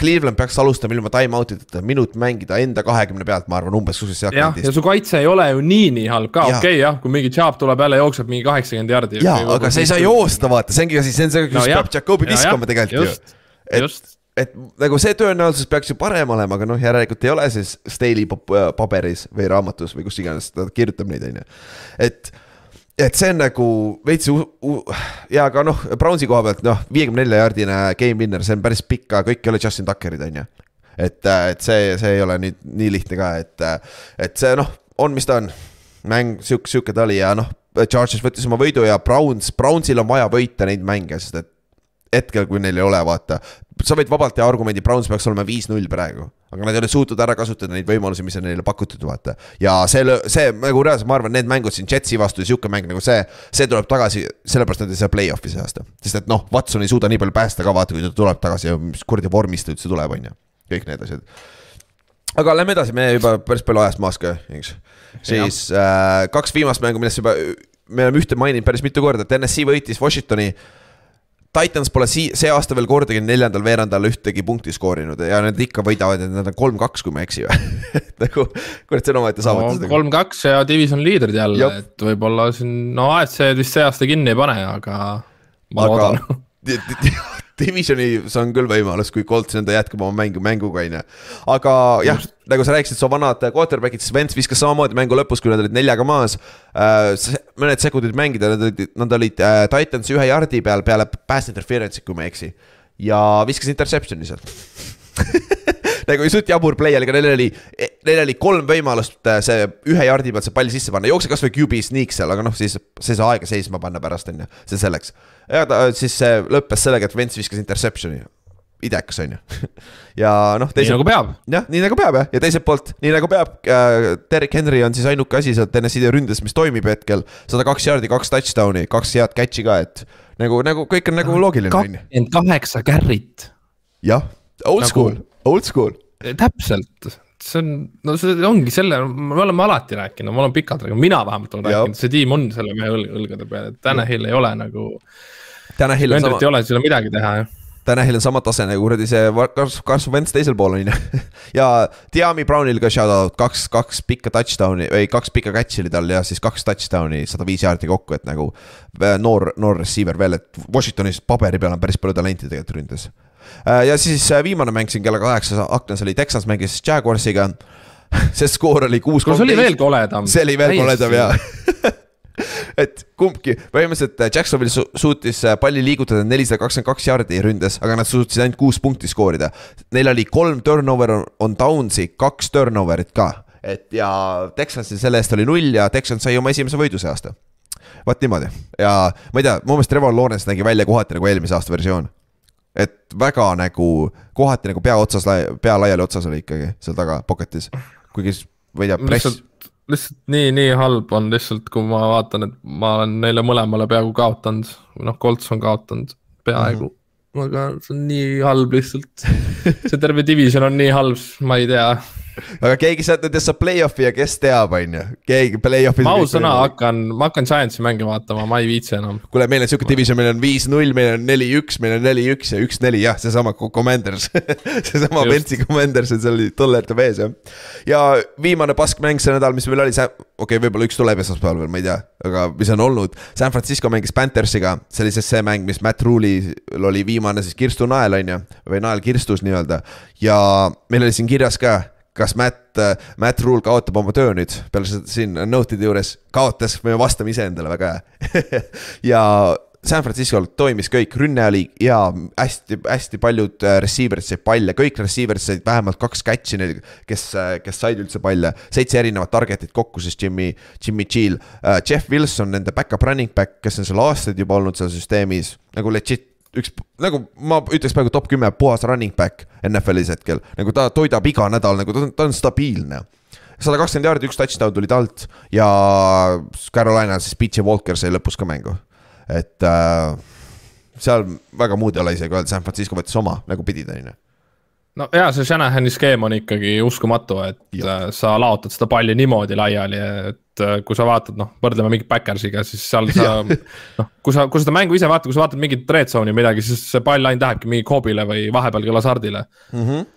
[SPEAKER 2] Cleveland peaks alustama ilma time-out ideta, minut mängida enda kahekümne pealt, ma arvan, umbes kuskil
[SPEAKER 3] sealkandis. ja su kaitse ei ole ju nii, nii halb ka, okei okay, jah, kui mingi Chubb tuleb jälle, jookseb mingi kaheksakümmend jardi.
[SPEAKER 2] ja, aga sa ei saa joosta, vaata, see ongi asi, see on see, kus no, peab Jakobi viskama tegelikult ju. et et nagu see tõenäosus peaks ju parem olema, aga noh, järelikult ei ole siis Staley paberis või raamatus või kus iganes ta kirjutab neid, on ju. et, et see on nagu veits ja ka noh, Brownsi koha pealt noh, viiekümne nelja jaardine game winner, see on päris pikk, aga kõik ei ole Justin Tuckerid, on ju. et, et see, see ei ole nii, nii lihtne ka, et, et see noh, on, mis ta on. mäng sihuke, sihuke ta oli ja noh, Charges võttis oma võidu ja Browns, Brownsil on vaja võita neid mänge, sest et hetkel, kui neil ei ole, vaata. Sa võid vabalt teha argumendi, Browns peaks olema viis-null praegu. aga nad ei ole suutnud ära kasutada neid võimalusi, mis on neile pakutud, vaata. ja see, see nagu reaalselt, ma arvan, need mängud siin Jetsi vastu ja sihuke mäng nagu see, see tuleb tagasi, sellepärast nad ei saa play-off'i see aasta. sest et noh, Watson ei suuda nii palju päästa ka, vaata, kui ta tuleb tagasi ja mis kuradi vormis ta üldse tuleb, on ju. kõik need asjad aga lähme edasi, me juba päris palju ajast maas ka, eks. siis äh, kaks viimast mängu, millest juba me oleme ühte maininud päris mitu korda, et NSC võitis Washingtoni äh, Titans pole sii-, see aasta veel kordagi neljandal veerandal ühtegi punkti skoorinud ja nad ikka võidavad, et nad on kolm-kaks, kui ma ei eksi või? Nagu, kurat, see on omaette saavutus
[SPEAKER 3] no,. kolm-kaks ja division liidrid jälle, et võib-olla siin, no AFC vist see aasta kinni ei pane, aga ma aga... loodan
[SPEAKER 2] Divisionis on küll võimalus, kui Colts enda jätkab oma mängu, mänguga, on ju. aga jah, nagu sa rääkisid, su vanad quarterback'id, siis Vents viskas samamoodi mängu lõpus, kui nad olid neljaga maas äh,. mõned sekundid mängida, nad olid, nad olid äh, Titansi ühe jardi peal peale pass interference'i, kui ma ei eksi. ja viskas interception'i sealt nagu suht jabur play oli, aga neil oli, neil oli kolm võimalust äh, see ühe jardi pealt see pall sisse panna, jookse kasvõi QB sneak seal, aga noh, siis see sai aega seisma panna pärast, on ju, see selleks. ja ta siis see lõppes sellega, et Vents viskas interception'i. idekas, on ju. ja noh,
[SPEAKER 3] nii nagu peab.
[SPEAKER 2] jah, nii nagu peab jah, ja teiselt poolt, nii nagu peab äh,, Derek Henry on siis ainuke asi seal TNS-i ründes, mis toimib hetkel. sada kaks jaardi, kaks touchdown'i, kaks head catch'i ka, et nagu, nagu kõik on nagu loogiline.
[SPEAKER 3] kakskümmend kaheksa carry't.
[SPEAKER 2] jah, old nagu... school, old school.
[SPEAKER 3] täpselt, see on, no see ongi selle, me oleme alati rääkinud, ma olen pikalt rääkinud, mina vähemalt olen rääkinud, see tiim on selle mehe õlgade peal, et Tanahil ei ole nagu.
[SPEAKER 2] Tanahil on
[SPEAKER 3] sama. ei ole, siin on midagi teha jah
[SPEAKER 2] Tanahil on sama tase nagu kuradi see Carson Wentz teisel pool on ju. ja Diami Brownil ka shout out, kaks, kaks pikka touchdown'i või kaks pikka catch'i oli tal ja siis kaks touchdown'i, sada viis jaardi kokku, et nagu. Äh, noor, noor receiver veel, et Washingtonis paberi peal on päris palju talenti tegelikult ründes. Äh, ja siis äh, viimane mäng siin kella kaheksa aknas oli Texas mängis Jaguarsiga see skoor oli kuus.
[SPEAKER 3] see oli veel koledam.
[SPEAKER 2] see oli veel koledam jaa et kumbki, põhimõtteliselt äh, Jacksonvil su suutis palli liigutada nelisada kakskümmend kaks jaardi ründes, aga nad suutsid ainult kuus punkti skoorida. Neil oli kolm turnover on downs'i, kaks turnover'it ka. et ja Texansil selle eest oli null ja Texan sai oma esimese võidu see aasta. vot niimoodi ja ma ei tea, mu meelest Trevor Lawrence nägi välja kohati nagu eelmise aasta versioon. Et väga nagu kohati nagu pea otsas, pea laiali otsas oli ikkagi seal taga pocket'is, kuigi ma ei tea, press
[SPEAKER 3] lihtsalt nii, nii halb on lihtsalt, kui ma vaatan, et ma olen neile mõlemale peaaegu kaotanud, või noh, Colts on kaotanud peaaegu mm. -hmm. aga see on nii halb lihtsalt see terve division on nii halb, ma ei tea
[SPEAKER 2] aga keegi sealt nüüd saab play-off'i ja kes teab, on ju, keegi play-off'is.
[SPEAKER 3] ma ausõna hakkan, ma hakkan Giantsi mänge vaatama, ma ei viitsi enam.
[SPEAKER 2] kuule, meil on sihuke division, meil on viis-null, meil on neli-üks, meil on neli-üks ja üks-neli, jah, seesama Commanders seesama Peltsi Commanders on seal tollerte mees jah. ja viimane paskmäng see nädal, mis meil oli, see, okei okay,, võib-olla üks tuleb esmaspäeval veel, ma ei tea, aga mis on olnud. San Francisco mängis Panthersiga, see oli siis see mäng, mis Matt Rule'il oli viimane siis kirstu nael, on ju, või nael kirstus nii-öelda. ja meil oli siin kirjas ka kas Matt, Matt Rule kaotab oma töö nüüd peale seda siin note'ide juures, kaotas, me vastame iseendale, väga hea ja San Francisco'l toimis kõik, rünne oli hea, hästi-hästi paljud äh, receiver'id said palle, kõik receiver'id said vähemalt kaks catch'i neil, kes, äh, kes said üldse palle. seitse erinevat target'it kokku siis Jimmy, Jimmy G-l uh,. Jeff Wilson, nende back-up running back, kes on seal aastaid juba olnud seal süsteemis, nagu legit üks nagu ma ütleks praegu top kümme puhas running back NFL-is hetkel, nagu ta toidab iga nädal, nagu ta on, ta on stabiilne. sada kakskümmend jaardi, üks touchdown tuli talt ja Carolina siis PJ Walker sai lõpus ka mängu, et äh, seal väga muud ei ole isegi öelda, San Francisco võttis oma nagu pidid, on ju
[SPEAKER 3] no ja see Shanahani skeem on ikkagi uskumatu, et ja. Äh, sa laotad seda palli niimoodi laiali, et äh, kui sa vaatad, noh, võrdleme mingi Backersiga, siis seal sa noh, kui sa, kui seda mängu ise vaatad, kui sa vaatad mingit red zone'i midagi, siis see pall ainult lähebki mingi Koobile või vahepeal ka Lazardile
[SPEAKER 2] mm. -hmm.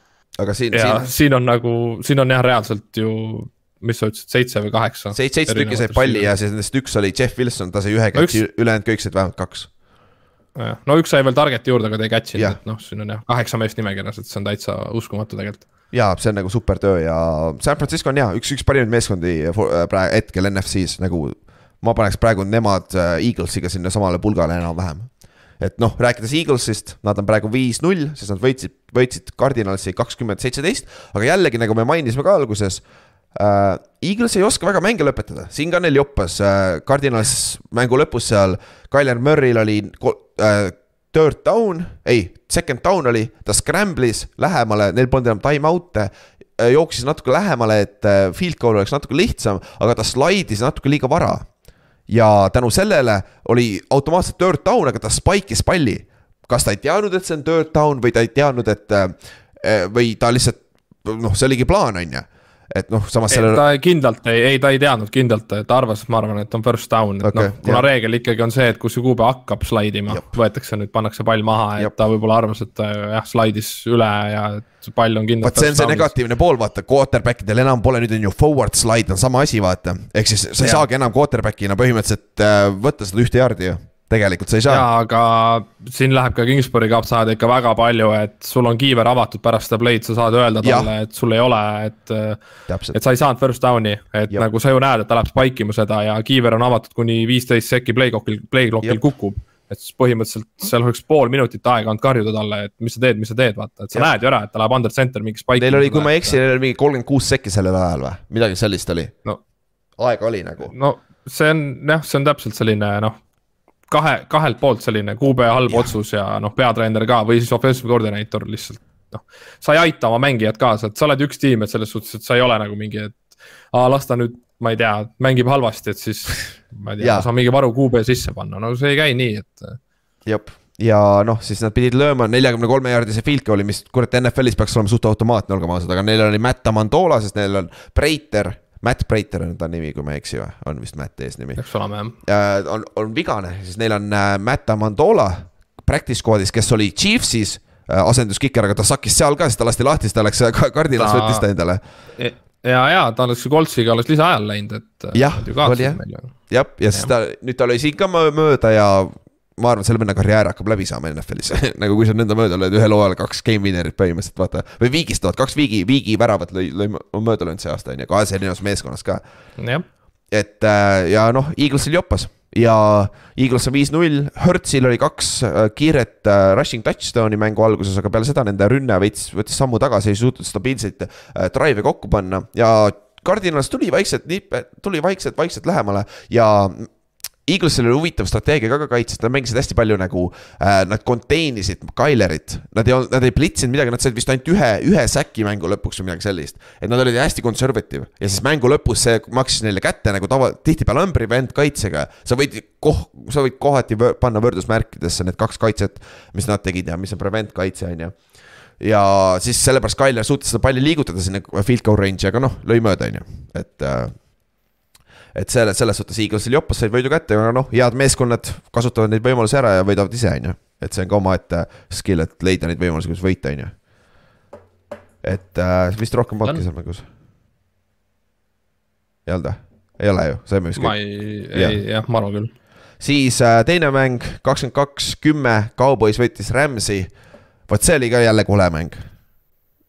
[SPEAKER 2] aga siin.
[SPEAKER 3] siin... siin on nagu, siin on jah, reaalselt ju mis sa ütlesid, seitse või kaheksa?
[SPEAKER 2] seitse, seitse tükki sai palli ja siis nendest üks oli Jeff Wilson, ta sai ühe catch'i üks..., ülejäänud kõik said vähemalt kaks
[SPEAKER 3] no üks sai veel target'i juurde, aga ta ei catch inud, et noh, siin on jah kaheksa meest nimekirjas, et see on täitsa uskumatu tegelikult.
[SPEAKER 2] Ja see on nagu super töö ja San Francisco on ja üks, üks parimaid meeskondi äh, praegu hetkel NFC-s nagu. ma paneks praegu nemad äh, Eaglesiga sinna samale pulgale enam-vähem. et noh, rääkides Eaglesist, nad on praegu viis-null, sest nad võitsid, võitsid Cardinalsi kakskümmend seitseteist, aga jällegi, nagu me mainisime ka alguses Uh, Eagles ei oska väga mänge lõpetada, siin ka neil joppas uh,, Cardinals mängu lõpus seal, Tyler Murry'l oli uh, third down, ei, second down oli, ta scramble'is lähemale, neil polnud enam time out'e uh,. jooksis natuke lähemale, et uh, field goal oleks natuke lihtsam, aga ta slaidis natuke liiga vara. ja tänu sellele oli automaatselt third down, aga ta spike'is palli. kas ta ei teadnud, et see on third down või ta ei teadnud, et uh, või ta lihtsalt noh, see oligi plaan, on ju et noh, samas
[SPEAKER 3] sellel. ta kindlalt ei, ei ta ei teadnud kindlalt, ta arvas, ma arvan, et on first down, et okay, noh, kuna jah. reegel ikkagi on see, et kui see kuupäev hakkab slaidima, võetakse nüüd, pannakse pall maha, et Jab. ta võib-olla arvas, et jah, slaidis üle ja et pall on kindlalt.
[SPEAKER 2] vot see on see negatiivne pool, vaata, quarterback idel enam pole, nüüd on ju forward slide on sama asi, vaata. ehk siis sa ei ja. saagi enam quarterback'ina põhimõtteliselt äh, võtta seda ühte jaardi ju tegelikult sa ei saa.
[SPEAKER 3] jaa, aga siin läheb ka Kingsbury kaob saada ikka väga palju, et sul on kiiver avatud pärast seda play'd, sa saad öelda talle, et sul ei ole, et. et sa ei saanud first down'i, et ja. nagu sa ju näed, et ta läheb spike ima seda ja kiiver on avatud kuni viisteist sekki play clock'il, play clock'il kukub. et siis põhimõtteliselt seal oleks pool minutit aega olnud karjuda talle, et mis sa teed, mis sa teed, vaata, et sa ja. näed ju ära, et ta läheb under center mingi spike.
[SPEAKER 2] Teil oli, kui ma ei eksi, neil oli mingi kolmkümmend kuus sekki sellel ajal või, midagi sellist oli no.? aega oli nagu.
[SPEAKER 3] no see on jah, see on täpselt selline noh kahe, kahelt poolt selline QB halb ja. otsus ja noh, peatreener ka või siis offensive coordinator lihtsalt noh. sa ei aita oma mängijat kaasa, et sa oled üks tiim, et selles suhtes, et sa ei ole nagu mingi, et aa, las ta nüüd, ma ei tea, mängib halvasti, et siis. ma ei tea, saan mingi varu QB sisse panna, no see ei käi nii, et.
[SPEAKER 2] jep, ja noh, siis nad pidid lööma neljakümne kolme jaardise field goal'i, mis kurat NFL-is peaks olema suht automaatne, olgem ausad, aga neil oli Matt Amandola, sest neil on Breiter Matt Breiter on ta nimi, kui ma ei eksi või, on vist Matt eesnimi.
[SPEAKER 3] peaks olema jah
[SPEAKER 2] äh,. on, on vigane, siis neil on äh, Matt Amandola practice squad'is, kes oli Chiefsis äh, asenduskiker, aga ta sakkis seal ka, siis ta lasti lahti, siis ta läks Cardinals ta... võttis ta endale
[SPEAKER 3] e. ja, ja ta oleks Coltsiga oleks lisaajal läinud, et.
[SPEAKER 2] Jah, oli jah, jah, ja siis ta, nüüd ta oli siin ka mööda ja ma arvan, selle venna karjäär hakkab läbi saama NFL-is nagu kui sa nõnda mööda lööd ühel hooajal kaks game winner'it põhimõtteliselt vaata. või viigistavad, kaks viigi, viigi väravat lõi, lõi, on mööda löönud see aasta on ju, kahes erinevas meeskonnas ka. et äh, ja noh, Eaglesil joppas ja Eagles on viis-null, Hertzil oli kaks äh, kiiret äh, rushing touchdown'i mängu alguses, aga peale seda nende rünne veits võttis sammu tagasi, ei suutnud stabiilseid drive'e kokku panna ja Cardinals tuli vaikselt, tuli vaikselt, vaikselt lähemale ja Eaglesil oli huvitav strateegia ka, ka kaitses, nad mängisid hästi palju nagu äh,, nad contain isid Kylerit. Nad ei olnud, nad ei plitsinud midagi, nad said vist ainult ühe, ühe säki mängu lõpuks või midagi sellist. et nad olid hästi conservative ja siis mängu lõpus see maksis neile kätte nagu tava, tihtipeale on prevent kaitsega. sa võid koh-, sa võid kohati vör, panna võrdusmärkidesse need kaks kaitset, mis nad tegid ja mis on prevent kaitse, on ju ja siis sellepärast Kyler suutis seda palli liigutada sinna field goal range'i, aga noh, lõi mööda, on ju, et äh, et selle, selles suhtes Eaglesil joppas said võidu kätte, aga noh, head meeskonnad kasutavad neid võimalusi ära ja võidavad ise, on ju. et see on ka omaette skill, et leida neid võimalusi, kuidas võita, on ju. et äh, vist rohkem polnudki seal mängus. ei olnud või? ei ole ju, saime vist
[SPEAKER 3] ma ei, ei jah, ma arvan küll.
[SPEAKER 2] siis äh, teine mäng, kakskümmend kaks, kümme, Cowboys võitis Rams'i. vot see oli ka jälle kole mäng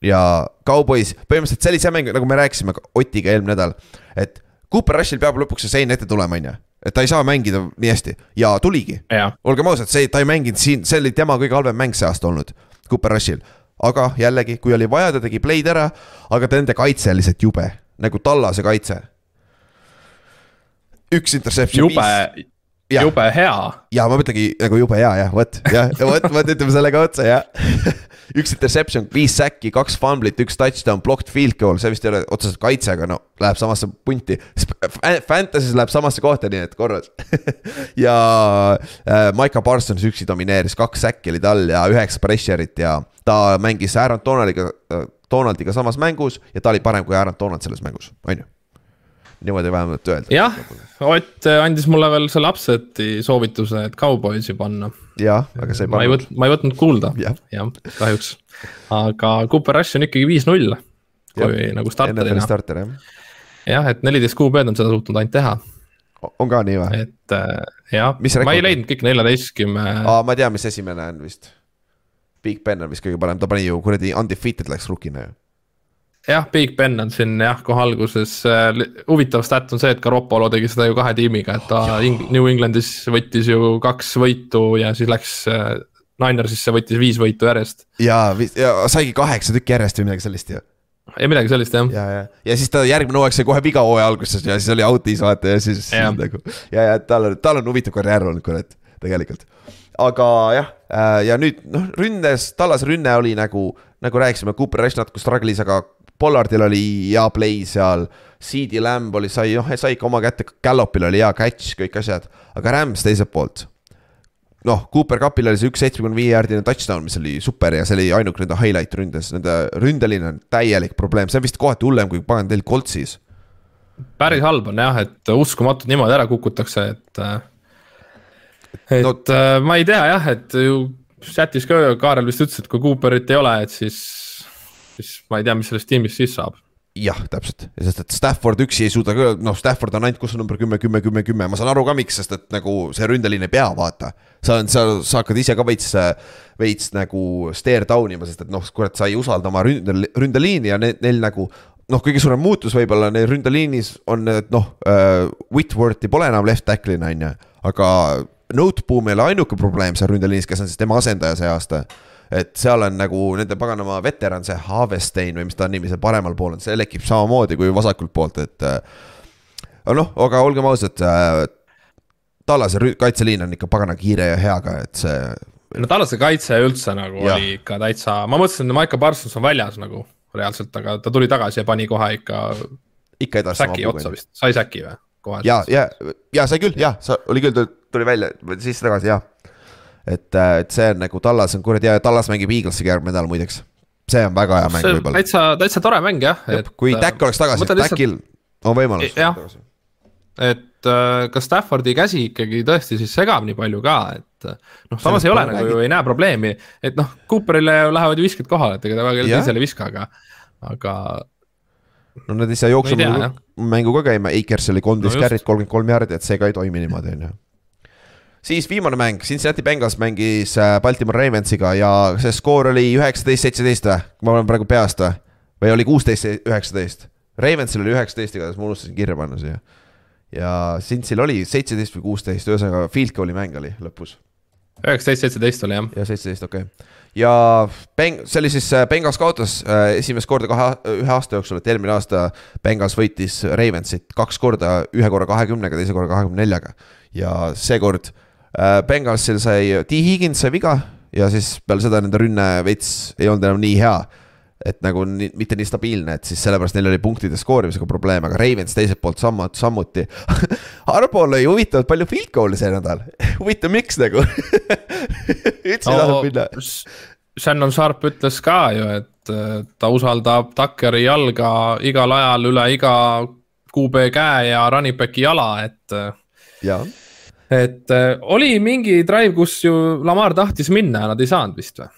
[SPEAKER 2] ja Cowboys, põhimõtteliselt see oli see mäng, nagu me rääkisime Otiga eelmine nädal, et Cooper Rushil peab lõpuks see sein ette tulema, on ju. et ta ei saa mängida nii hästi ja tuligi. olgem ausad, see, ta ei mänginud siin, see oli tema kõige halvem mäng see aasta olnud, Cooper Rushil. aga jällegi, kui oli vaja, ta tegi play'd ära, aga nende kaitse lihtsalt jube, nagu tallase kaitse. üks interception.
[SPEAKER 3] jube, jube hea.
[SPEAKER 2] ja ma mõtlengi nagu jube hea jah, vot jah, vot, vot ütleme selle ka otsa jah üks interception, viis säkki, kaks fumblit, üks touchdown, blocked field goal, see vist ei ole otseselt kaitse, aga no läheb samasse punti. Fantasy's läheb samasse kohta, nii et korras ja äh, Maiko Parsons üksi domineeris, kaks säkki oli tal ja üheksa pressure'it ja ta mängis Aaron Donaldiga äh,, Donaldiga samas mängus ja ta oli parem kui Aaron Donald selles mängus, on ju niimoodi vähemalt öelda.
[SPEAKER 3] jah, Ott äh, andis mulle veel selle upset'i soovituse, et Cowboysi panna.
[SPEAKER 2] jah, aga sa ei pannud.
[SPEAKER 3] ma ei võtnud, ma ei võtnud kuulda ja., jah, kahjuks. aga Cooper Rush on ikkagi viis-null, kui nagu starterina.
[SPEAKER 2] starter jah.
[SPEAKER 3] jah, et neliteist QB-d on seda suutnud ainult teha.
[SPEAKER 2] on ka nii või?
[SPEAKER 3] et äh, jah, ma ei leidnud kõik neljateistkümne.
[SPEAKER 2] aa, ma tean, mis esimene on vist. Big Ben on vist kõige parem, ta pani ju kuradi undefeated läks rookina ju
[SPEAKER 3] jah, Big Ben on siin jah, kohe alguses äh,, huvitav stat on see, et Garoppolo tegi seda ju kahe tiimiga, et ta Ing New Englandis võttis ju kaks võitu ja siis läks äh, Ninersisse, võttis viis võitu järjest.
[SPEAKER 2] ja, ja saigi kaheksa tükki järjest või midagi sellist ju
[SPEAKER 3] ja midagi sellist jah.
[SPEAKER 2] ja, ja, ja siis ta järgmine hooaeg sai kohe viga hooaja alguses ja siis oli out'is vaata ja siis ja. nagu. ja, ja tal on, tal on huvitav karjäär olnud kurat, tegelikult. aga jah, äh, ja nüüd noh, ründes, Tallase rünne oli nagu, nagu rääkisime, Cooper Rush natuke struggle'is, aga Pollardil oli hea play seal, CD Lamb oli, sai, noh, sai ikka oma kätte, Gallopil oli hea catch, kõik asjad, aga Rams teiselt poolt. noh, Cooper Cupil oli see üks seitsmekümne viie jaardine touchdown, mis oli super ja see oli ainuke nende highlight ründes, nende ründeline on täielik probleem, see on vist kohati hullem kui pagan teil Coltsis.
[SPEAKER 3] päris halb on jah, et uskumatult niimoodi ära kukutakse, et. et no, äh, ma ei tea jah, et ju chatis ka Kaarel vist ütles, et kui Cooperit ei ole, et siis siis ma ei tea, mis sellest tiimist siis saab.
[SPEAKER 2] Jah, täpselt, sest et Stafford üksi ei suuda ka, noh, Stafford on ainult, kus on number kümme, kümme, kümme, kümme, ma saan aru ka, miks, sest et nagu see ründeline ei pea, vaata. sa, sa, sa hakkad ise ka veits, veits nagu stare down ima, sest et noh, kurat, sa ei usalda oma ründel, ründeliini ja neil, neil nagu noh, kõige suurem muutus võib-olla neil ründeliinis on, et noh uh,, Whitworthi pole enam left tackle'ina, on ju, aga Noteboom ei ole ainuke probleem seal ründeliinis, kes on siis tema asendaja see aasta et seal on nagu nende paganama veteran, see Harvestein või mis ta nimi seal paremal pool on, see lekib samamoodi kui vasakult poolt, et. Äh, noh, aga olgem ausad, äh, Tallase kaitseliin on ikka pagana kiire ja hea ka, et see.
[SPEAKER 3] no Tallase kaitse üldse nagu ja. oli ikka täitsa, ma mõtlesin, et Maiko Parsons on väljas nagu reaalselt, aga ta tuli tagasi ja pani kohe ikka
[SPEAKER 2] ikka edasi.
[SPEAKER 3] säki otsa vist, sai säki või?
[SPEAKER 2] ja, ja, ja sai küll, jah, sa oli küll, tuli välja, siis tagasi jah. et, et see on nagu Tallas on kuradi hea ja Tallas mängib Eaglesiga järgmine nädal muideks. see on väga hea mäng võib-olla.
[SPEAKER 3] täitsa, täitsa tore mäng jah.
[SPEAKER 2] kui Tack oleks tagasi, Tackil on võimalus.
[SPEAKER 3] Et äh, kas Staffordi käsi ikkagi tõesti siis segab nii palju ka, et äh, noh, samas ei ole nagu ju ei näe probleemi, et noh, Cooperile lähevad ju visked kohale, et ega ta väga teisele ei viska, aga, aga
[SPEAKER 2] no nad ei saa jooksu
[SPEAKER 3] jah.
[SPEAKER 2] mängu ka käima, Akers oli kolmteist
[SPEAKER 3] No
[SPEAKER 2] no carry't, kolmkümmend kolm jaardi, et see ka ei toimi niimoodi, on ju. Siis viimane mäng, Cincinnati Bengals mängis äh, Baltimore Ravensiga ja see skoor oli üheksateist, seitseteist või? ma olen praegu peast või? või oli kuusteist, üheksateist? Ravensil oli üheksateist, igatahes ma unustasin kirja panna siia. ja Cincyl oli seitseteist või kuusteist, ühesõnaga field goal'i mäng oli lõpus
[SPEAKER 3] üheksateist, seitseteist oli jah.
[SPEAKER 2] ja seitseteist, okei okay.. ja Beng-, see oli siis äh, Bengals kaotas äh, esimest korda kahe, ühe aasta jooksul, et eelmine aasta Bengals võitis Ravensit kaks korda, ühe korra kahekümnega, teise korra kahekümne neljaga. ja seekord äh, Bengalsil sai, T Higgins sai viga ja siis peale seda nende rünne veits ei olnud enam nii hea et nagu nii, mitte nii stabiilne, et siis sellepärast neil oli punktide skoorimisega probleeme, aga Ravens teiselt poolt sammu-, samuti. Harbo lõi huvitavalt palju field goal'e see nädal, huvitav, miks nagu üldse ei tahtnud minna.
[SPEAKER 3] Shannon Sharp ütles ka ju, et äh, ta usaldab Tuckeri jalga igal ajal üle iga QB käe ja running back'i jala, et äh,
[SPEAKER 2] jaa,
[SPEAKER 3] et äh, oli mingi drive, kus ju Lamar tahtis minna ja nad ei saanud vist või?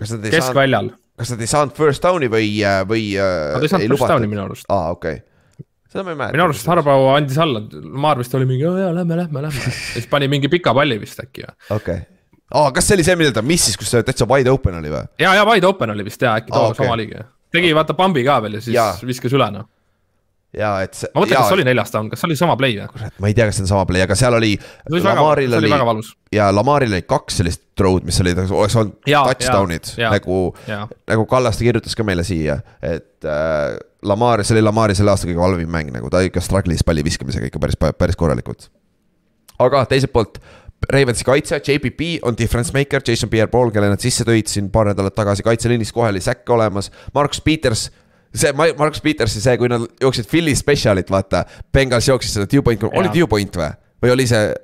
[SPEAKER 2] ei
[SPEAKER 3] keskväljal,
[SPEAKER 2] kas nad ei saanud first down'i või, või.
[SPEAKER 3] nad ei saanud first down'i minu arust.
[SPEAKER 2] aa, okei okay., seda ma ei mäleta.
[SPEAKER 3] minu arust Harbaugh andis alla, Lamar vist oli mingi, jaa, lähme, lähme, lähme. ja siis pani mingi pika palli vist äkki või?
[SPEAKER 2] okei okay., aa, kas see oli see, millal ta missis, kus täitsa wide open oli või?
[SPEAKER 3] ja, ja wide open oli vist jaa, äkki
[SPEAKER 2] Aa,
[SPEAKER 3] too
[SPEAKER 2] okei.
[SPEAKER 3] sama oligi. tegi vaata pambi ka veel ja siis
[SPEAKER 2] Jaa.
[SPEAKER 3] viskas üle noh.
[SPEAKER 2] jaa, et see.
[SPEAKER 3] ma mõtlen, kas see oli neljas down, kas see oli sama play või?
[SPEAKER 2] kurat, ma ei tea, kas see on sama play, aga seal oli.
[SPEAKER 3] see oli väga,
[SPEAKER 2] Lamaril
[SPEAKER 3] see oli väga valus.
[SPEAKER 2] ja Lamaril oli kaks sellist throw'd, mis olid, oleks olnud touchdown'id nagu, nagu Kallaste kirjutas ka meile siia, et äh, Lamar, see oli Lamari selle aasta kõige halvim mäng nagu, ta ikka struggle'is palli viskamisega ikka päris, päris korralikult. aga teiselt poolt Ravensi kaitse, JPP on difference maker, Jason Pierre-Paul, kelle nad sisse tõid siin paar nädalat tagasi, kaitseliinis kohe oli säkk olemas, Markus Peters see Ma- Markus Petersi see, kui nad jooksid Philly special'it, vaata, Bengals jooksis seda two point, oli
[SPEAKER 3] Jaa.
[SPEAKER 2] two point või, või oli see,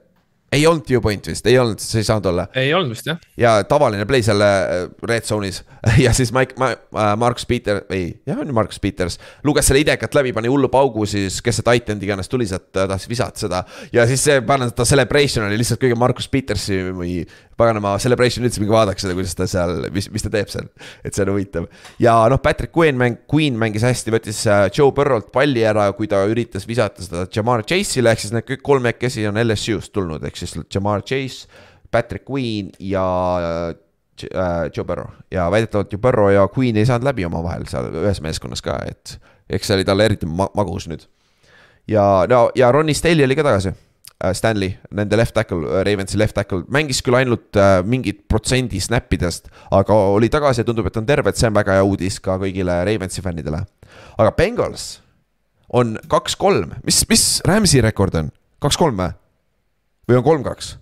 [SPEAKER 2] ei olnud two point vist, ei olnud, see ei saanud olla
[SPEAKER 3] ei olnud vist jah.
[SPEAKER 2] ja tavaline play seal äh, red zone'is ja siis Mike ma,, Markus Peter, ei, jah, on ju Markus Peters, luges selle idekat läbi, pani hullu paugu siis, kes see titan iganes tuli sealt, tahtis visata seda. ja siis see ta celebration oli lihtsalt kõige Markus Petersi või paganama celebration üldse, minge vaadake seda, kuidas ta seal, mis, mis ta teeb seal. et see on huvitav ja noh, Patrick Queen mäng, Queen mängis hästi, võttis äh, Joe Burrow'lt palli ära, kui ta üritas visata seda Jamar Chase'ile, ehk siis need kõik kolmekesi on LSU-st tulnud, ehk siis Jamar Chase, Patrick Queen ja äh, Joe Burrow ja väidetavalt ju Burrow ja Queen ei saanud läbi omavahel seal ühes meeskonnas ka, et eks see oli talle eriti ma magus nüüd. ja no ja Ronnie Stanley oli ka tagasi. Stanley, nende left tackle, Ravensi left tackle, mängis küll ainult äh, mingit protsendi snappidest, aga oli tagasi ja tundub, et on terve, et see on väga hea uudis ka kõigile Ravensi fännidele. aga Bengals on kaks-kolm, mis, mis Rams'i rekord on, kaks-kolm või? või on kolm-kaks?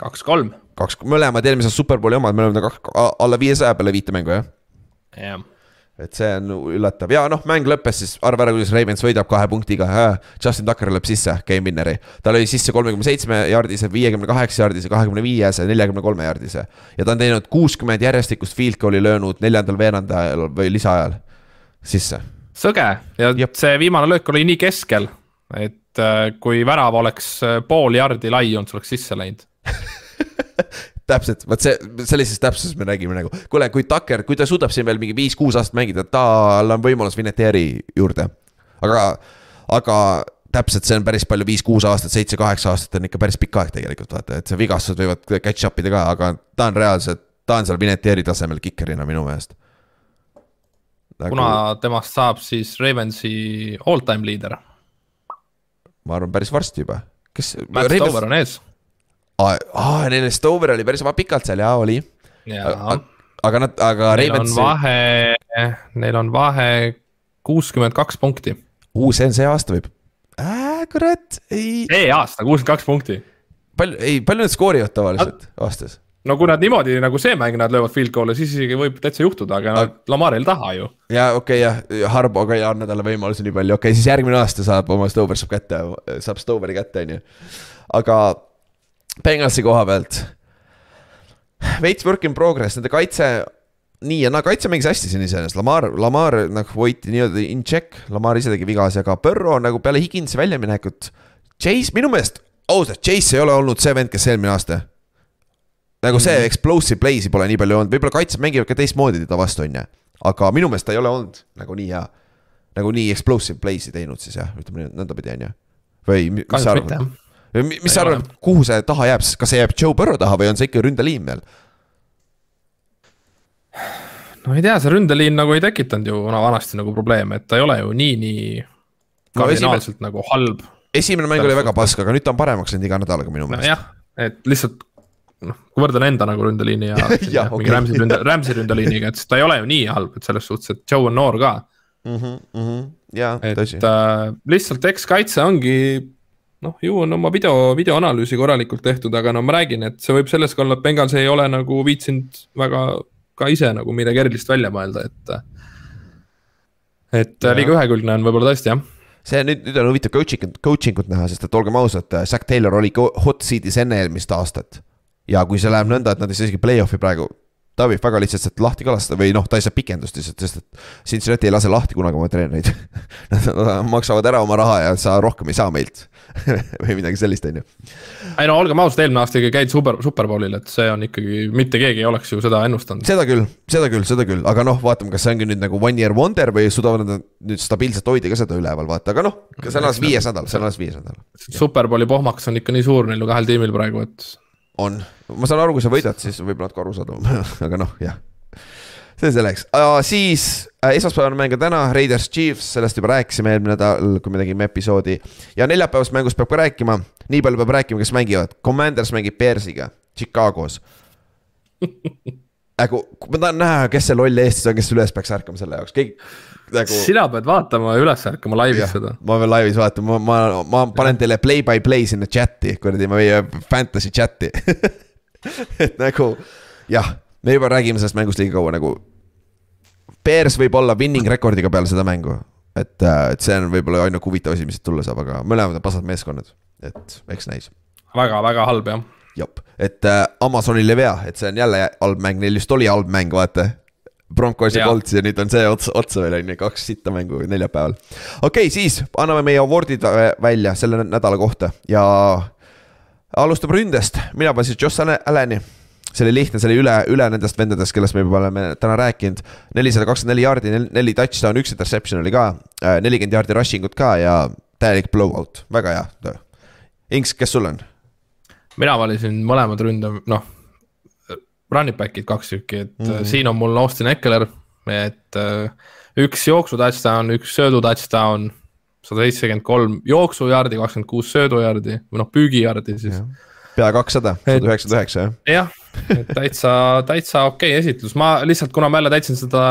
[SPEAKER 3] kaks-kolm.
[SPEAKER 2] kaks, mõlemad eelmised superbowli omad, me oleme kaks, alla viiesaja peale viite mängu jah.
[SPEAKER 3] jah.
[SPEAKER 2] Et see on üllatav ja noh, mäng lõppes siis, arva ära, kuidas Ravens võidab kahe punktiga. Justin Tucker lööb sisse game winner'i, ta lõi sisse kolmekümne seitsme jaardise, viiekümne kaheksa jaardise, kahekümne viiese, neljakümne kolme jaardise. ja ta on teinud kuuskümmend järjestikust field goal'i löönud neljandal veerandajal või lisaajal sisse.
[SPEAKER 3] sõge ja
[SPEAKER 2] Jep.
[SPEAKER 3] see viimane löök oli nii keskel, et äh, kui värav oleks äh, pool jardi lai olnud, see oleks sisse läinud.
[SPEAKER 2] täpselt, vot see, sellises täpsuses me nägime nagu, kuule, kui Tucker, kui ta suudab siin veel mingi viis-kuus aastat mängida, tal on võimalus Vinatieri juurde. aga, aga täpselt, see on päris palju, viis-kuus aastat, seitse-kaheksa aastat on ikka päris pikk aeg tegelikult vaata, et see vigastused võivad catch up ida ka, aga ta on reaalselt, ta on seal Vinatieri tasemel kikerina minu meelest nagu,.
[SPEAKER 3] kuna temast saab siis Ravensi all time leader.
[SPEAKER 2] ma arvan, päris varsti juba. kes?
[SPEAKER 3] Stover on ees.
[SPEAKER 2] aa, neil Stover oli päris pikalt seal ja oli,
[SPEAKER 3] ja
[SPEAKER 2] aga nad, aga Ravens,
[SPEAKER 3] vahe, neil on vahe kuuskümmend kaks punkti.
[SPEAKER 2] uu, see on see aasta võib äh,. kurat, ei,
[SPEAKER 3] see aasta kuuskümmend kaks punkti
[SPEAKER 2] palju, ei, palju nad skoorivad tavaliselt aastas?
[SPEAKER 3] no kui nad niimoodi nagu see mäng, nad löövad field goal'e, siis isegi võib täitsa juhtuda, aga no Lamaril taha ju.
[SPEAKER 2] ja okei okay, jah, Harboga ei anna talle võimalusi nii palju, okei okay,, siis järgmine aasta saab oma Stover saab kätte, saab Stoveri kätte, on ju. aga Bengalsi koha pealt. veits work in progress, nende kaitse, nii ja naa, kaitse mängis hästi siin iseenesest, Lamar, Lamar nagu hoiti nii-öelda in check, Lamar ise tegi vigasi, aga Burrow nagu peale Higinsi väljaminekut. Chase, minu meelest, ausalt, Chase ei ole olnud see vend, kes eelmine aasta nagu see mm -hmm. explosive play'si pole nii palju olnud, võib-olla kaitsjad mängivad ka teistmoodi teda vastu, on ju. aga minu meelest ta ei ole olnud nagu nii hea, nagu nii explosive play'si teinud siis jah, ütleme nõndapidi, on ju. või mi- mis sa arvad. Mis sa
[SPEAKER 3] Ei ole.
[SPEAKER 2] arvad, kuhu see taha jääb, kas see jääb Joe Burrow taha või on see ikka ründeliin veel?
[SPEAKER 3] no ei tea, see ründeliin nagu ei tekitanud ju vana- vanasti nagu probleeme, et ta ei ole ju nii, nii
[SPEAKER 2] No
[SPEAKER 3] kardinaalselt nagu halb.
[SPEAKER 2] esimene mäng oli väga pask, aga nüüd ta on paremaks läinud iga nädalaga minu meelest.
[SPEAKER 3] nojah, et lihtsalt noh, kui võrdlen enda nagu ründeliini ja,
[SPEAKER 2] Jah,
[SPEAKER 3] ja
[SPEAKER 2] okei.
[SPEAKER 3] mingi Rams'i ründe, Rams'i ründeliiniga, et siis ta ei ole ju nii halb, et selles suhtes, et Joe on noor ka.
[SPEAKER 2] jaa,
[SPEAKER 3] et
[SPEAKER 2] tõsi.
[SPEAKER 3] äh, lihtsalt eks kaitse ongi noh, ju on oma video, videoanalüüsi korralikult tehtud, aga no ma räägin, et see võib sellest ka olla, et Bengals ei ole nagu viitsinud väga ka ise nagu midagi erilist välja mõelda, et. et
[SPEAKER 2] Jah.
[SPEAKER 3] liiga ühekülgne on võib-olla tõesti jah.
[SPEAKER 2] see nüüd, nüüd on huvitav coaching, coaching ut näha, sest et olgem ausad, Zack Taylor oli hot seat'is enne eelmist aastat. ja kui see läheb nõnda, et nad ei saa isegi play-off'i praegu, ta võib väga lihtsalt sealt lahti kalastada või noh, ta ei saa pikendust lihtsalt, sest et Cincinnati ei lase lahti kunagi oma treenereid. Nad maksavad ära oma raha ja sa rohkem ei saa meilt või midagi sellist, on ju.
[SPEAKER 3] ei no olgem ausad, eelmine aasta ikka käid super, superbowlil, et see on ikkagi, mitte keegi ei oleks ju seda ennustanud.
[SPEAKER 2] seda küll, seda küll, seda küll, aga noh, vaatame, kas see ongi nüüd nagu one year wonder või suudavad nad nüüd stabiilselt hoida ka seda üleval, vaata, aga noh, see on alles viies nädal, see on alles viies nädal.
[SPEAKER 3] Superbowli pohmaks on ikka nii suur neil kahel tiimil praegu, et
[SPEAKER 2] on, ma saan aru, kui sa võidad, siis võib-olla natuke arusaadavam, aga noh, jah. See selleks, siis äh, esmaspäevane mäng on täna, Raiders Chiefs, sellest juba rääkisime eelmine nädal, kui me tegime episoodi. ja neljapäevasest mängust peab ka rääkima, nii palju peab rääkima, kes mängivad, Commanders mängib Bearsiga, Chicagos. nagu, ma tahan näha, kes see loll eestlane on, kes üles peaks ärkama selle jaoks, keegi nagu.
[SPEAKER 3] sina pead vaatama ja üles ärkama laivis seda.
[SPEAKER 2] ma pean laivis vaatama, ma, ma, ma panen teile play by play sinna chati, kuradi meie fantasy chati. et nagu jah, me juba räägime sellest mängust liiga kaua nagu. Bears võib olla winning rekordiga peale seda mängu, et, et see on võib-olla ainuke huvitav asi, mis siit tulla saab, aga mõlemad on pasad meeskonnad, et eks näis
[SPEAKER 3] väga-väga halb jah.
[SPEAKER 2] jep, et äh, Amazonil ei vea, et see on jälle halb mäng, neil just oli halb mäng, vaata. Broncos ja. Colts ja nüüd on see otsa, otsa veel on ju, kaks sitta mängu neljapäeval. okei okay,, siis anname meie award'id vä- välja selle nädala kohta ja alustab ründest, mina panin siis Allen- Allan'i. See oli lihtne, see oli üle, üle nendest vendadest, kellest me juba oleme täna rääkinud. nelisada kakskümmend neli jaardi, neli touchdown, üks interception oli ka, nelikümmend jaardi rushing ut ka ja täielik blowout, väga hea töö. Inks, kes sul on?
[SPEAKER 3] mina valisin mõlemad ründe, noh, running back'id kaks tükki, et mm. siin on mul Austin Eckler, et äh, üks jooksu touchdown, üks söödu touchdown, sada seitsekümmend kolm jooksujardi, kakskümmend kuus söödujardi või noh, püügijardi siis.
[SPEAKER 2] pea kakssada, sada üheksakümmend üheksa jah.
[SPEAKER 3] jah, täitsa, täitsa okei okay esitlus, ma lihtsalt, kuna ma jälle täitsin seda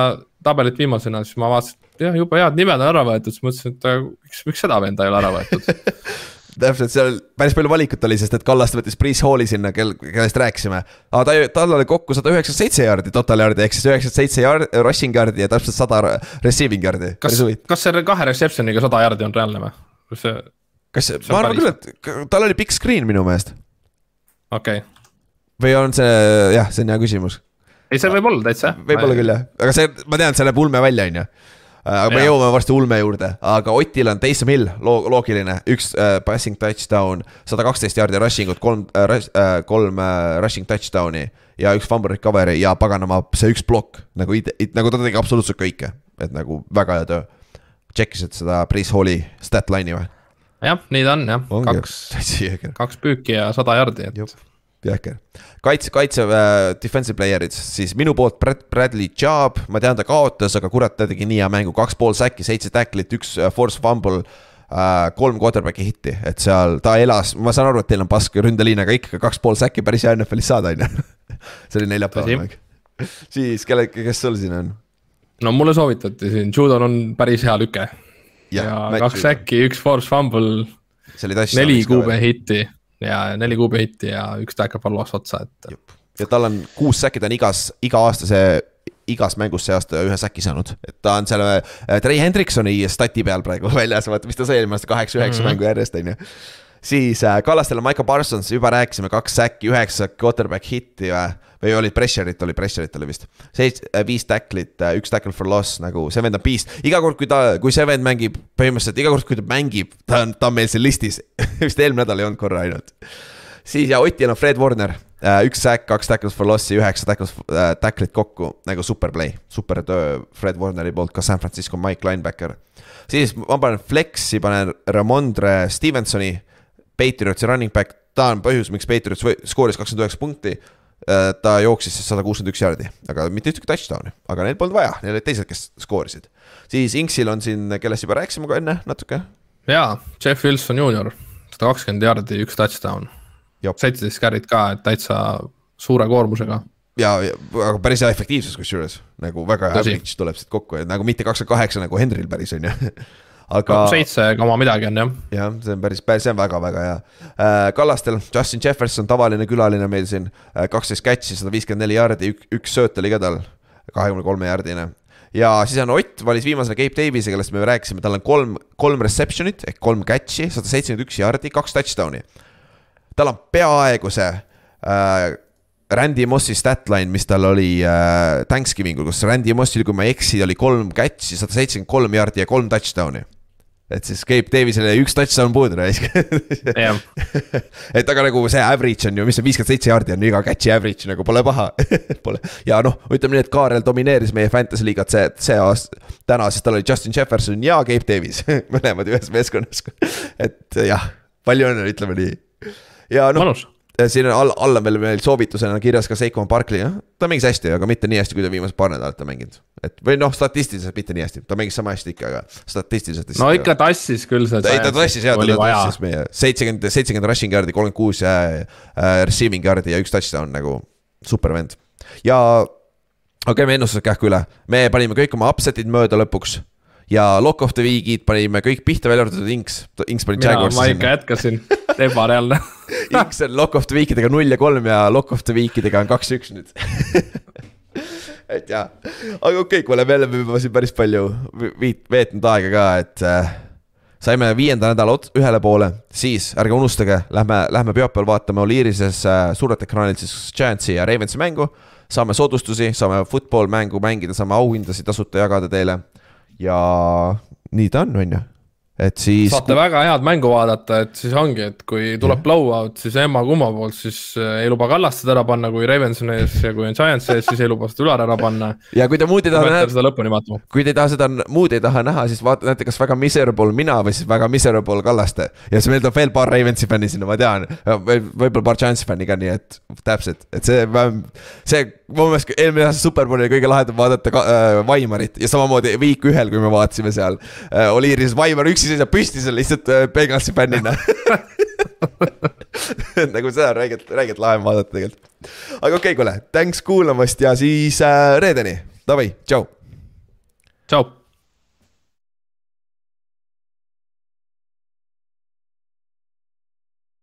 [SPEAKER 3] tabelit viimasena, siis ma vaatasin, et jah, jube head nimed on ära võetud, siis mõtlesin, et äh, miks, miks seda venda ei ole ära võetud.
[SPEAKER 2] täpselt, seal päris palju valikut oli, sest et Kallaste võttis Priis Halli sinna, kel, kellest rääkisime. aga ta, tal oli kokku sada üheksakümmend seitse jaardi total jaardi ehk siis üheksakümmend seitse jaardi, rushing jaardi ja täpselt sada receiving jaardi.
[SPEAKER 3] kas kas see kahe reception'iga sada jardi on reaalne või? see,
[SPEAKER 2] kas, ma arvan küll, et tal oli big screen minu meelest
[SPEAKER 3] okei okay.,
[SPEAKER 2] või on see, jah, see on hea küsimus.
[SPEAKER 3] ei see võib olla täitsa
[SPEAKER 2] võib-olla küll jah, aga see, ma tean, see näeb ulme välja, on ju. aga me
[SPEAKER 3] Jaa.
[SPEAKER 2] jõuame varsti ulme juurde, aga Otil on Taysom Hill, loo-, loogiline, üks äh, passing touchdown, sada kaksteist jaardi rushing ut, kolm äh,, äh, kolm äh, rushing touchdown'i ja üks fumble recovery ja paganama see üks plokk nagu, nagu ta tegi absoluutselt kõike, et nagu väga hea töö. Tšekkisid seda Priis Halli stat line'i või?
[SPEAKER 3] jah, nii ta on jah, kaks, kaks püüki ja sada jardi, et
[SPEAKER 2] Jup. jõhker. kaitse, kaitse äh, defensive player'id, siis minu poolt Brad, Bradley Chubb, ma tean, ta kaotas, aga kurat, ta tegi nii hea mängu, kaks pool säkki, seitse tacklit, üks äh, force fumble äh,. kolm quarterback'i hitti, et seal ta elas, ma saan aru, et teil on pask ründeliin, aga ikkagi kaks pool säkki päris hea NFL-is saada, on ju. see oli neljapäevane mäng. siis kelle, kes sul siin on?
[SPEAKER 3] no mulle soovitati siin, Judon on päris hea lüke. ja kaks. äkki, üks force fumble, neli kuube hitti ja neli kuube hitti ja üks tackle for loss otsa, et.
[SPEAKER 2] ja tal on kuus säki, ta on igas, iga-aastase igas mängus see aasta ühe säki saanud, et ta on seal äh, Trey Hendriksoni stati peal praegu väljas, vaata, mis ta sai eelmine aasta, kaheksa-üheksa mm -hmm. mängu järjest, on ju siis äh, Kallastel on Michael Parsons, juba rääkisime, kaks säkki, üheksa quarterback hitti või, või olid pressure'it, oli pressure'it oli vist. seits-, äh, viis tacklit, äh, üks tackle for loss nagu, see vend on beast, iga kord, kui ta, kui see vend mängib, põhimõtteliselt iga kord, kui ta mängib, ta on, ta on meil siin listis vist eelmine nädal ei olnud korra ainult. siis ja Otil on Fred Warner, üks säkk, kaks tackles for loss'i, üheksa tackles äh,, tacklit kokku, nagu super play, super töö Fred Warneri poolt, ka San Francisco Mike linebacker. siis ma panen flex'i, panen Ramondre Stevensoni Patriotsi running back, ta on põhjus, miks Patriots skooris kakskümmend üheksa punkti. Äh, ta jooksis siis sada kuuskümmend üks jaardi, aga mitte ühtegi touchdown'i, aga neil polnud vaja, neil olid teised, kes skoorisid. siis Inksil on siin, kellest juba rääkisime ka enne natuke.
[SPEAKER 3] jaa, Jeff Wilson juunior, sada kakskümmend jaardi, üks touchdown. seitseteist carry't ka, et täitsa suure koormusega
[SPEAKER 2] ja, aga päris hea efektiivsus kusjuures, nagu väga hea average tuleb siit kokku, et nagu mitte kakskümmend kaheksa nagu Henril päris on ju
[SPEAKER 3] aga seitse koma midagi on jah.
[SPEAKER 2] jah, see on päris, see on väga-väga hea äh,. Kallastel, Justin Jefferson, tavaline külaline meil siin, äh, kaksteist catch'i, sada viiskümmend neli jaardi, üks sööt oli ka tal, kahekümne kolme jaardine ja siis on Ott valis viimasena Gabe Davise, kellest me rääkisime, tal on kolm, kolm reception'it ehk kolm catch'i, sada seitsekümmend üks jaardi, kaks touchdown'i. tal on peaaegu see äh, Randy Mossi statline, mis tal oli äh, Thanksgivingul, kus Randy Mossil, kui ma ei eksi, oli kolm catch'i, sada seitsekümmend kolm jaardi ja kolm touchdown'i et siis Gabe Davisele üks touchdown puudu raisk et aga nagu see average on ju, mis on viiskümmend seitse jaardi on iga catch'i average nagu pole paha. Pole. Ja noh, ütleme nii, et Kaarel domineeris meie fantasy liigat see, see aasta, täna, sest tal oli Justin Jefferson ja Gabe Davis mõlemad ühes meeskonnas. Et jah, palju õnne, ütleme nii. ja noh siin on all, all on veel meil soovitusena kirjas ka Seiko Barkley, jah. ta mängis hästi, aga mitte nii hästi, kui ta viimased paar nädalat on mänginud. et või noh, statistiliselt mitte nii hästi, ta mängis sama hästi ikka, aga statistiliselt.
[SPEAKER 3] no ikka tassis küll see.
[SPEAKER 2] ei, ta tassis jah, ta tassis meie seitsekümmend, seitsekümmend rushing yard'i, kolmkümmend kuus äh, receiving yard'i ja üks touchdown nagu super vend. ja okei okay,, me ennustused kähku üle, me panime kõik oma upset'id mööda lõpuks ja Lock of the Week'id panime kõik pihta, välja arvatud Inks, Inks pani Jaguarsi.
[SPEAKER 3] ma ikka jätkasin, ebareaalne.
[SPEAKER 2] Inks on Lock of the Week'idega null ja kolm ja Lock of the Week'idega on kaks-üks nüüd. Et jaa, aga okei okay,, kuule, me oleme juba siin päris palju viit-, veetnud aega ka, et äh, saime viienda nädala ot-, ühele poole, siis ärge unustage, lähme, lähme pühapäeval vaatame Oliirises äh, suurelt ekraanilt siis Giantsi ja Ravensi mängu. saame soodustusi, saame football mängu mängida, saame auhindasid tasuta jagada teile ja nii ta on, on ju et siis.
[SPEAKER 3] saate väga head mängu vaadata, et siis ongi, et kui tuleb blowout, siis emma-kumma poolt, siis äh, ei luba Kallastet ära panna, kui Ravens on ees ja kui on Giants ees, siis ei luba seda Ülar ära panna.
[SPEAKER 2] ja kui te muud ei taha
[SPEAKER 3] näha.
[SPEAKER 2] kui te ei taha seda muud ei taha näha, siis vaata, näete, kas väga miserable mina või siis väga miserable Kallaste. ja siis meil tuleb veel paar Ravensi fänni sinna, ma tean, võib-olla paar Giantsi fänni ka, nii et täpselt, et see, see mu meelest eelmine aasta Superbowli oli kõige lahedam vaadata ka, äh, Vaimarit ja samamoodi Week ühel, kui me vaatasime seal äh,. Oliiris Vaimar üksi seisab püsti seal lihtsalt äh, Pegaasi fännina nagu seda on räigelt, räigelt lahe vaadata tegelikult. aga okei okay,, kuule, thanks kuulamast ja siis äh, reedeni, davai, tšau.
[SPEAKER 3] tšau.